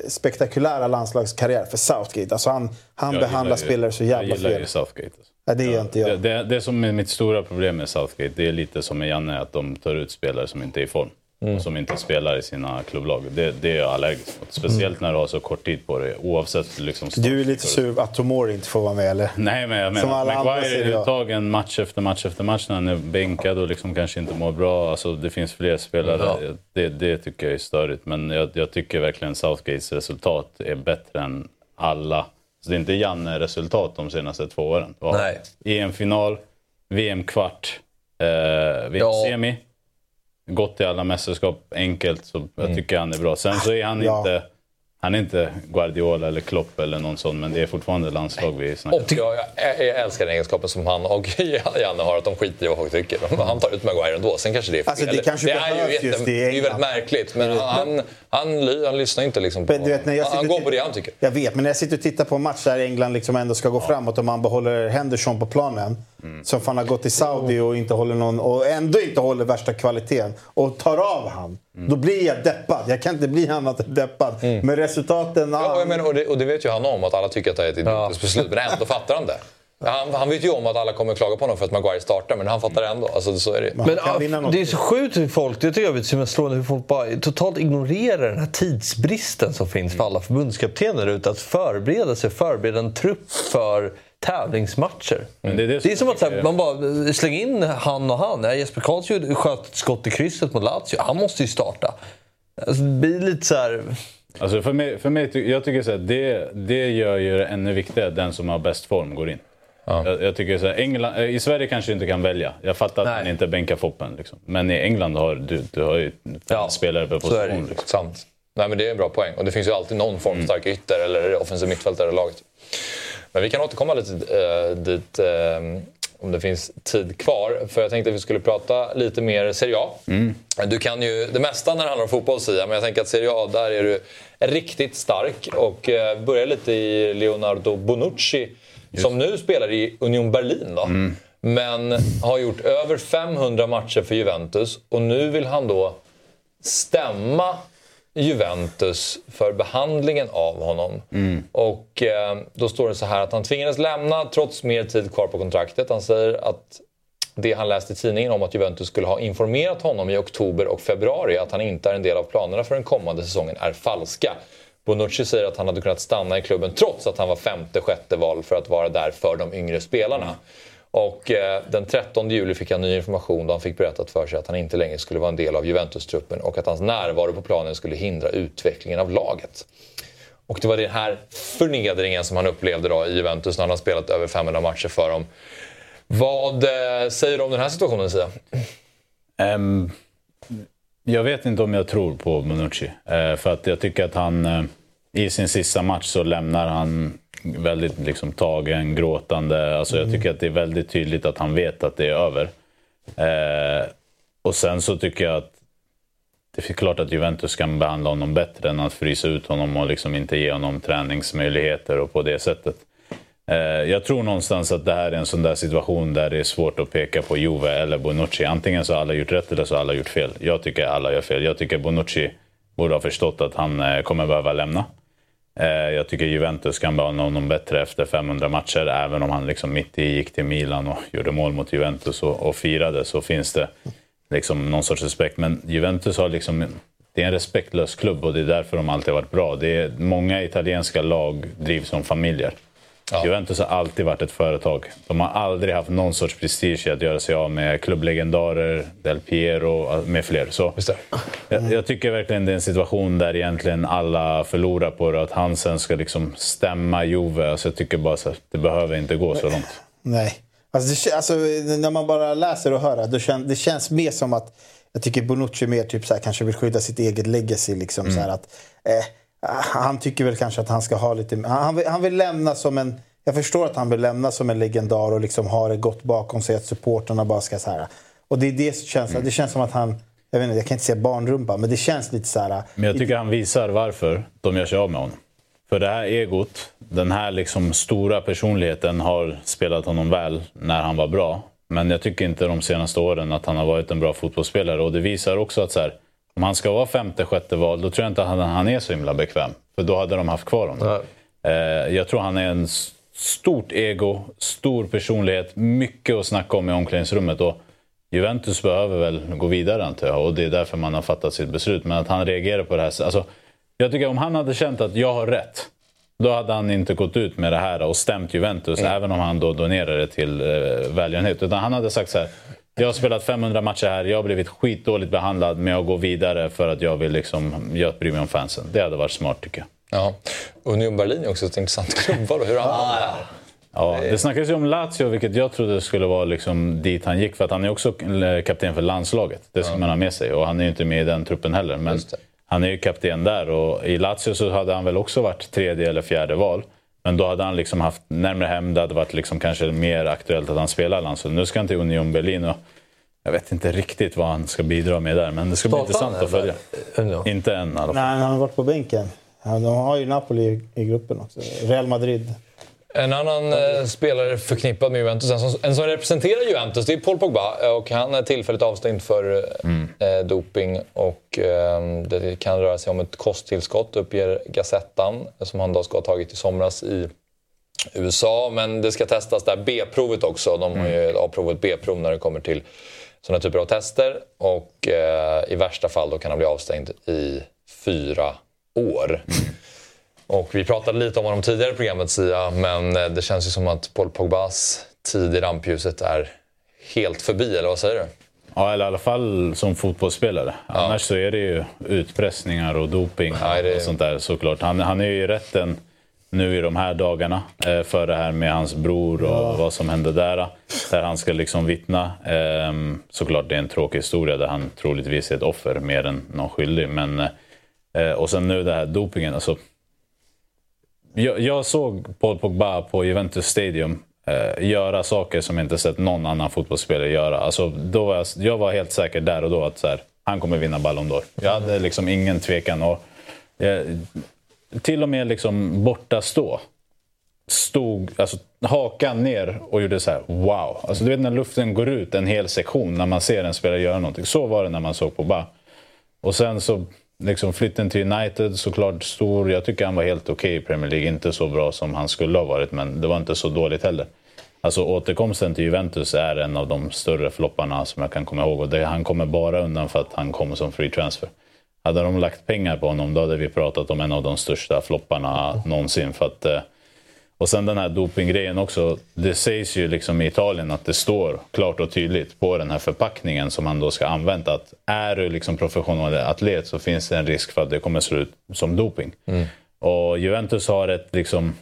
spektakulära landslagskarriär för Southgate. Alltså han han Jag behandlar spelare så jävla Jag gillar fel. ju Southgate. Alltså. Ja, det gör inte jag. Det, det, det som är mitt stora problem med Southgate, det är lite som med Janne, att de tar ut spelare som inte är i form. Mm. Och som inte spelar i sina klubblag. Det, det är jag allergisk mot. Speciellt när du har så kort tid på dig. Oavsett liksom... Du är lite sur att Tomori inte får vara med eller? Nej, men jag menar Maguire är uttagen match efter match efter match när han är bänkad och liksom kanske inte mår bra. Alltså, det finns fler spelare. Det, det tycker jag är störigt. Men jag, jag tycker verkligen Southgates resultat är bättre än alla. Så det är inte Janne-resultat de senaste två åren. EM-final, VM-kvart, eh, VM-semi. Gått till alla mästerskap enkelt, så jag tycker han är bra. Sen så är han Ja. inte... Han är inte Guardiola eller Klopp eller någon sån, men det är fortfarande landslag vi snackar om. Jag, jag, jag älskar den egenskapen som han och Janne har, att de skiter i vad folk tycker. Han tar ut Maguire ändå. Sen kanske det är fel. Alltså, det kanske är behövs ju just i det är ju väldigt märkligt. Men han, han, ly- han lyssnar inte liksom på... Men vet, när jag han, han går på det han tycker. Jag vet, men när jag sitter och tittar på en match där England liksom ändå ska gå framåt och man behåller Henderson på planen. Som fan har gått till Saudi och, inte håller någon, och ändå inte håller värsta kvaliteten. Och tar av han. Då blir jag deppad. Jag kan inte bli annat än deppad. Men resultaten... Ja, jag menar, och, det, och det vet ju han om, att alla tycker att det är ett idiotiskt beslut. Men ändå fattar han det. Han, han vet ju om att alla kommer klaga på honom för att Maguire startar, men han fattar det ändå. Alltså, så är det. Men ja, det är så sjukt hur folk, det tycker jag är så slående hur folk bara totalt ignorerar den här tidsbristen som finns för alla förbundskaptener ute att förbereda sig, förbereda en trupp för tävlingsmatcher. Men det är det Det är som att så här, jag- man bara slänger in han och han. Ja, Jesper Karlsson sköt ett skott i krysset mot Lazio. Han måste ju starta. Alltså, det blir lite så här... Alltså för mig, för mig jag tycker så här, det, det gör ju det ännu viktigare att den som har bäst form går in. Jag, jag tycker så här, England, eh, I Sverige kanske du inte kan välja. Jag fattar att man inte bänkar Foppen. Liksom. Men i England har du, du har ju fem spelare per Så är det position. Liksom. Sant. Nej, men det är en bra poäng. Och det finns ju alltid någon formstark ytter eller offensiv mittfältare i laget. Men vi kan återkomma lite eh, dit eh, om det finns tid kvar. För jag tänkte att vi skulle prata lite mer Serie A. Du kan ju det mesta när det handlar om fotboll, Sia, men jag tänker att Serie A, där är du riktigt stark. Och eh, börjar lite i Leonardo Bonucci, som nu spelar i Union Berlin. Då. Men har gjort över 500 matcher för Juventus och nu vill han då stämma Juventus för behandlingen av honom. Och eh, då står det så här att han tvingades lämna trots mer tid kvar på kontraktet. Han säger att det han läste i tidningen om att Juventus skulle ha informerat honom i oktober och februari att han inte är en del av planerna för den kommande säsongen är falska. Bonucci säger att han hade kunnat stanna i klubben trots att han var femte, sjätte val för att vara där för de yngre spelarna. Och eh, den 13 juli fick han ny information då han fick berättat för sig att han inte längre skulle vara en del av Juventus-truppen och att hans närvaro på planen skulle hindra utvecklingen av laget. Och det var den här förnedringen som han upplevde då i Juventus när han har spelat över 500 matcher för dem. Vad eh, säger du om den här situationen, Sia? Um, Jag vet inte om jag tror på Bonucci. Uh, för att jag tycker att han uh, i sin sista match så lämnar han väldigt liksom, tagen, gråtande. Alltså, Jag tycker att det är väldigt tydligt att han vet att det är över. Eh, och sen så tycker jag att det är klart att Juventus kan behandla honom bättre än att frysa ut honom och liksom inte ge honom träningsmöjligheter och på det sättet. Eh, Jag tror någonstans att det här är en sån där situation där det är svårt att peka på Juve eller Bonucci. Antingen så har alla gjort rätt eller så har alla gjort fel. Jag tycker alla gör fel. Jag tycker Bonucci borde ha förstått att han eh, kommer behöva lämna. Eh, jag tycker Juventus kan behålla honom bättre efter 500 matcher. Även om han liksom mitt i gick till Milan och gjorde mål mot Juventus och, och firade så finns det liksom någon sorts respekt. Men Juventus har liksom, det är en respektlös klubb och det är därför de alltid varit bra. Det är, många italienska lag drivs som familjer. Juventus har alltid varit ett företag. De har aldrig haft någon sorts prestige att göra sig av med klubblegendarer, Del Piero med fler. Så jag, jag tycker verkligen det är en situation där egentligen alla förlorar på det. Att han sen ska liksom stämma Juve. Alltså jag tycker bara att det behöver inte gå så långt. Nej. Alltså, det, alltså, när man bara läser och hör det, kän, det känns mer som att jag tycker Bonucci mer typ så här, kanske vill skydda sitt eget legacy. Liksom, så här, att, eh, han tycker väl kanske att han ska ha lite... Han vill, han vill lämna som en... Jag förstår att han vill lämna som en legendar och liksom ha det gott bakom sig. Att supporterna bara ska så här... Och det är det känslan. Det känns som att han... Jag, vet inte, jag kan inte säga barnrumpa, men det känns lite så här... Men jag tycker han visar varför de gör sig av med honom. För det här egot, den här liksom stora personligheten har spelat honom väl när han var bra. Men jag tycker inte de senaste åren att han har varit en bra fotbollsspelare. Och det visar också att så här, om han ska vara femte, sjätte val, då tror jag inte att han, är så himla bekväm. För då hade de haft kvar honom. Eh, jag tror han är en stort ego, stor personlighet, mycket att snacka om i omklädningsrummet. Och Juventus behöver väl gå vidare antar jag och det är därför man har fattat sitt beslut. Men att han reagerar på det här sättet- alltså, Jag tycker om han hade känt att jag har rätt, då hade han inte gått ut med det här och stämt Juventus, även om han då donerar det till eh, välgörenhet. Utan han hade sagt så här, jag har spelat 500 matcher här, jag har blivit skitdåligt behandlad, men jag går vidare för att jag vill liksom, jag bryr mig om fansen. Det hade varit smart tycker jag. Ja. Union Berlin är också ett intressant klubbval. Hur han ah, Ja, det snackas ju om Lazio, vilket jag trodde skulle vara liksom dit han gick. För att han är också kapten för landslaget. Det ska man ha med sig. Och han är ju inte med i den truppen heller. Men han är ju kapten där. Och i Lazio så hade han väl också varit tredje eller fjärde val. Men då hade han liksom haft närmare hem. Det hade varit liksom kanske mer aktuellt att han spelar i landslaget. Nu ska han till Union Berlin. Och jag vet inte riktigt vad han ska bidra med där. Men det ska bli Startar han intressant att följa. Inte än i alla fall. Nej, han har varit på bänken. De har ju Napoli i gruppen också. Real Madrid. En annan eh, spelare förknippad med Juventus, en som, en som representerar Juventus, det är Paul Pogba. eh, Och han är tillfälligt avstängd för eh, doping. Och eh, det kan röra sig om ett kosttillskott, uppger Gazettan, som han då ska ha tagit i somras i USA. Men det ska testas där B-provet också. De har ju A-provet B-prov när det kommer till sådana typer av tester. Och eh, i värsta fall då kan han bli avstängd i fyra år. Och vi pratade lite om honom tidigare i programmet Sia, men eh, det känns ju som att Paul Pogbas tid i rampljuset är helt förbi, eller vad säger du? Ja, eller i alla fall som fotbollsspelare. Annars så är det ju utpressningar och doping och sånt där såklart. Han, han är ju i rätten nu i de här dagarna eh, för det här med hans bror och vad som hände där. Där han ska liksom vittna. Ehm, såklart det är en tråkig historia där han troligtvis är ett offer mer än någon skyldig. Men, eh, och sen nu det här dopingen. Alltså, jag, jag såg Paul Pogba på Juventus Stadium eh, göra saker som jag inte sett någon annan fotbollsspelare göra. Alltså, då var jag, jag var helt säker där och då att så här, han kommer vinna Ballon d'Or. Jag hade liksom ingen tvekan. Och, eh, till och med liksom borta stå stod alltså, hakan ner och gjorde så här wow. Alltså, du vet när luften går ut en hel sektion när man ser en spelare göra någonting. Så var det när man såg Pogba. Och sen så liksom flytten till United såklart stor. Jag tycker han var helt okej i Premier League. Inte så bra som han skulle ha varit men det var inte så dåligt heller. Alltså återkomsten till Juventus är en av de större flopparna som jag kan komma ihåg. Och det, han kommer bara undan för att han kommer som free transfer. Hade de lagt pengar på honom då hade vi pratat om en av de största flopparna någonsin. För att, eh, och sen den här dopinggrejen också. Det sägs ju liksom i Italien att det står klart och tydligt på den här förpackningen som man då ska använda att är du liksom professionell atlet så finns det en risk för att det kommer se ut som doping. Och Juventus har ett liksom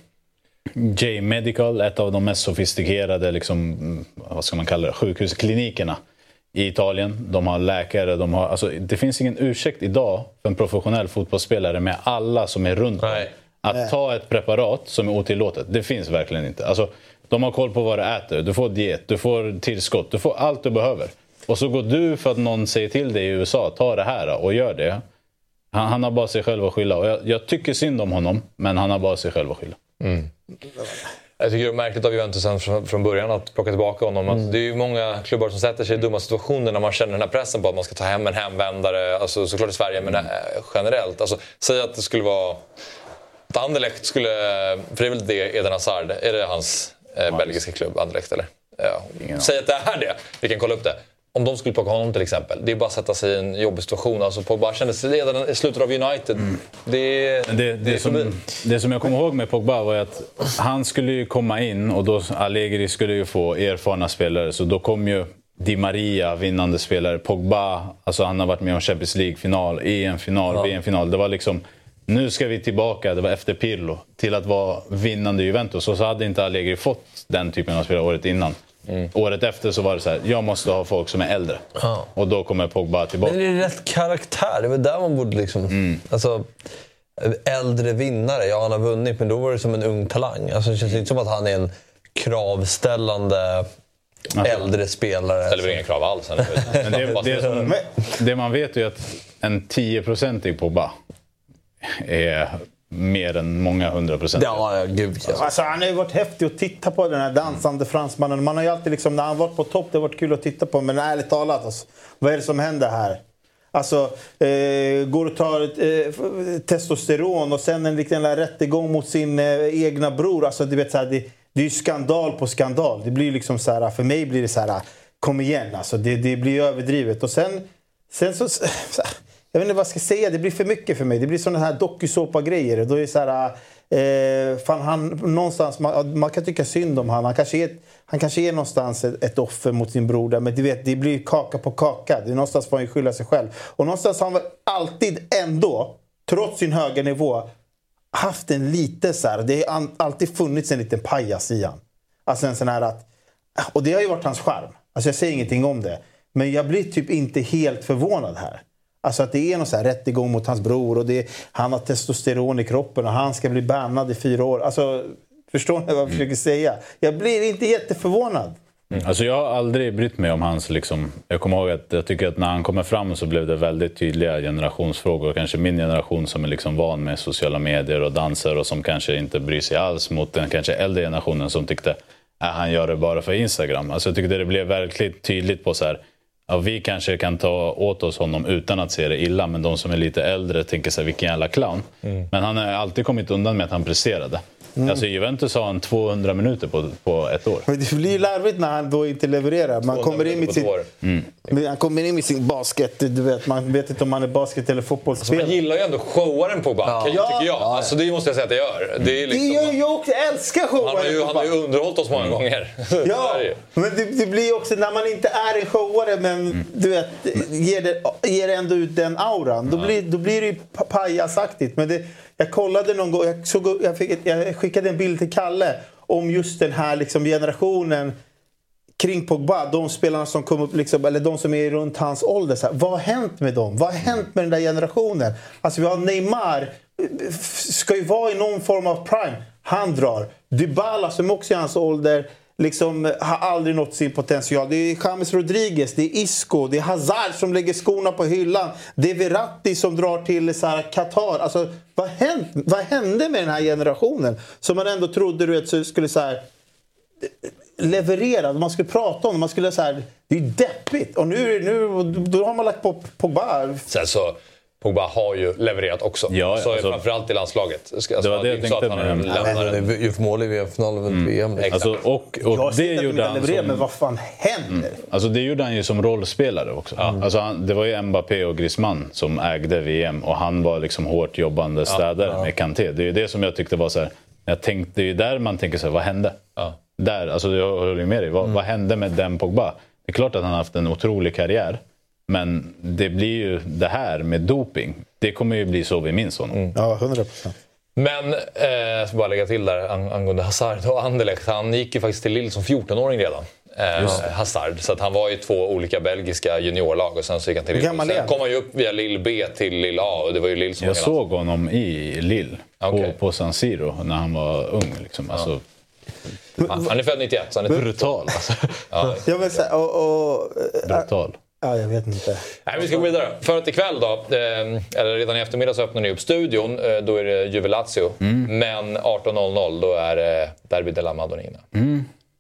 J-Medical, ett av de mest sofistikerade liksom, mm, vad ska man kalla det, sjukhusklinikerna i Italien. De har läkare. De har, alltså, det finns ingen ursäkt idag för en professionell fotbollsspelare med alla som är runt om. Att Nej. ta ett preparat som är otillåtet. Det finns verkligen inte. Alltså, de har koll på vad du äter. Du får diet, du får tillskott, du får allt du behöver. Och så går du för att någon säger till dig i USA, ta det här och gör det. Han, han har bara sig själv att skylla. Och jag, jag tycker synd om honom, men han har bara sig själv att skylla. Jag tycker det är märkligt av Juventus från, från början att plocka tillbaka honom. Att det är ju många klubbar som sätter sig i dumma situationer när man känner den här pressen på att man ska ta hem en hemvändare. Alltså, såklart i Sverige, men eh, generellt. Alltså, säg att det skulle vara... Att Anderlecht skulle... För det är väl det Eden Hazard, är det hans eh, belgiska klubb, Anderlecht eller? Ja. Säg att det är det, vi kan kolla upp det. Om de skulle plocka honom till exempel, det är bara att sätta sig i en jobbig situation. Alltså Pogba kände sig redan i slutet av United. Det, Men det, det, är förbi. som, det som jag kommer ihåg med Pogba var att han skulle ju komma in och då Allegri skulle ju få erfarna spelare. Så då kom ju Di Maria, vinnande spelare. Pogba, alltså han har varit med om Champions League-final, EM-final, Ja. VM-final. Det var liksom, nu ska vi tillbaka, det var efter Pirlo, till att vara vinnande Juventus. Och så hade inte Allegri fått den typen av spelare året innan. Året efter så var det så här, jag måste ha folk som är äldre. Ja. Och då kommer Pogba tillbaka. Men det är rätt karaktär. Det är väl där man borde liksom... Alltså, äldre vinnare. Ja, han har vunnit, men då var det som en ung talang. Alltså, det känns inte som att han är en kravställande äldre spelare. ställer väl inga krav alls. Men det, det, som, det man vet är ju att en 10-procentig Pogba är mer än många hundra procent. Ja, gud Alltså, han har ju varit häftig att titta på, den här dansande fransmannen. Man har ju alltid liksom, när han varit på topp, det har varit kul att titta på. Men ärligt talat, alltså, vad är det som händer här? Alltså, eh, går och tar eh, testosteron och sen en liten där rättegång mot sin eh, egna bror. Alltså, du vet, så här, det, det är ju skandal på skandal. Det blir liksom så här, för mig blir det så här, kom igen alltså. Det, det blir överdrivet. Och sen, sen så, så här, jag vet inte vad jag ska säga, det blir för mycket för mig. Det blir sådana här dokusåpa-grejer. Då är det så här, eh, fan han, någonstans, man, man kan tycka synd om han. Han kanske är, han kanske är någonstans ett, ett offer mot sin bror där, men du vet, det blir kaka på kaka. Det är någonstans får han ju skylla sig själv. Och någonstans har han väl alltid ändå, trots sin höga nivå, haft en lite så här, det har alltid funnits en liten pajas i han. Alltså en sån här att, och det har ju varit hans charm. Alltså jag säger ingenting om det. Men jag blir typ inte helt förvånad här. Alltså att det är någon så här rättegång mot hans bror och det, han har testosteron i kroppen och han ska bli bannad i fyra år. Alltså, förstår ni vad jag försöker säga? Jag blir inte jätteförvånad. Mm. Alltså jag har aldrig brytt mig om hans... Liksom, jag kommer ihåg att jag tycker att när han kommer fram så blev det väldigt tydliga generationsfrågor. Kanske min generation som är liksom van med sociala medier och danser och som kanske inte bryr sig alls mot den kanske äldre generationen som tyckte att han gör det bara för Instagram. Alltså jag tyckte det blev verkligen tydligt på så här... Ja, vi kanske kan ta åt oss honom utan att se det illa, men de som är lite äldre tänker här, vilken jävla clown. Men han har alltid kommit undan med att han presterade. Mm. Alltså Juventus har han 200 minuter på, på ett år. Men det blir ju larvigt när han då inte levererar. Man kommer in med sin, Mm. han kommer in med sin basket. Du vet, man vet inte om han är basket eller Alltså, fotbollsspelare. man gillar ju ändå showaren Pogba, Ja. kan- Ja. tycker jag. Alltså, det måste jag säga att jag gör. Det är liksom, Det gör jag också. Jag älskar showen. han, har ju, han har ju underhållit oss många gånger. Ja, men det, det blir också när man inte är en showare men du vet, ger, det, ger ändå ut den auran. Då, blir, då blir det ju pa- pajasaktigt. Men det, jag kollade någon gång, jag, såg, jag, fick, jag skickade en bild till Kalle om just den här liksom generationen kring Pogba, de spelarna som kom upp, liksom, eller de som är runt hans ålder. Så här, vad har hänt med dem? Vad har hänt med den där generationen? Alltså vi har Neymar, ska ju vara i någon form av prime. Han drar. Dybala som också är i hans ålder, liksom, har aldrig nått sin potential. Det är James Rodriguez, det är Isco, det är Hazard som lägger skorna på hyllan. Det är Verratti som drar till så här, Qatar. Alltså, vad, hänt, vad hände med den här generationen? Som man ändå trodde du vet, skulle så här, leverera. Man skulle prata om det. Man skulle så här, det är ju deppigt. Och nu, nu då har man lagt på Pogba. Sen så, Pogba har ju levererat också. Ja, så alltså- framförallt i landslaget. Alltså, Det var det jag tänkte att han har gjort mål i VM-finalen och VM. liksom. Alltså, och, och Jag det gjorde han som... men vad fan händer? Alltså det gjorde han ju som rollspelare också. Alltså han, det var ju Mbappé och Griezmann som ägde VM och han var liksom hårt jobbande städare med Kanté. Det är ju det som jag tyckte var så här, jag tänkte, det är ju där man tänker så här, vad hände? Där, alltså jag håller med dig. Vad, vad hände med den Pogba? Det är klart att han har haft en otrolig karriär. Men det blir ju det här med doping. Det kommer ju bli så vi minns honom. Ja, 100 procent. Men, eh, jag ska bara lägga till där ang- angående Hazard och Anderlecht. Han gick ju faktiskt till Lille som 14-åring redan. Eh, Hazard. Så att han var i två olika belgiska juniorlag och sen så gick han till Lille. Sen kom han ju upp via Lille B till Lille A och det var ju Lille som Jag såg honom i Lille Okej. på, på San Siro när han var ung. Liksom. Alltså, Han, han är född 91 så han är brutal. Alltså. Ja. Jag vill säga, och, och, brutal. Ja, jag vet inte. Nej, vi ska gå vidare. För att ikväll då, eh, eller redan i eftermiddag så öppnar ni upp studion. Eh, då är det Juve Lazio. Men 18.00 då är det Derby della Madonnina.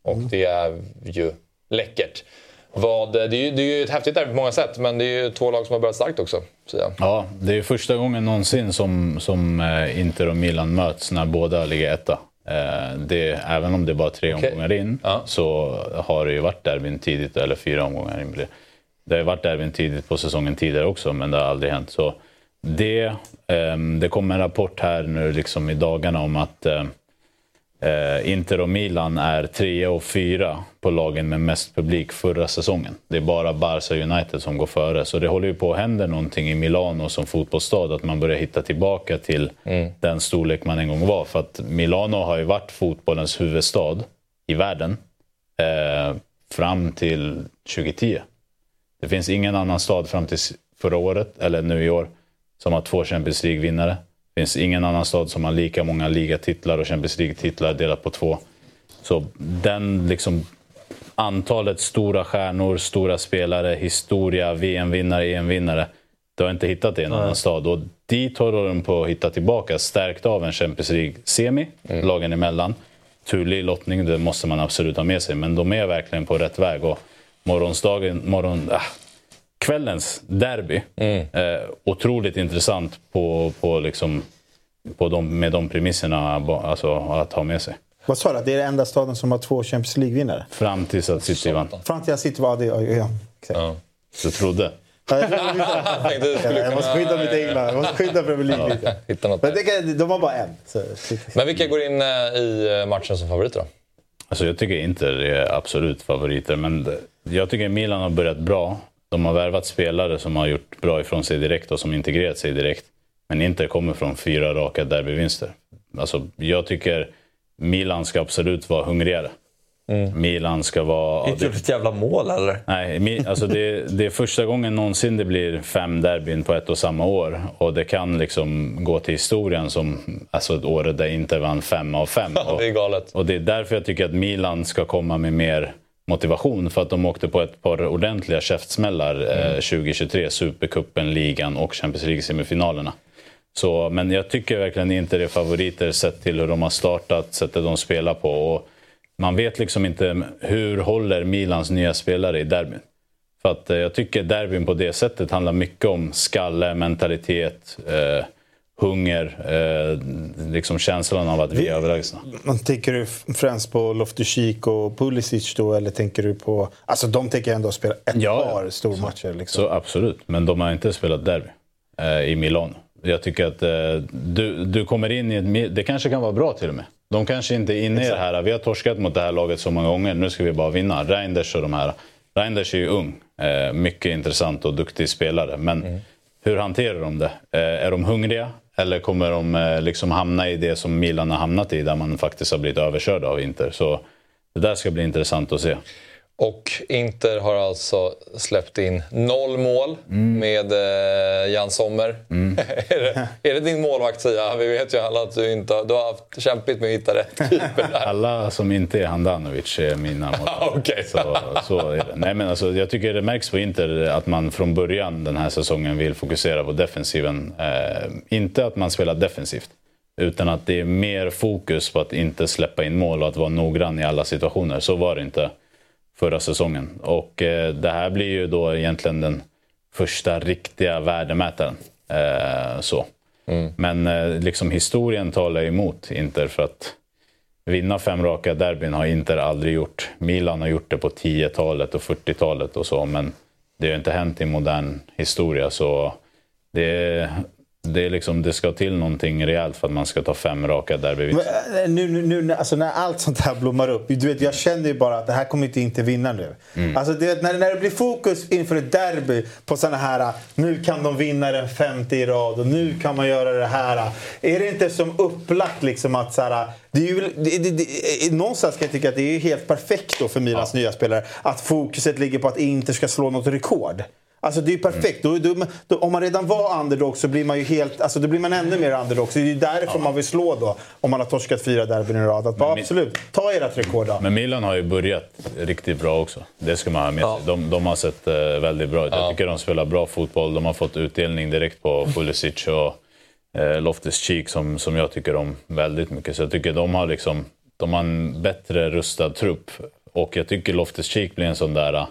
Och det är ju läckert. Vad, det, är ju, det är ju ett häftigt derby på många sätt, men det är ju två lag som har börjat starkt också. Så ja. Ja, det är första gången någonsin som, som eh, Inter och Milan möts när båda ligger etta. Eh, Det, även om det är bara tre Okej. omgångar in Ja. så har det ju varit derbyn tidigt, eller fyra omgångar in. Det. Har varit derbyn tidigt på säsongen tidigare också, men det har aldrig hänt. Så det, ehm, det kom en rapport här nu liksom i dagarna om att eh, eh, Inter och Milan är trea och fyra på lagen med mest publik förra säsongen. Det är bara Barca United som går före. Så det håller ju på att hända någonting i Milano som fotbollsstad. Att man börjar hitta tillbaka till den storlek man en gång var. För att Milano har ju varit fotbollens huvudstad i världen eh, fram till 2010. Det finns ingen annan stad fram till förra året, eller nu i år, som har två Champions League-vinnare. Det finns ingen annan stad som har lika många ligatitlar och Champions League-titlar delat på två. Så den liksom antalet stora stjärnor, stora spelare, historia, VM-vinnare, EM-vinnare. Du har inte hittat det i en annan stad. Och dit håller de på att hitta tillbaka, stärkt av en Champions League-semi, lagen emellan. Turlig lottning, det måste man absolut ha med sig. Men de är verkligen på rätt väg. Och morgonsdagen, morgon, ah, kvällens derby, eh, otroligt intressant på, på liksom, på de, med de premisserna alltså, att ha med sig. Vad sa du? Det är den enda staden som har två Champions League-vinnare? Fram tills att City vann. Fram till att City det. Ja, ja, exakt. Du trodde? Ja, jag du måste skydda mitt egna. Jag måste skydda Premier League lite. Hitta något. Men det kan, de har bara en. Så, Men vilka går in eh, i matchen som favoriter då? Alltså jag tycker Inter är absolut favoriter, men jag tycker Milan har börjat bra. De har värvat spelare som har gjort bra ifrån sig direkt och som integrerat sig direkt. Men Inter kommer från fyra raka derbyvinster. Alltså, jag tycker Milan ska absolut vara hungrigare. Milan ska vara... Inte gjort ett jävla mål eller? Nej, alltså det, det är första gången någonsin det blir fem derbyn på ett och samma år. Och det kan liksom gå till historien som alltså ett år där Inter vann fem av fem. Ja, det är galet. Och det är därför jag tycker att Milan ska komma med mer motivation. För att de åkte på ett par ordentliga käftsmällar eh, 2023. Supercupen, ligan och Champions League-semifinalerna. Så, men jag tycker verkligen inte det är favoriter sett till hur de har startat, sättet de spelar på. Och man vet liksom inte hur håller Milans nya spelare i derbyn. För att eh, jag tycker derbyn på det sättet handlar mycket om skalle, mentalitet, eh, hunger, eh, liksom känslan av att vi är överlägsna. Tänker du främst på Loftus-Cheek och Pulisic då? Eller tänker du på... Alltså de tänker ändå spela ett Ja, par stormatcher. Liksom. Så absolut, men de har inte spelat derby eh, i Milano. Jag tycker att eh, du, du kommer in i ett... Det kanske kan vara bra till och med. De kanske inte är inne i det här. Vi har torskat mot det här laget så många gånger. Nu ska vi bara vinna. Reinders och de här. Reinders är ju ung. Eh, mycket intressant och duktig spelare. Men hur hanterar de det? Eh, är de hungriga? Eller kommer de eh, liksom hamna i det som Milan har hamnat i, där man faktiskt har blivit överkörd av Inter? Så det där ska bli intressant att se. Och Inter har alltså släppt in noll mål med eh, Jan Sommer. är, det, är det din målvakt Sia? Vi vet ju alla att du inte har, du har haft kämpigt med att hitta rätt keeper där. Alla som inte är Handanovic är mina målvakter. Okej. så, så. Nej, men alltså, jag tycker det märks på Inter att man från början den här säsongen vill fokusera på defensiven. Eh, inte att man spelar defensivt, utan att det är mer fokus på att inte släppa in mål och att vara noggrann i alla situationer. Så var det inte förra säsongen. Och eh, det här blir ju då egentligen den första riktiga värdemätaren. Eh, så. Men eh, liksom historien talar emot Inter för att vinna fem raka derbyn har Inter aldrig gjort. Milan har gjort det på 10-talet och 40-talet och så, men det har inte hänt i modern historia. Så det är, det, är liksom, det ska till någonting rejält för att man ska ta fem raka derbyvinster. Eh, nu, nu, nu, alltså när allt sånt här blommar upp. Du vet, jag känner ju bara att det här kommer inte inte vinna nu. Mm. Alltså det, när, när det blir fokus inför ett derby på såna här, nu kan de vinna den femte i rad och nu kan man göra det här. Är det inte som upplagt liksom att så här, det är ju, det, det, det, någonstans kan jag tycka att det är helt perfekt då för Milans nya spelare att fokuset ligger på att Inter ska slå något rekord. Alltså det är ju perfekt. Då, då, då, om man redan var underdog så blir man ju helt, alltså då blir man ännu mer underdog. Så det är ju därför man vill slå då, om man har torskat fyra derbyn i rad. Att bara, absolut, ta ert rekord då. Men Milan har ju börjat riktigt bra också. Det ska man ha med sig. De, de har sett eh, väldigt bra ut. Jag tycker de spelar bra fotboll. De har fått utdelning direkt på Pulisic och eh, Loftus-Cheek som, som jag tycker om väldigt mycket. Så jag tycker de har liksom, de har en bättre rustad trupp. Och jag tycker Loftus-Cheek blir en sån där eh,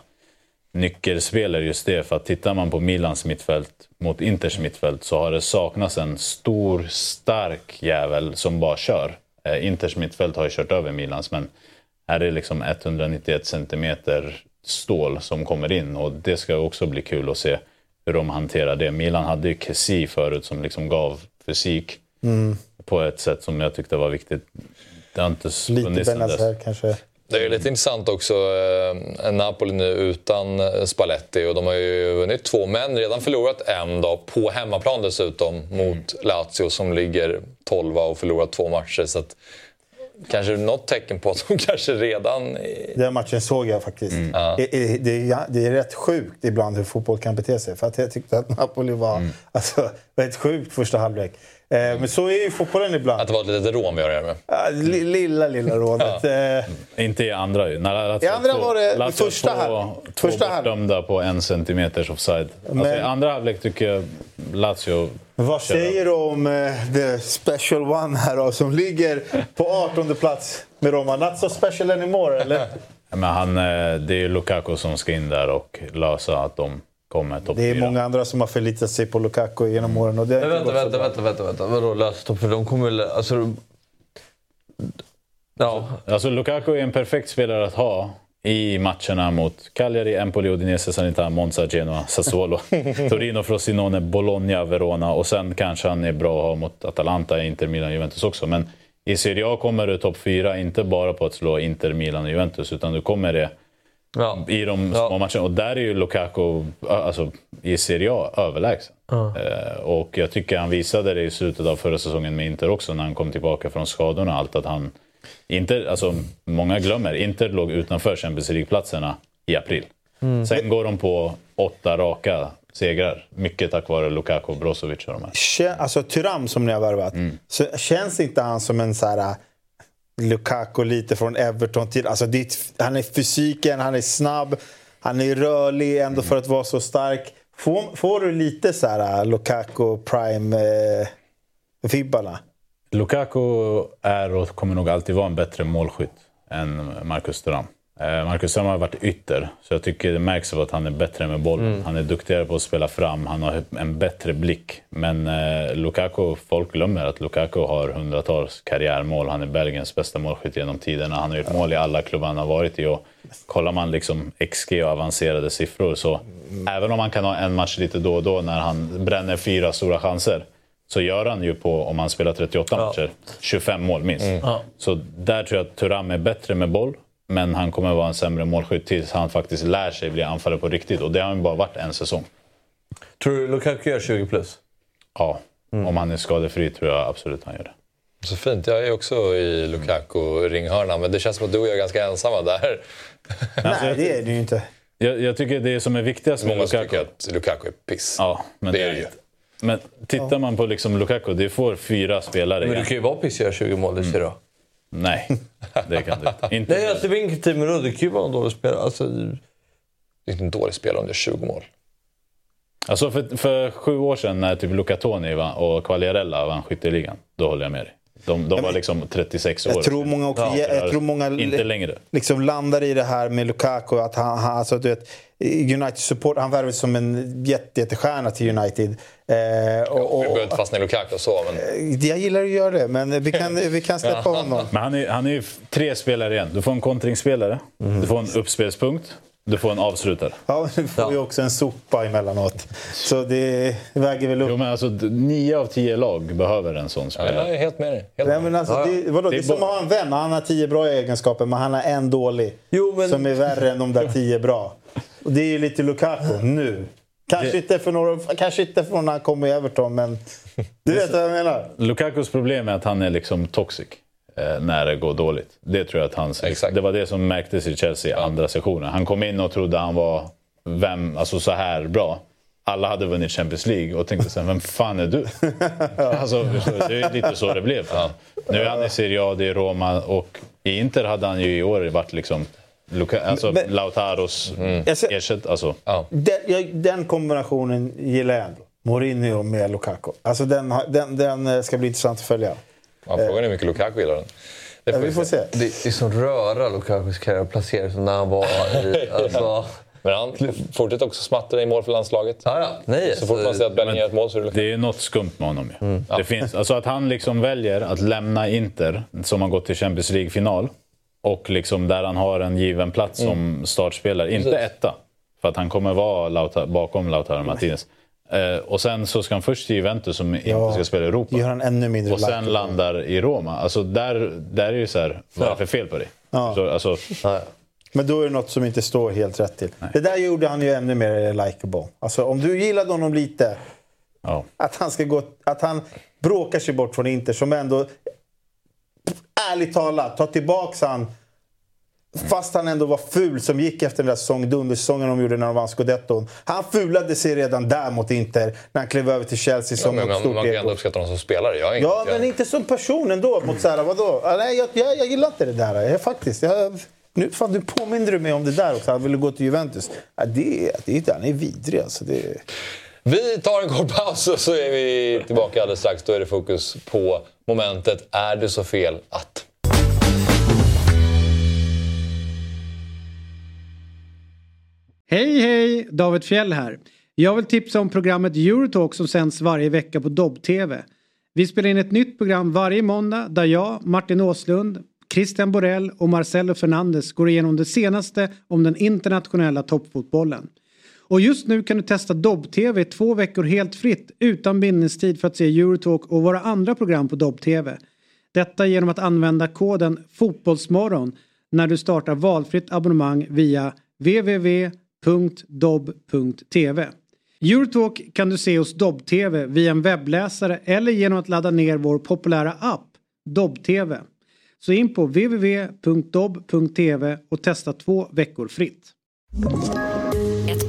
nyckelspelare just det. För att tittar man på Milans mittfält mot Inters mittfält så har det saknats en stor, stark jävel som bara kör. Eh, Inters mittfält har ju kört över Milans, men här är det liksom 191 centimeter stål som kommer in och det ska också bli kul att se hur de hanterar det. Milan hade ju Kessie förut som liksom gav fysik Mm. på ett sätt som jag tyckte var viktigt. Det har inte Lite. Benazer kanske. Det är lite intressant också, eh, Napoli nu utan eh, Spalletti och de har ju vunnit två men redan förlorat en dag på hemmaplan dessutom mot Lazio som ligger 12 och förlorat två matcher. Så att, kanske något tecken på att de kanske redan... Den matchen såg jag faktiskt. Ja. Det, är- det, är- det är rätt sjukt ibland hur fotboll kan bete sig. För att jag tyckte att Napoli var alltså, rätt sjukt första halvlek. Eh, men så är ju fotbollen ibland. Att det var ett litet rån vi har att göra med. Ja, li- Lilla, lilla rånet. Eh, Inte i andra ju. När I andra två- var det Lazio första två, halv- två första halv- bortdömda på en centimeters offside. Alltså, Men- I andra halvlek tycker jag Lazio... Vad säger du om eh, the special one här då, som ligger på 18 plats med Roma? Not so special anymore, eller? Men han, det är ju Lukaku som ska in där och lösa att de kommer topp Det är fyra. många andra som har förlitat sig på Lukaku genom åren. Och det Men vänta, vänta, vänta, vänta, vänta. Vadå löst topp? För de kommer väl... Alltså... Ja. Alltså Lukaku är en perfekt spelare att ha i matcherna mot Cagliari, Empoli, Udinese, Sanità, Monza, Genoa, Sassuolo, Torino, Frosinone, Bologna, Verona och sen kanske han är bra att ha mot Atalanta, Inter, Milan, Juventus också. Men i Serie A kommer du topp fyra, inte bara på att slå Inter, Milan och Juventus, utan du kommer det i de små matcherna. Och där är ju Lukaku alltså, i Serie A överlägsen. Eh, och jag tycker han visade det i slutet av förra säsongen med Inter också, när han kom tillbaka från skadorna och allt, att han Inter, alltså, många glömmer, Inter låg utanför Champions League-platserna i april. Mm. Sen går de på åtta raka segrar. Mycket tack vare Lukaku, Brozovic och de här. Kä- Alltså Tyram som ni har värvat. Så känns inte han som en så här Lukaku lite från Everton till... Alltså det, han är fysiken, han är snabb, han är rörlig ändå för att vara så stark. Får, får du lite så här äh, Lukaku prime-vibbarna? Eh, Lukaku är och kommer nog alltid vara en bättre målskytt än Marcus Thuram. Eh, Marcus Thuram har varit ytter, så jag tycker det märks att han är bättre med bollen. Mm. Han är duktigare på att spela fram, han har en bättre blick. Men eh, Lukaku, folk glömmer att Lukaku har hundratals karriärmål. Han är Belgiens bästa målskytt genom tiderna. Han har gjort mål i alla klubbar han har varit i. Och kollar man liksom XG och avancerade siffror så även om han kan ha en match lite då och då när han bränner fyra stora chanser så gör han ju på, om han spelar 38 matcher, 25 mål minst. Ja. Så där tror jag att Thuram är bättre med boll, men han kommer vara en sämre målskytt tills han faktiskt lär sig bli anfallare på riktigt. Och det har han bara varit en säsong. Tror du Lukaku gör 20 plus? Ja, om han är skadefri tror jag absolut han gör det. Så fint. Jag är också i Lukaku-ringhörnan, men det känns som att du och jag är ganska ensamma där. Nej, det är det ju inte. Jag, jag tycker det som är viktigast med Många Lukaku... tycker att Lukaku är piss. Ja, men Det är det ju. Men tittar man på liksom Lukaku, det får fyra spelare. Men du igen. kan ju vara piss och göra 20 mål, det ser du. Nej, det kan du inte. Nej, alltså min kritik med Rudde kan ju vara en dålig spelare. Alltså, Det är inte en dålig spelare om det är 20 mål. Alltså för, för sju år sedan när typ Luca Toni och Quagliarella vann skytteligan, då håller jag med dig. De, de var liksom 36 år. Jag tror många, också, jag, jag tror många Inte längre. liksom landar i det här med Lukaku. Att han, han, alltså, du vet, United support, han värvades som en jätte, jättestjärna till United. Eh, och, Vi och, behöver inte fastna i Lukaku och så, men... jag gillar att göra det, men vi kan, vi kan släppa honom. Men han är, han är tre spelare igen. Du får en kontringsspelare, du får en uppspelspunkt, Du får en avslutare. Ja, men du får ju också en sopa emellanåt. Så det väger väl upp. Jo, men alltså, nio av tio lag behöver en sån Ja, spelare. jag är helt med dig. Helt Nej, med men alltså, Ja, ja. det, vadå, det Det är är som att ha en vän. Han har tio bra egenskaper, men han har en dålig. Som är värre än de där tio bra. Och det är ju lite Lukaku nu. Kanske, inte för några, kanske inte för när han kommer i Everton, men du vet vad jag menar. Lukakus problem är att han är liksom toxic eh, när det går dåligt. Det tror jag att han... Det var det som märktes i Chelsea i andra sessionen. Han kom in och trodde han var vem, alltså så här bra. Alla hade vunnit Champions League och tänkte sen, vem fan är du? alltså, det är lite så det blev. Nu är han i Serie A, det är Roma och i Inter hade han ju i år varit liksom Luka, alltså Men- Lautaros ser- ersätt, alltså. Den, jag, den kombinationen gillar jag ändå. Mourinho med Lukaku. Alltså den, den, den eh, ska bli intressant att följa. Ja, frågan är hur mycket Lukaku gillar den. Det Ja, får vi får se. Det, det är som röra Lukakus karriär som när han var i... Alltså, Men han fortsätter också smattra i mål för landslaget. ja, ja. Nej, Så fort man ser att Bellingham gör ett mål så är det. Det är något skumt med honom ju. Mm. Det finns, alltså att han liksom väljer att lämna Inter, som har gått till Champions League-final, och liksom där han har en given plats som startspelare. Inte Mm. Precis. etta, för att han kommer vara Lauta, bakom Lautaro Martinez. Eh, och sen så ska han först till Juventus som inte ska spela i Europa. Gör han ännu mindre Och sen landar i Roma. Alltså där, där är ju så här, vad är det för fel på dig? Ja. Så, alltså, Men då är det något som inte står helt rätt till. Det där gjorde han ju ännu mer likeable. Alltså om du gillade honom lite. ja. Att han, ska gå, att han bråkar sig bort från Inter som ändå, ärligt talat, tar tillbaks han. Fast han ändå var ful som gick efter den där säsong, dundersäsongen de gjorde när de vann scudetton. Han fulade sig redan där mot Inter när han klev över till Chelsea Ja, som men ett man, stort man kan ändå uppskatta honom som spelare. Jag Ja, inte, men inte som person ändå. Mot såhär, vadå? Ah, Nej, jag, jag, jag gillar inte det där. Jag, faktiskt. Jag, nu fan, du påminner du mig om det där också. Han ville gå till Juventus. Ja, det, det, han är vidrig alltså. Det, vi tar en kort paus och så är vi tillbaka alldeles strax. Då är det fokus på momentet Är det så fel att? Hej hej! David Fjell här. Jag vill tipsa om programmet Eurotalk som sänds varje vecka på Dobb-TV. Vi spelar in ett nytt program varje måndag där jag, Martin Åslund, Christian Borell och Marcelo Fernandes går igenom det senaste om den internationella toppfotbollen. Och just nu kan du testa Dobb-TV i två veckor helt fritt utan bindningstid för att se Eurotalk och våra andra program på Dobb-TV. Detta genom att använda koden Fotbollsmorgon när du startar valfritt abonnemang via www.dobb.tv. Eurotalk kan du se hos Dobb-TV via en webbläsare eller genom att ladda ner vår populära app Dobb-TV. Så in på www.dobb.tv och testa två veckor fritt.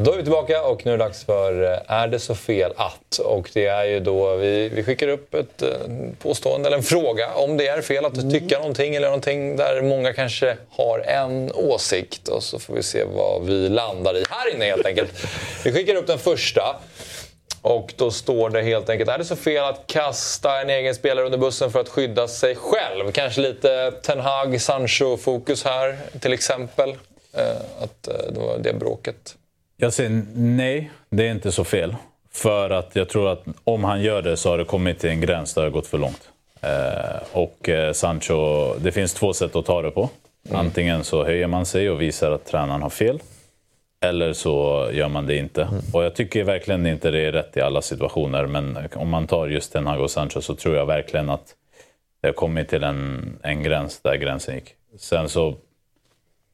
Då är vi tillbaka och nu är det dags för eh, Är det så fel att? Och det är ju då vi, vi skickar upp ett eh, påstående eller en fråga om det är fel att tycka någonting eller någonting där många kanske har en åsikt och så får vi se vad vi landar i här inne helt enkelt. Vi skickar upp den första och då står det helt enkelt, är det så fel att kasta en egen spelare under bussen för att skydda sig själv? Kanske lite Ten Hag, Sancho-fokus här till exempel. Eh, Att det var det bråket. Jag säger nej, det är inte så fel. För att jag tror att om han gör det så har det kommit till en gräns där det har gått för långt. Eh, och eh, Sancho, det finns två sätt att ta det på. Antingen så höjer man sig och visar att tränaren har fel. Eller så gör man det inte. Och jag tycker verkligen inte det är rätt i alla situationer. Men om man tar just Ten Hag och Sancho så tror jag verkligen att det har kommit till en, en gräns där gränsen gick. Sen så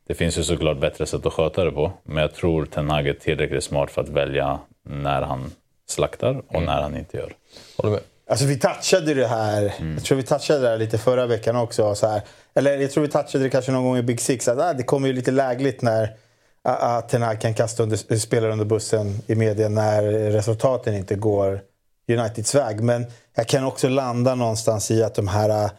det finns ju såklart bättre sätt att sköta det på. Men jag tror Ten Hag är tillräckligt smart för att välja när han slaktar och när han inte gör. Håller med. Alltså vi touchade det här, jag tror vi touchade det här lite förra veckan också. Så här. Eller jag tror vi touchade det kanske någon gång i Big Six. Att, ah, det kommer ju lite lägligt när ah, ah, Ten Hag kan kasta under, spelare under bussen i media när resultaten inte går Uniteds väg. Men jag kan också landa någonstans i att de här ah,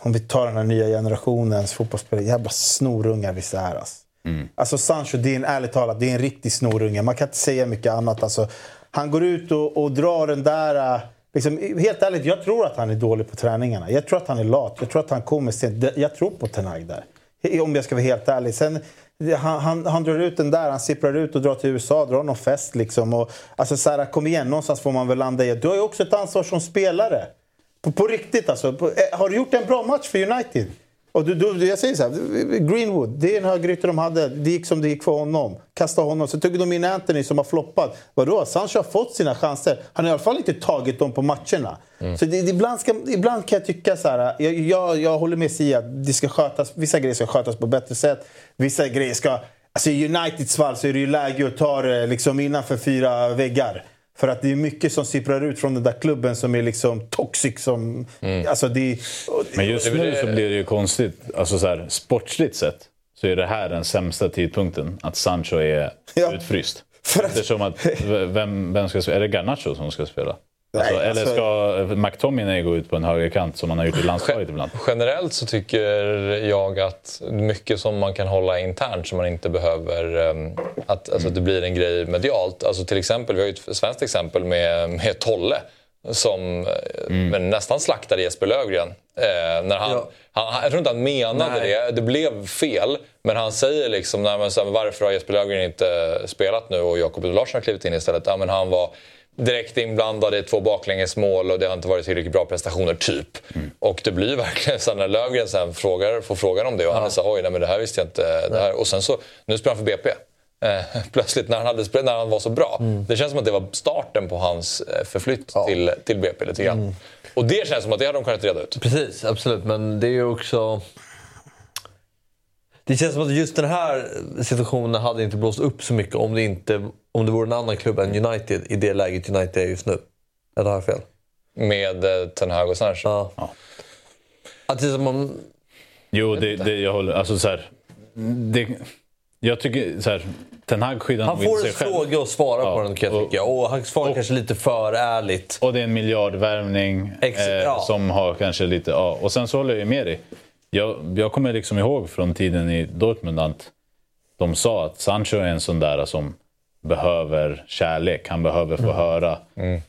om vi tar den här nya generationens fotbollsspelare, jävla snorungar vissa är. Alltså. Mm. Alltså Sancho, det är en, ärligt talat, det är en riktig snorunge. Man kan inte säga mycket annat. Alltså, han går ut och, och drar den där... äh, Liksom, helt ärligt, jag tror att han är dålig på träningarna. Jag tror att han är lat. Jag tror att han kommer sent. Jag tror på Ten Hag där. Om jag ska vara helt ärlig. Sen, han, han, han drar ut den där, han sipprar ut och drar till USA, drar någon fest liksom. Och, alltså, så här, kom igen, någonstans får man väl landa i du har ju också ett ansvar som spelare. På, på riktigt alltså. På, eh, har du gjort en bra match för United? Och du, du, jag säger så här, Greenwood, det är en högerytter de hade. Det gick som det gick för honom. Kasta honom. Så tog de in Anthony som har floppat. Vadå? Sancho har fått sina chanser. Han har i alla fall inte tagit dem på matcherna. Så det, det, ibland, ska, ibland kan jag tycka så här, jag, jag, jag håller med Sia, det ska skötas, vissa grejer ska skötas på bättre sätt. Vissa grejer ska... Alltså I Uniteds fall så är det ju läge att ta det liksom innanför fyra väggar. För att det är mycket som sipprar ut från den där klubben som är liksom toxic. Som, alltså det, och- Men just nu så blir det ju konstigt. Alltså så här, sportsligt sett så är det här den sämsta tidpunkten att Sancho är utfryst. Eftersom att, v- vem, vem ska spela? Är det Garnacho som ska spela? Alltså, Nej, eller alltså- ska McTominay gå ut på en högerkant som man har gjort i landslaget ibland? Generellt så tycker jag att mycket som man kan hålla internt som man inte behöver... ehm, Att, alltså, att det blir en grej medialt. Alltså, till exempel, vi har ju ett svenskt exempel med, med Tolle som eh, men nästan slaktade Jesper Löfgren. Eh, när han, han, han, jag tror inte han menade Nej. det. Det blev fel. Men han säger liksom, nej, men, så här, varför har Jesper Löfgren inte spelat nu och Jakob Larsson har klivit in istället? Ja, men han var direkt inblandad i två baklängesmål och det har inte varit tillräckligt bra prestationer, typ. Och det blir verkligen så när Löfgren sen frågar, får frågan om det och han är så här, oj, nej, men det här visste jag inte. Det här. Och sen så, nu spelar han för BP. Eh, plötsligt när han, hade, när han var så bra. Det känns som att det var starten på hans eh, förflytt till, till BP lite grann. Mm. Och det känns som att det hade de kunnat reda ut. Precis, absolut. Men det är ju också... Det känns som att just den här situationen hade inte blåst upp så mycket om det, inte, om det vore en annan klubb än United i det läget United är just nu. Eller har jag fel? Med eh, Ten Hag och Sancho? Ja. Att det är som om... Jo, det, det, jag håller... Alltså så här, det, jag tycker så här, Ten Hag skyddar Han får en fråga och svara på den kan jag tycka. Och han svarar kanske lite för ärligt. Och det är en miljardvärvning Ex- eh, ja. som har kanske lite... Ja. Och sen så håller jag med dig. Jag, jag kommer liksom ihåg från tiden i Dortmund att de sa att Sancho är en sån där som behöver kärlek. Han behöver få höra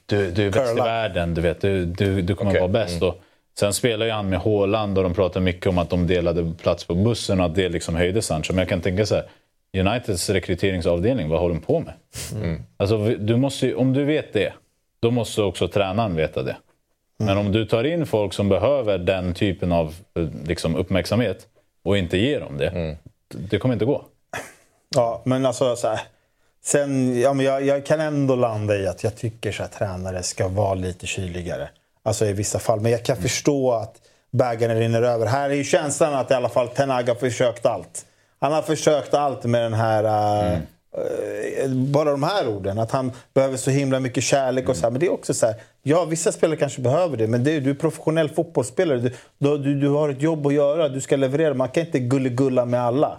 du, du är bäst i världen, du, vet, du, du, du kommer Okej. vara bäst. Och sen spelar ju han med Haaland och de pratar mycket om att de delade plats på bussen och att det liksom höjde Sancho. Men jag kan tänka så här, Uniteds rekryteringsavdelning, vad håller de på med? Alltså, vi- du måste, om du vet det, då måste också tränaren veta det. Men om du tar in folk som behöver den typen av eh, liksom, uppmärksamhet och inte ger dem det, det kommer inte gå. Ja, men alltså så här. Sen, ja, men jag, jag kan ändå landa i att jag tycker så att tränare ska vara lite kyligare. Alltså i vissa fall. Men jag kan förstå att bägaren rinner över. Här är ju känslan att i alla fall Ten Hag har försökt allt. Han har försökt allt med den här... äh, äh, bara de här orden. Att han behöver så himla mycket kärlek och så här. Men det är också så här. Ja, vissa spelare kanske behöver det. Men det, du är professionell fotbollsspelare. Du, du, du, du har ett jobb att göra. Du ska leverera. Man kan inte gulligulla med alla.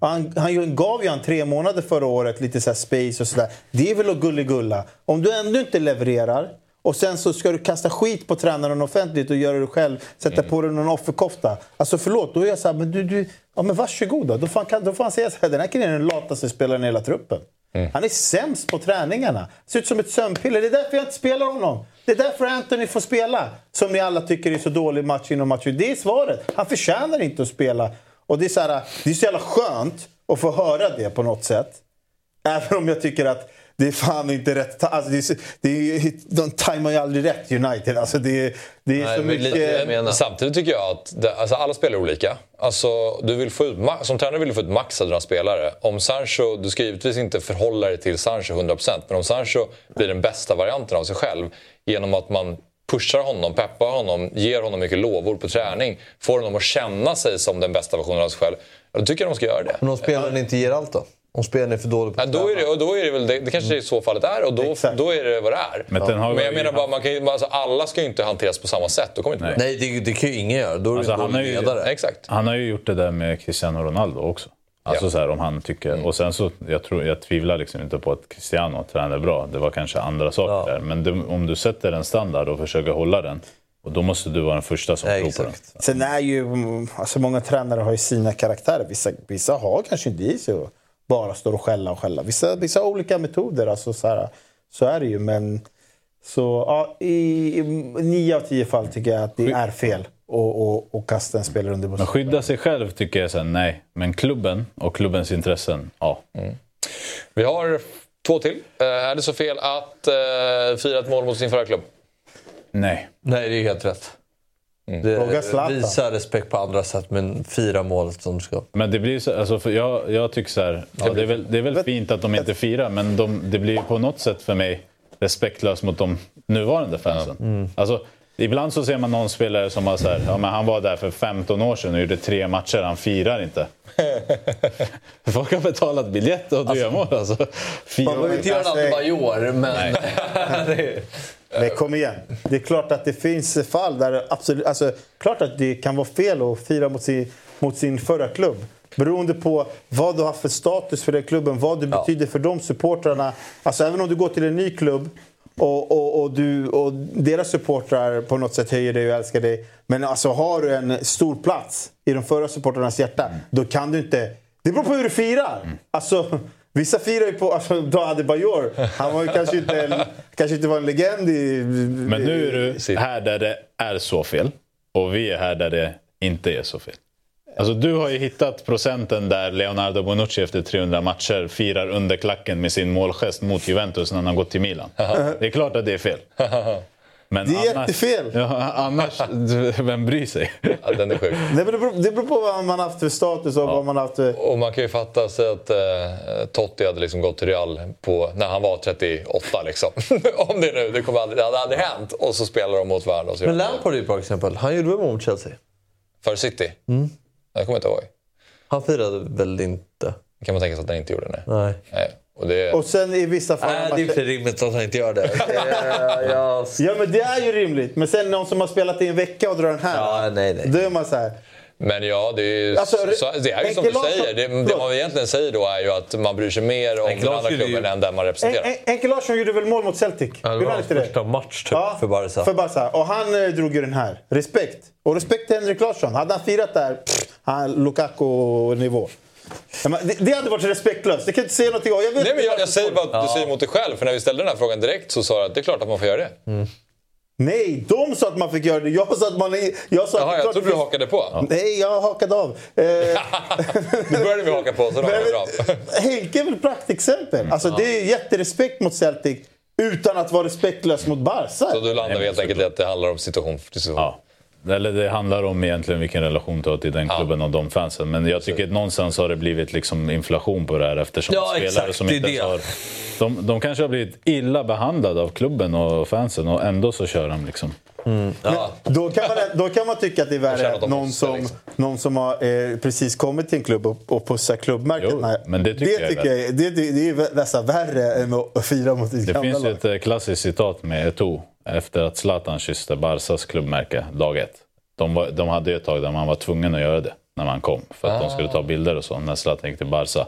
Han, han gav ju han tre månader förra året, lite så space och sådär. Det är väl att gulligulla. Om du ändå inte levererar och sen så ska du kasta skit på tränaren offentligt och göra det själv, sätta på dig någon offerkofta. Alltså förlåt, då är jag så här, men du, du, ja men varsågod då. Då får han, då får han säga så här, den här killen är den lataste spelaren i hela truppen. Han är sämst på träningarna. Ser ut som ett sömnpiller. Det är därför jag inte spelar honom. Det är därför Anthony får spela. Som ni alla tycker är så dålig match inom match. Det är svaret. Han förtjänar inte att spela. Och det är så, här, det är så jävla skönt att få höra det på något sätt. Även om jag tycker att det är fan inte rätt. Alltså det är, det är, de tajmar ju aldrig rätt United. Alltså det, är- det är Nej, så mycket... lite, samtidigt tycker jag att det, alltså alla spelar olika. Alltså, du vill få ut, som tränare vill du få ut max av dina spelare. Om Sancho, du ska givetvis inte förhålla dig till Sancho 100% men om Sancho blir den bästa varianten av sig själv genom att man pushar honom, peppar honom, ger honom mycket lovord på träning, får honom att känna sig som den bästa versionen av sig själv. Ja, då tycker jag de ska göra det. Men om spelaren inte ger allt då? Om spelaren är för dålig på Ja, då är det, då är det väl det, det kanske är så fallet är och då, då är det vad det är. Men Hag Men jag menar bara, man kan, ju- alltså, alla ska ju inte hanteras på samma sätt. Då kommer inte Nej, det, det kan ju ingen göra. Då är Alltså, han, en har dålig ju, ledare. Exakt. han har ju gjort det där med Cristiano Ronaldo också. Alltså så här, om han tycker... Och sen så, jag, tror, jag tvivlar liksom inte på att Cristiano tränar bra. Det var kanske andra saker där. Men det, om du sätter en standard och försöker hålla den Och då måste du vara den första som tror på den. Sen är ju, mm, alltså många tränare har ju sina karaktärer. Vissa, vissa har kanske inte i sig att bara stå och skälla och skälla. Vissa, vissa har olika metoder, alltså så, här, så är det ju. Men så, ja, i, i nio av tio fall tycker jag att det är fel att att kasta en spelare under bussen. Men skydda sig själv tycker jag sen nej. Men klubben och klubbens intressen, ja. Vi har två till. Eh, är det så fel att eh, fira ett mål mot sin förra klubb? Nej. Nej, det är helt rätt. Fråga Det, visa respekt på andra sätt, men fira målet som du ska. Men det blir så, alltså för jag, jag tycker så här, ja, det, är väl, det är väl fint att de inte firar, men de, det blir på något sätt för mig respektlöst mot de nuvarande fansen. Alltså, ibland så ser man någon spelare som har så här, ja, men han var där för 15 år sedan och gjorde tre matcher, han firar inte. Folk har betalat biljett och du gör mål alltså. Fira. Man behöver inte göra det varje år, men... Men kom igen. Det är klart att det finns fall där absolut, alltså, klart att det kan vara fel att fira mot sin, mot sin förra klubb. Beroende på vad du har för status för den klubben, vad det betyder för de supportrarna. Alltså även om du går till en ny klubb och, och, och, du, och deras supportrar på något sätt höjer dig och älskar dig. Men alltså har du en stor plats i de förra supportrarnas hjärta, då kan du inte... Det beror på hur du firar. Alltså, Vissa firar ju på... Alltså, Dade Adebayor, han var ju kanske inte, kanske inte var en legend i... Men nu är du här där det är så fel och vi är här där det inte är så fel. Alltså du har ju hittat procenten där Leonardo Bonucci efter 300 matcher firar under klacken med sin målgest mot Juventus när han har gått till Milan. Det är klart att det är fel. Men Det är annars, jättefel. Ja, annars, vem bryr sig? Ja, den är sjuk. Det beror, det beror på vad man har haft för status och vad man har haft för... Och man kan ju fatta sig att eh, Totti hade liksom gått till Real på, när han var 38. Liksom. Om det nu, det, kommer aldrig, det hade aldrig hänt. Och så spelar de mot varandra. Men Lampard är ju bra exempel. Han gjorde väl mål mot Chelsea? För City? Mm. Det kommer jag inte ihåg. Han firade väl inte? kan man tänka sig att han inte gjorde. Nej. Nej. nej. Och det... Och sen i vissa fall... Nej, det är inte rimligt att han inte gör det. ja, Ja men det är ju rimligt. Men sen någon som har spelat i en vecka och drar den här. Ja, nej, nej. Då är man så här. Men ja, det är ju, Alltså, så, det är ju som du Larsson- säger. Det, det man egentligen säger då är ju att man bryr sig mer om den andra klubben än den man representerar. En- En- Henke Larsson gjorde väl mål mot Celtic? Ja, det var han hans första match typ, Ja, för Barca. För Barca. Och han eh, drog ju den här. Respekt. Och respekt till Henrik Larsson. Hade han firat där, pff, han Lukaku-nivå. Det, det hade varit respektlöst. Det kan jag inte säga någonting om. Jag vet Nej, men jag, jag säger bara att du säger mot dig själv. För när vi ställde den här frågan direkt så sa du att det är klart att man får göra det. Nej, de sa att man fick göra det. Jag sa att man... Jag sa att Jaha, är jag trodde du finns- hakade på. Nej, jag hakade av. Eh, Du började med att haka på, så då det bra. Henke är väl ett praktexempel. Alltså, Ja. Det är jätterespekt mot Celtic utan att vara respektlös mot Barca. Så du landar helt enkelt i att det handlar om situation till situation. Ja. Eller det handlar om egentligen vilken relation du har till den klubben och de fansen. Men jag tycker att någonstans har det blivit liksom inflation på det här eftersom Ja, spelare exakt, som det inte det. har... De, de kanske har blivit illa behandlade av klubben och fansen och ändå så kör de liksom. Ja. Då kan, man, då kan man tycka att det är att värre de någon som, liksom. någon som har eh, precis kommit till en klubb och, och pussar klubbmärket. Jo, Nej, men det tycker jag är tycker jag, det, det, det är nästan värre än att fira mot ditt Det gamla finns ju lag. ett eh, klassiskt citat med Eto'o efter att Zlatan kysste Barsas klubbmärke dag ett. De, var, de hade ju ett tag där man var tvungen att göra det när man kom. För att de skulle ta bilder och så när Zlatan gick till Barca.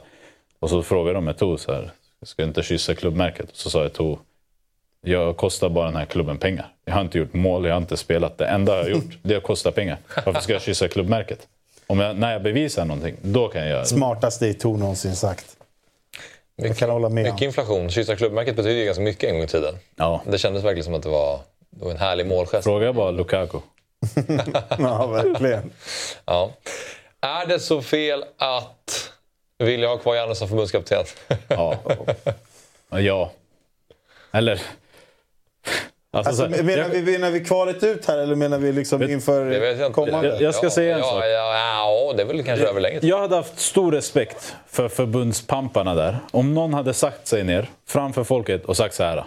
Och så frågade de Eto'o så här, ska du inte kyssa klubbmärket? Och så sa Eto'o, jag kostar bara den här klubben pengar. Jag har inte gjort mål, jag har inte spelat. Det enda jag har gjort, det är att kosta pengar. Varför ska jag kyssa klubbmärket? Om jag, när jag bevisar någonting, då kan jag göra det. Smartaste i Tor någonsin sagt. Jag kan hålla med. Mycket inflation. Kyssa klubbmärket betyder ju ganska mycket en gång i tiden. Ja. Det kändes verkligen som att det var, det var en härlig målgest. Fråga bara Lukaku. Ja, verkligen. Ja. Är det så fel att vilja ha kvar Janne som förbundskapten? Ja. ja. Eller... Alltså, Alltså, så här, menar, jag- vi, menar vi kvalet ut här eller menar vi liksom inför vet jag inte. kommande? Jag- jag ska ja, säga en ja, sak. Ja, ja, det är väl kanske över länge. Jag hade haft stor respekt för förbundspamparna där. Om någon hade sagt sig ner framför folket och sagt så här.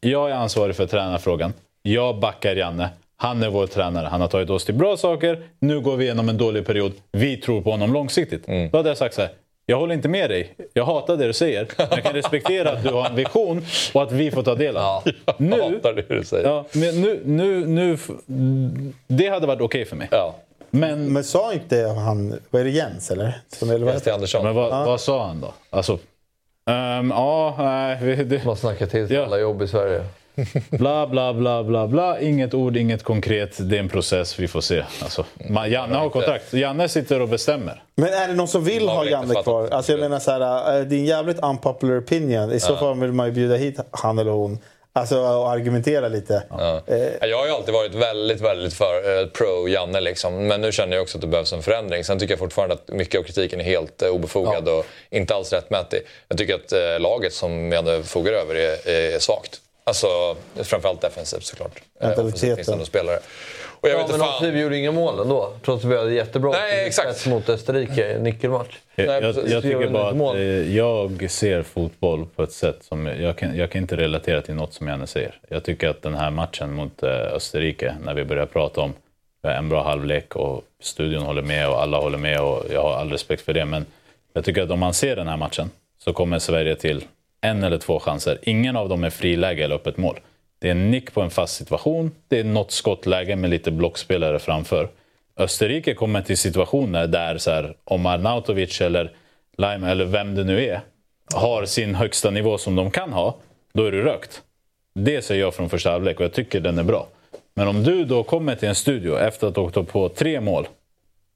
Jag är ansvarig för tränarfrågan. Jag backar Janne. Han är vår tränare. Han har tagit oss till bra saker. Nu går vi igenom en dålig period. Vi tror på honom långsiktigt. Mm. Då hade jag sagt så här. Jag håller inte med dig. Jag hatar det du säger. Men jag kan respektera att du har en vision och att vi får ta del av den. Jag Nu, hatar det du säger. ja, men nu, nu, nu, det hade varit okej för mig. Ja. Men, Men sa inte han, vad är det Jens eller? Som, eller vad Jens T. Andersson. men vad, vad sa han då? Alltså, ehm, ja, nej, det, Man snackar till sig Ja. alla jobb i Sverige. Bla, bla, bla, bla, bla. Inget ord, inget konkret. Det är en process, vi får se. Alltså, man, Janne har kontrakt. Janne sitter och bestämmer. Men är det någon som vill ha Janne kvar? Alltså jag menar så här, eh, det är en jävligt unpopular opinion. I så Ja. fall vill man ju bjuda hit han eller hon. Alltså och argumentera lite. Ja. Eh, Jag har ju alltid varit väldigt, väldigt för eh, pro Janne liksom. Men nu känner jag också att det behövs en förändring. Sen tycker jag fortfarande att mycket av kritiken är helt eh, obefogad och inte alls rättmätig. Jag tycker att eh, laget som Janne fogar över är, är svagt. Alltså framförallt defensivt såklart. Eh, offensivt finns det ändå spelare. Och jag ja, vet inte men fan. vi gjorde inga mål ändå. Trots att vi hade jättebra Nej, exakt. mot Österrike nyckelmatch. Jag, Nej, jag, jag tycker bara att mål. eh, jag ser fotboll på ett sätt som... Jag kan, jag kan inte relatera till något som Janne säger. Jag tycker att den här matchen mot eh, Österrike, när vi börjar prata om en bra halvlek och studion håller med och alla håller med och jag har all respekt för det. Men jag tycker att om man ser den här matchen så kommer Sverige till en eller två chanser. Ingen av dem är friläge eller öppet mål. Det är en nick på en fast situation. Det är något skottläge med lite blockspelare framför. Österrike kommer till situationer där så här, om Arnautovic eller Lime eller vem det nu är har sin högsta nivå som de kan ha, då är du rökt. Det säger jag från första halvlek och jag tycker den är bra. Men om du då kommer till en studio efter att ha åkt upp på tre mål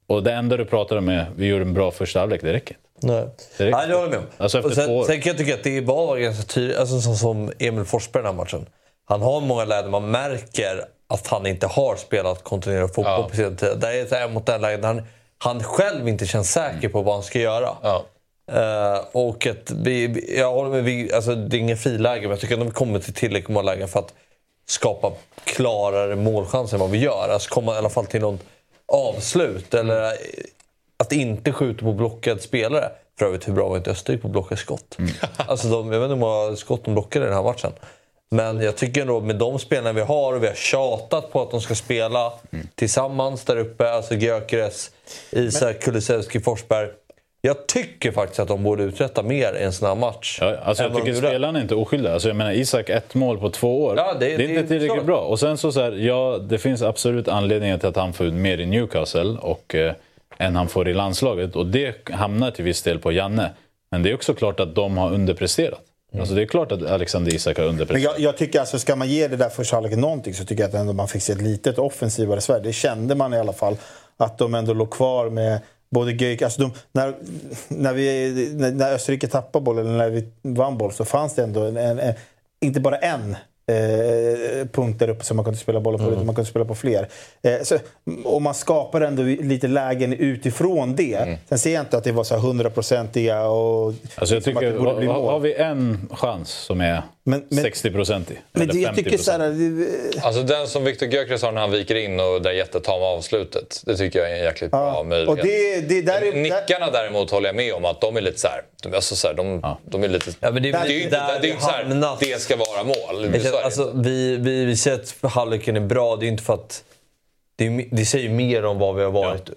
och det enda du pratar om är vi gjorde en bra första halvlek, det räcker inte. Nej. Det räcker Nej, det håller jag med om. Alltså och sen, sen kan jag tycka att det var ganska tydligt, alltså, som, som Emil Forsberg den här matchen. Han har många lägen man märker att han inte har spelat kontinuerlig fotboll på senare tid. Det är så här mot den lägen där han, han själv inte känns säker på vad han ska göra. Eh, och att vi, vi- jag håller med, vi, alltså, det är ingen friläge, men jag tycker att de kommer till tillräckligt många lägen för att skapa klarare målchanser än vad vi gör. Alltså komma i alla fall till någon avslut. Eller att inte skjuta på blockad spelare. För övrigt, hur bra var inte Österrike på att blocka skott? Alltså de, jag vet inte hur många skott de blockade i den här matchen. Men jag tycker ändå med de spelarna vi har och vi har tjatat på att de ska spela tillsammans där uppe. Alltså Gyökeres, Isak, Kulusevski, Forsberg. Jag tycker faktiskt att de borde uträtta mer i en sån här match. Ja, alltså jag tycker spelarna är inte oskyldiga. Alltså jag menar Isak, ett mål på två år. Ja, det- det, är det inte är tillräckligt klart. bra. Och sen så, så här, ja, det finns absolut anledningar till att han får ut mer i Newcastle och, eh, än han får i landslaget. Och det hamnar till viss del på Janne. Men det är också klart att de har underpresterat. Alltså det är klart att Alexander Isak har Men underpresterat. jag, jag tycker alltså, ska man ge det där första halvleken någonting så tycker jag att ändå man fick se ett litet offensivare Sverige. Det kände man i alla fall. Att de ändå låg kvar med både Göik... Alltså de, när, när, vi, när, när Österrike tappade boll, eller när vi vann boll, så fanns det ändå en, en, en, inte bara en eh, punkt där uppe som man kunde spela bollen på, Mm. utan man kunde spela på fler. Eh, så, och man skapar ändå lite lägen utifrån det. Sen ser jag inte att det var så här hundraprocentiga och... Alltså jag att tycker, det borde har, bli mål. har vi en chans som är Men- men- 60-procentig? Men eller det, jag tycker 50%? så här, Alltså den som Viktor Gyökeres har när han viker in och det jättetama avslutet. Det tycker jag är en jäkligt bra möjlighet. och det, det där är, Nickarna däremot håller jag med om att de är lite så här, de, alltså så här, de, de är lite... Ja, men det är det, ju inte, det är ju inte så här, hamnat. det ska vara mål. Är det känner, alltså, vi, vi, vi ser att halvleken är bra. Det är inte för att... Det, är, det säger mer om vad vi har varit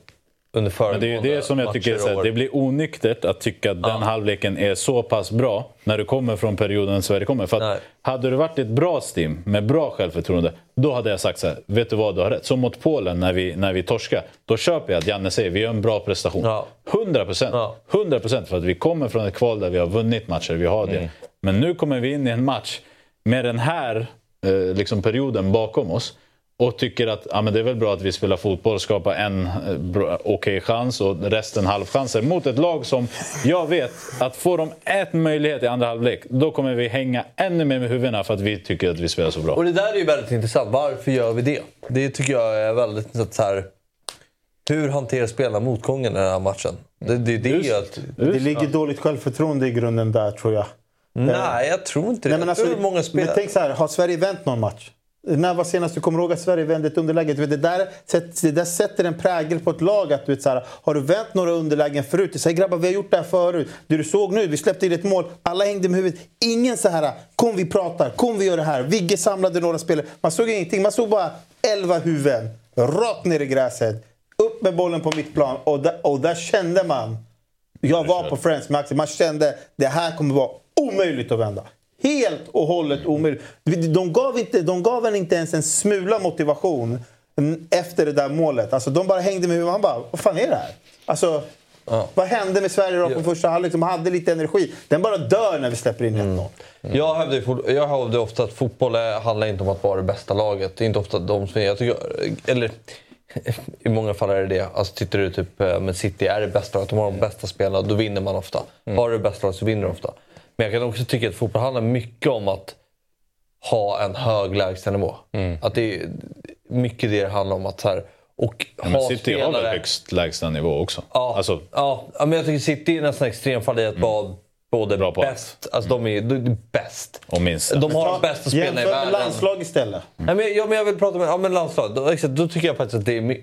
under Men det är det som jag tycker är det blir onyktert att tycka att den halvleken är så pass bra när du kommer från perioden Sverige kommer. För att hade du varit ett bra stim med bra självförtroende, då hade jag sagt så här, vet du vad, du har rätt. Som mot Polen när vi, när vi torskar, då köper jag att Janne säger vi gör en bra prestation. 100 procent. 100 procent för att vi kommer från ett kval där vi har vunnit matcher, vi har det. Mm. Men nu kommer vi in i en match med den här eh, liksom perioden bakom oss och tycker att ja, men det är väl bra att vi spelar fotboll och skapar en eh, okej chans och resten halvchanser mot ett lag som jag vet att får de en möjlighet i andra halvlek då kommer vi hänga ännu mer med huvudena för att vi tycker att vi spelar så bra. Och det där är ju väldigt intressant. Varför gör vi det? Det tycker jag är väldigt intressant. Så här, hur hanterar spelarna motgången i den här matchen? Det, det, det, är ju att, det ligger dåligt självförtroende i grunden där tror jag. Nej, jag tror inte det. Nej, men alltså, många spelare... men tänk så här, har Sverige vänt någon match? När var senast du kommer ihåg att Sverige vände ett underläge? Det, där, det där sätter en prägel på ett lag. Att du vet, så här, har du vänt några underlägen förut? Säger grabbar, vi har gjort det här förut. Det du såg nu, vi släppte in ett mål. Alla hängde med huvudet. Ingen så här, kom vi pratar, kom vi gör det här. Vigge samlade några spelare. Man såg ingenting, man såg bara elva huvuden. Rakt ner i gräset. Upp med bollen på mittplan. Och där, och där kände man. Jag var på Friends med Axel. Man kände det här kommer vara omöjligt att vända. Helt och hållet omöjligt. De gav, inte, de gav en inte ens en smula motivation efter det där målet. Alltså, de bara hängde med huvudet. Han bara, vad fan är det här? Alltså, Vad hände med Sverige då på första halvlek som hade lite energi? Den bara dör när vi släpper in 1-0. Mm. Jag hävdar, jag hävdar ofta att fotboll är- handlar inte om att vara det bästa laget. Det är inte ofta de som jag tycker, Eller i många fall är det det. Alltså, tittar du typ eh, med City är det bästa laget, de har de bästa spelarna, då vinner man ofta. Har du det bästa laget så vinner du ofta. Men jag kan också tycka att fotboll handlar mycket om att ha en hög lägstanivå. Att det är mycket det det handlar om. Att så här, och Ja, men ha City har väl högst lägstanivå också? Ja, Alltså, ja, ja, men jag tycker City är nästan extremfall i att vara både bäst, alltså de är, de är bäst. och minst. De har de bästa spelarna i Jämför med världen. landslag istället. Nej, men, ja, men jag vill prata med ja, men landslag. Då, exakt, då tycker jag faktiskt att det är mer,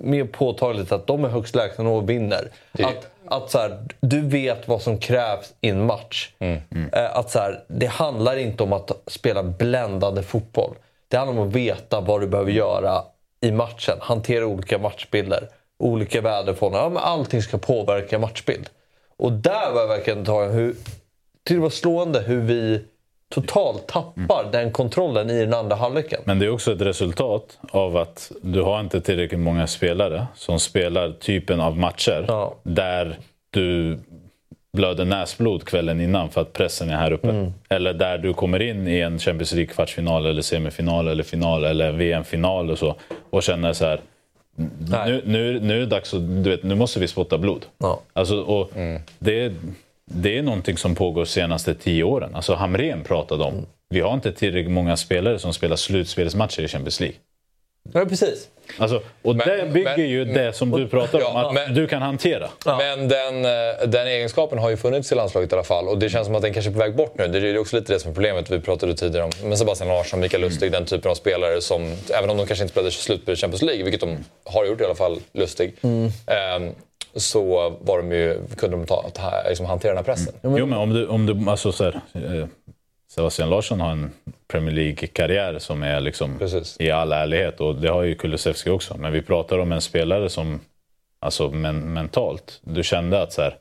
mer påtagligt att de är högst lägstanivå och vinner. Att, att så här, du vet vad som krävs i en match. Mm. Eh, Att så här, det handlar inte om att spela bländande fotboll. Det handlar om att veta vad du behöver göra i matchen. Hantera olika matchbilder, olika väderförhållanden. Ja, men allting ska påverka matchbild. Och där var jag verkligen tagen hur... Det var slående hur vi totalt tappar den kontrollen i den andra halvleken. Men det är också ett resultat av att du har inte tillräckligt många spelare som spelar typen av matcher där du blöder näsblod kvällen innan för att pressen är här uppe. Mm. Eller där du kommer in i en Champions League-kvartsfinal eller semifinal eller final eller VM-final och så och känner så här nu, nu, nu är det dags att, du vet, nu måste vi spotta blod. Alltså, och det, det är någonting som pågår de senaste tio åren. Alltså Hamrén pratade om, vi har inte tillräckligt många spelare som spelar slutspelsmatcher i Champions League. Ja, precis. Alltså, och det bygger men- ju det som du pratar om, Ja, att du kan hantera. Men den, eh, den egenskapen har ju funnits i landslaget i alla fall och det känns som att den kanske är på väg bort nu. Det är ju också lite det som är problemet. Vi pratade tidigare om Sebastian Larsson, Mikael Lustig, den typen av spelare som, även om de kanske inte spelade slutspel i Champions League, vilket de har gjort i alla fall, Lustig, ehm, så var de ju, kunde de ta, ta, liksom hantera den här pressen. Jo, men om du, om du alltså så här, eh, Sebastian Larsson har en Premier League-karriär som är liksom i all ärlighet och det har ju Kulusevski också. Men vi pratar om en spelare som, alltså men, mentalt, du kände att så här,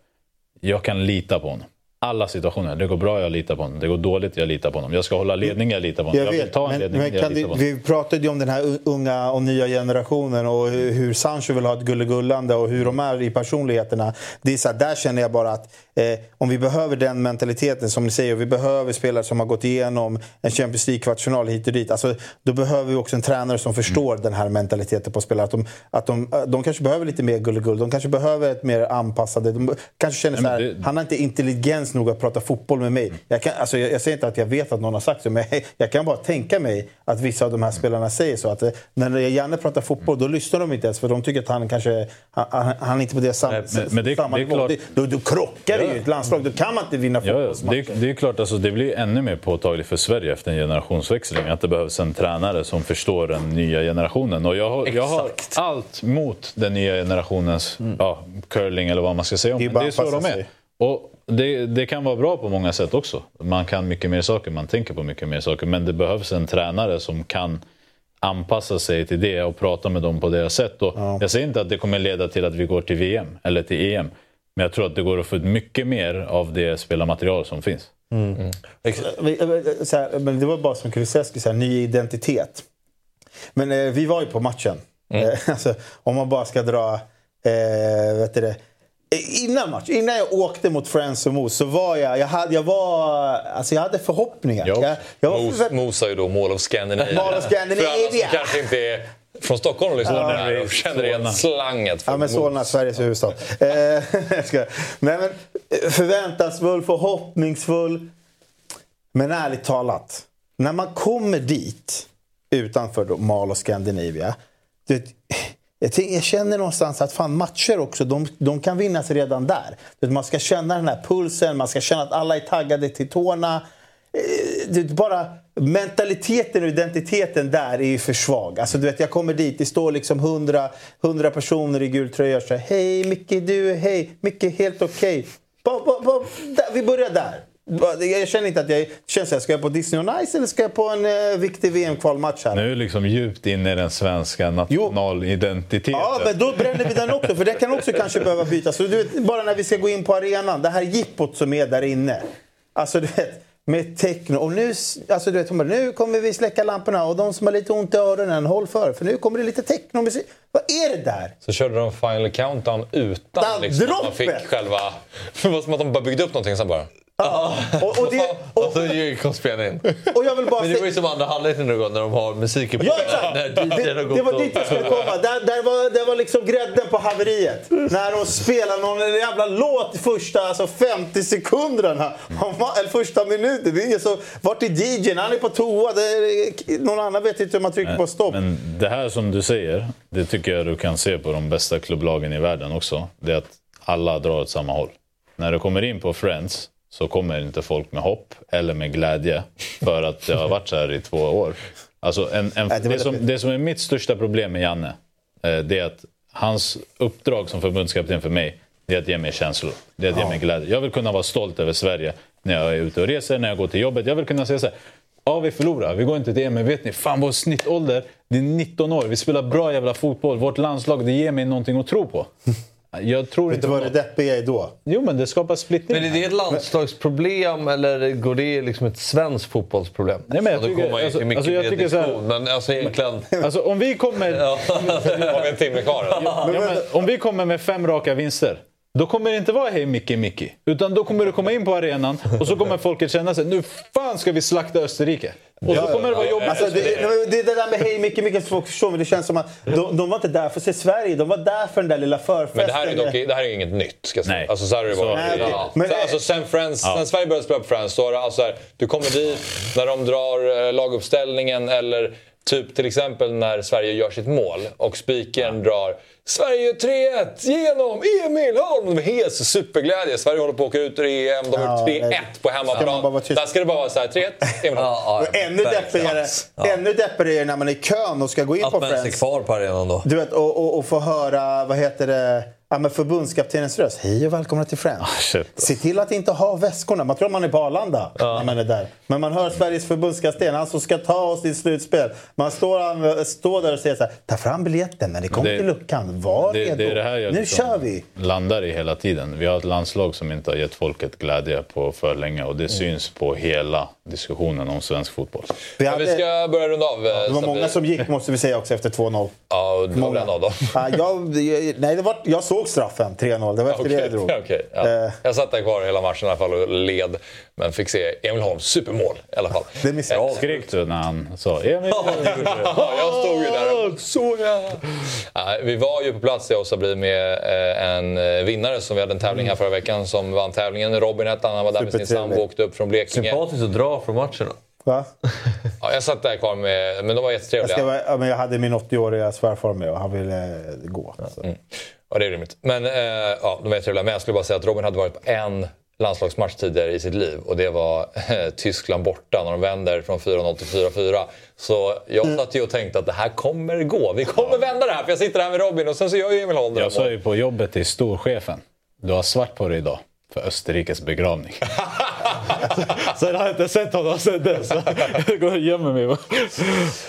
jag kan lita på honom. Alla situationer. Det går bra, jag litar på honom. Det går dåligt, jag litar på honom. Jag ska hålla ledning, jag litar på honom. Jag Jag, vill vet, ta en men, ledning, men jag litar på honom. vi pratade ju om den här unga och nya generationen och hur hur Sancho vill ha ett gullegullande och hur de är i personligheterna. Det är så här, där känner jag bara att eh, om vi behöver den mentaliteten som ni säger, och vi behöver spelare som har gått igenom en Champions League-kvartsfinal hit och dit. Alltså, då behöver vi också en tränare som förstår Mm. den här mentaliteten på spelare. Att de, att de, eh, de kanske behöver lite mer gullegull, de kanske behöver ett mer anpassade. De kanske känner så här, det- han har inte intelligens nog att prata fotboll med mig. Jag, kan, alltså, jag, jag säger inte att jag vet att någon har sagt så, men jag kan bara tänka mig att vissa av de här spelarna säger så. Att eh, när Janne pratar fotboll, då lyssnar de inte ens för de tycker att han kanske han, han, är inte på det sam, men- men det- samma det nivå. Det, då, då krockar det Ja. ju ett landslag. Då kan man inte vinna Ja, ja. fotbollsmatcher. Det, det är klart, alltså, det blir ännu mer påtagligt för Sverige efter en generationsväxling. Att det behövs en tränare som förstår den nya generationen. Och jag har, jag har allt mot den nya generationens ja, curling eller vad man ska säga om Det är det. Det är så de är. sig. Och det, det kan vara bra på många sätt också. Man kan mycket mer saker, man tänker på mycket mer saker. Men det behövs en tränare som kan anpassa sig till det och prata med dem på deras sätt. Och Jag säger inte att det kommer leda till att vi går till VM eller till EM. Men jag tror att det går att få ut mycket mer av det spelarmaterial som finns. Vi- eh, Så här, men det var bara som Kulusevski, så här, ny identitet. Men eh, vi var ju på matchen. Mm. Eh, alltså, om man bara ska dra... Eh, vet du det, Eh, Innan match, innan jag åkte mot Friends och Mos så var jag, jag hade, jag var, alltså jag hade förhoppningar. Jag, jag var Mos, Mos har ju då Mål of Scandinavia. Mål of Scandinavia. För alla som kanske inte är från Stockholm och lyssnar på det här och känner igen slanget. Ja, men Solna, Sveriges huvudstad. Eh, jag. Nej, men eh, förväntansfull, förhoppningsfull. Men ärligt talat, när man kommer dit utanför då, Mal och Scandinavia. Du vet, jag, jag känner någonstans att fan, matcher också, de, de kan vinnas redan där. Man ska känna den här pulsen, man ska känna att alla är taggade till tårna. Eh, det är bara mentaliteten och identiteten där är ju för svag. Alltså, du vet, jag kommer dit, det står liksom hundra, hundra personer i gul tröja och säger Hej Micke, du, hej, Micke, helt okej. Okay. Vi börjar där. Jag känner inte att jag... Känns jag, ska jag på Disney on Ice eller ska jag på en eh, viktig VM-kvalmatch här? Nu är liksom djupt inne i den svenska nationalidentiteten. Ja, men då bränner vi den också. För den kan också kanske behöva bytas. Så du vet, bara när vi ska gå in på arenan, det här jippot som är där inne. Alltså, du vet, med techno. Och nu, alltså du vet, hon bara, nu kommer vi släcka lamporna och de som har lite ont i öronen, håll för. För nu kommer det lite technomusik. Vad är det där? Så körde de Final Countdown utan liksom, att man droppet! fick själva... Det var som att de bara byggde upp någonting sen bara... Och, och, det, Och så kom spelningen. och jag vill bara Men det var ju som andra halvleken nu när de har musiken på. Ja, exakt! När Det, gått det var och- dit jag skulle komma. Där, där, var, där var liksom grädden på haveriet. När de spelar någon jävla låt i första alltså 50 sekunderna. Eller första minuten. Det är så, vart är DJn? Han är på toa. Det är, någon annan vet inte hur man trycker på stopp. Men det här som du säger, det tycker jag du kan se på de bästa klubblagen i världen också. Det är att alla drar åt samma håll. När du kommer in på Friends så kommer inte folk med hopp eller med glädje för att det har varit så här i två år. Alltså en, en, det som, det som är mitt största problem med Janne, eh, det är att hans uppdrag som förbundskapten för mig, det är att ge mig känslor. Det är att ge mig glädje. Jag vill kunna vara stolt över Sverige när jag är ute och reser, när jag går till jobbet. Jag vill kunna säga så här, Ja, vi förlorar. Vi går inte till EM. Men vet ni, fan vår snittålder, det är 19 år. Vi spelar bra jävla fotboll. Vårt landslag, det ger mig någonting att tro på. Jag tror Vet inte du vad det deppiga är då? Jo, men det skapar splittring. Men är det ett landslagsproblem eller går det liksom ett svenskt fotbollsproblem? Nej, men jag Och då tycker- alltså- mycket alltså, jag mer tycker så här- diskussion, Men alltså egentligen... Alltså om vi kommer... Ja. Har vi en timme kvar? Ja, men, om vi kommer med fem raka vinster, då kommer det inte vara hej Micke Micke. Utan då kommer du komma in på arenan och så kommer folket känna sig, nu fan ska vi slakta Österrike. Och så kommer det vara jobbigt. Alltså, det, det, det är det där med hej mycket, mycket folk förstår, men det känns som att de, de var inte där för att se Sverige, de var där för den där lilla förfesten. Men det här är dock det här är inget nytt. Ska jag säga. Nej. Alltså, så här har det Så- varit. Nej, ja. Men- så, alltså, sen, Friends, Ja. sen Sverige började spela på Friends, då är det alltså här, du kommer dit när de drar eh, laguppställningen eller typ till exempel när Sverige gör sitt mål och spiken drar Sverige 3-1 genom Emil Holm. De är hes superglädje. Sverige håller på att åka ut ur EM. De har Ja, gjort 3-1 nej. på man hemmaplan. Där ska det bara vara så här 3-1 Emil Holm. Och ännu deppigare, ännu deppigare är när man är i kön och ska gå in Att på man ens är Friends. kvar på arenan då. Du vet, och, och, och få höra, vad heter det, ja, men förbundskaptenens röst. Hej och välkomna till Friends. shit. Se till att inte ha väskorna. Man tror man är på Arlanda när man är där. Men man hör Sveriges förbundskapten, han som ska ta oss till slutspel. Man står, står där och säger så här, ta fram biljetten när ni kommer Det- till luckan. Var Det, redo. det är det här jag nu liksom kör vi. landar i hela tiden. Vi har ett landslag som inte har gett folket glädje på för länge och det syns på hela diskussionen om svensk fotboll. Vi, Ja, hade, vi ska börja runda av. eh, det var många som gick måste vi säga också efter 2-0. Ja, du var väl en av dem. Ja, jag, nej, det var, jag såg straffen, 3-0. Det var efter det jag drog. okej, ja. Eh. Jag satt där kvar hela matchen i alla fall och led. Men fick se Emil Holms supermål i alla fall. Det missade jag. Skrek du när han sa Emil? Ja, jag stod ju där och så ja. Nej, Vi var ju på plats jag och Sabri med eh, en eh, vinnare som vi hade en tävling här förra veckan som vann tävlingen. Robin hette han, han var där med sin sambo och åkte upp från Blekinge. Sympatiskt att dra från matcherna. Va? Ja, jag satt där kvar med, men de var Jag, jättetrevliga. ska, vara- ja, men jag hade min 80-åriga svärfar med och han ville eh, gå. Så. Ja, det är rimligt. Men eh, ja, de var jättetrevliga. Men jag skulle bara säga att Robin hade varit på en landslagsmatch tidigare i sitt liv och det var eh, Tyskland borta när de vänder från 4-0 till 4-4. Så jag Mm. satt ju och tänkte att det här kommer gå. Vi kommer vända det här för jag sitter här med Robin och sen så gör ju Emil Holm det Jag sa ju på jobbet till storchefen, du har svart på dig idag för Österrikes begravning. Sen har jag inte sett honom sen dess. Jag går och gömmer mig.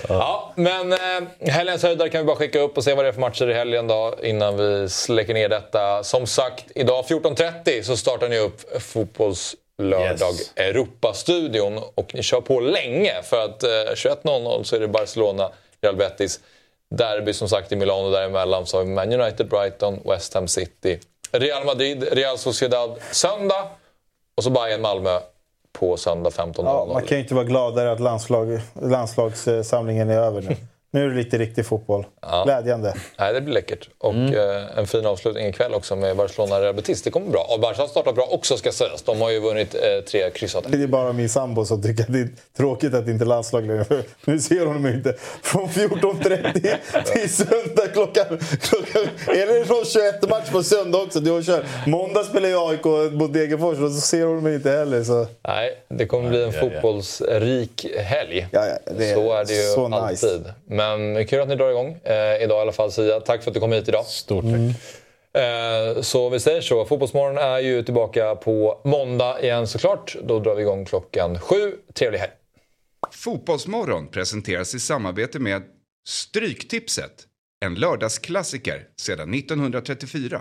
Ja, men eh, helgens höjdare kan vi bara skicka upp och se vad det är för matcher i helgen då innan vi släcker ner detta. Som sagt, idag 14.30 så startar ni upp Fotbollslördag Yes. Europa-studion och ni kör på länge för att eh, 21.00 så är det Barcelona, Real Betis. Derby som sagt i Milano däremellan så har vi Man United, Brighton, West Ham City, Real Madrid, Real Sociedad söndag och så Bayern Malmö på söndag 15.00. Ja, man kan ju inte vara gladare att landslag, landslagssamlingen är över nu. Nu är det lite riktig fotboll. Glädjande. Nej, det blir läckert. Och eh, en fin avslutning ikväll också med Barcelona Real Betis. Det kommer bra. Och Barca har startat bra också ska sägas. De har ju vunnit eh, tre kryssade. Det är bara min sambo som tycker att det är tråkigt att det inte är landslag längre. Nu ser hon mig inte. Från 14.30 till söndag klockan... klockan är det någon 21-match på söndag också? Hon kör. Måndag spelar ju AIK mot Degerfors och så ser hon mig inte heller. Så. Nej, det kommer bli en Ja, ja. fotbollsrik helg. Ja, ja, det är så är det ju så nice. Men kul att ni drar igång eh, idag i alla fall Sia. Tack för att du kom hit idag. Stort tack. Eh, så vi säger så. Fotbollsmorgon är ju tillbaka på måndag igen såklart. Då drar vi igång klockan sju. Trevlig helg. Fotbollsmorgon presenteras i samarbete med Stryktipset. En lördagsklassiker sedan 1934.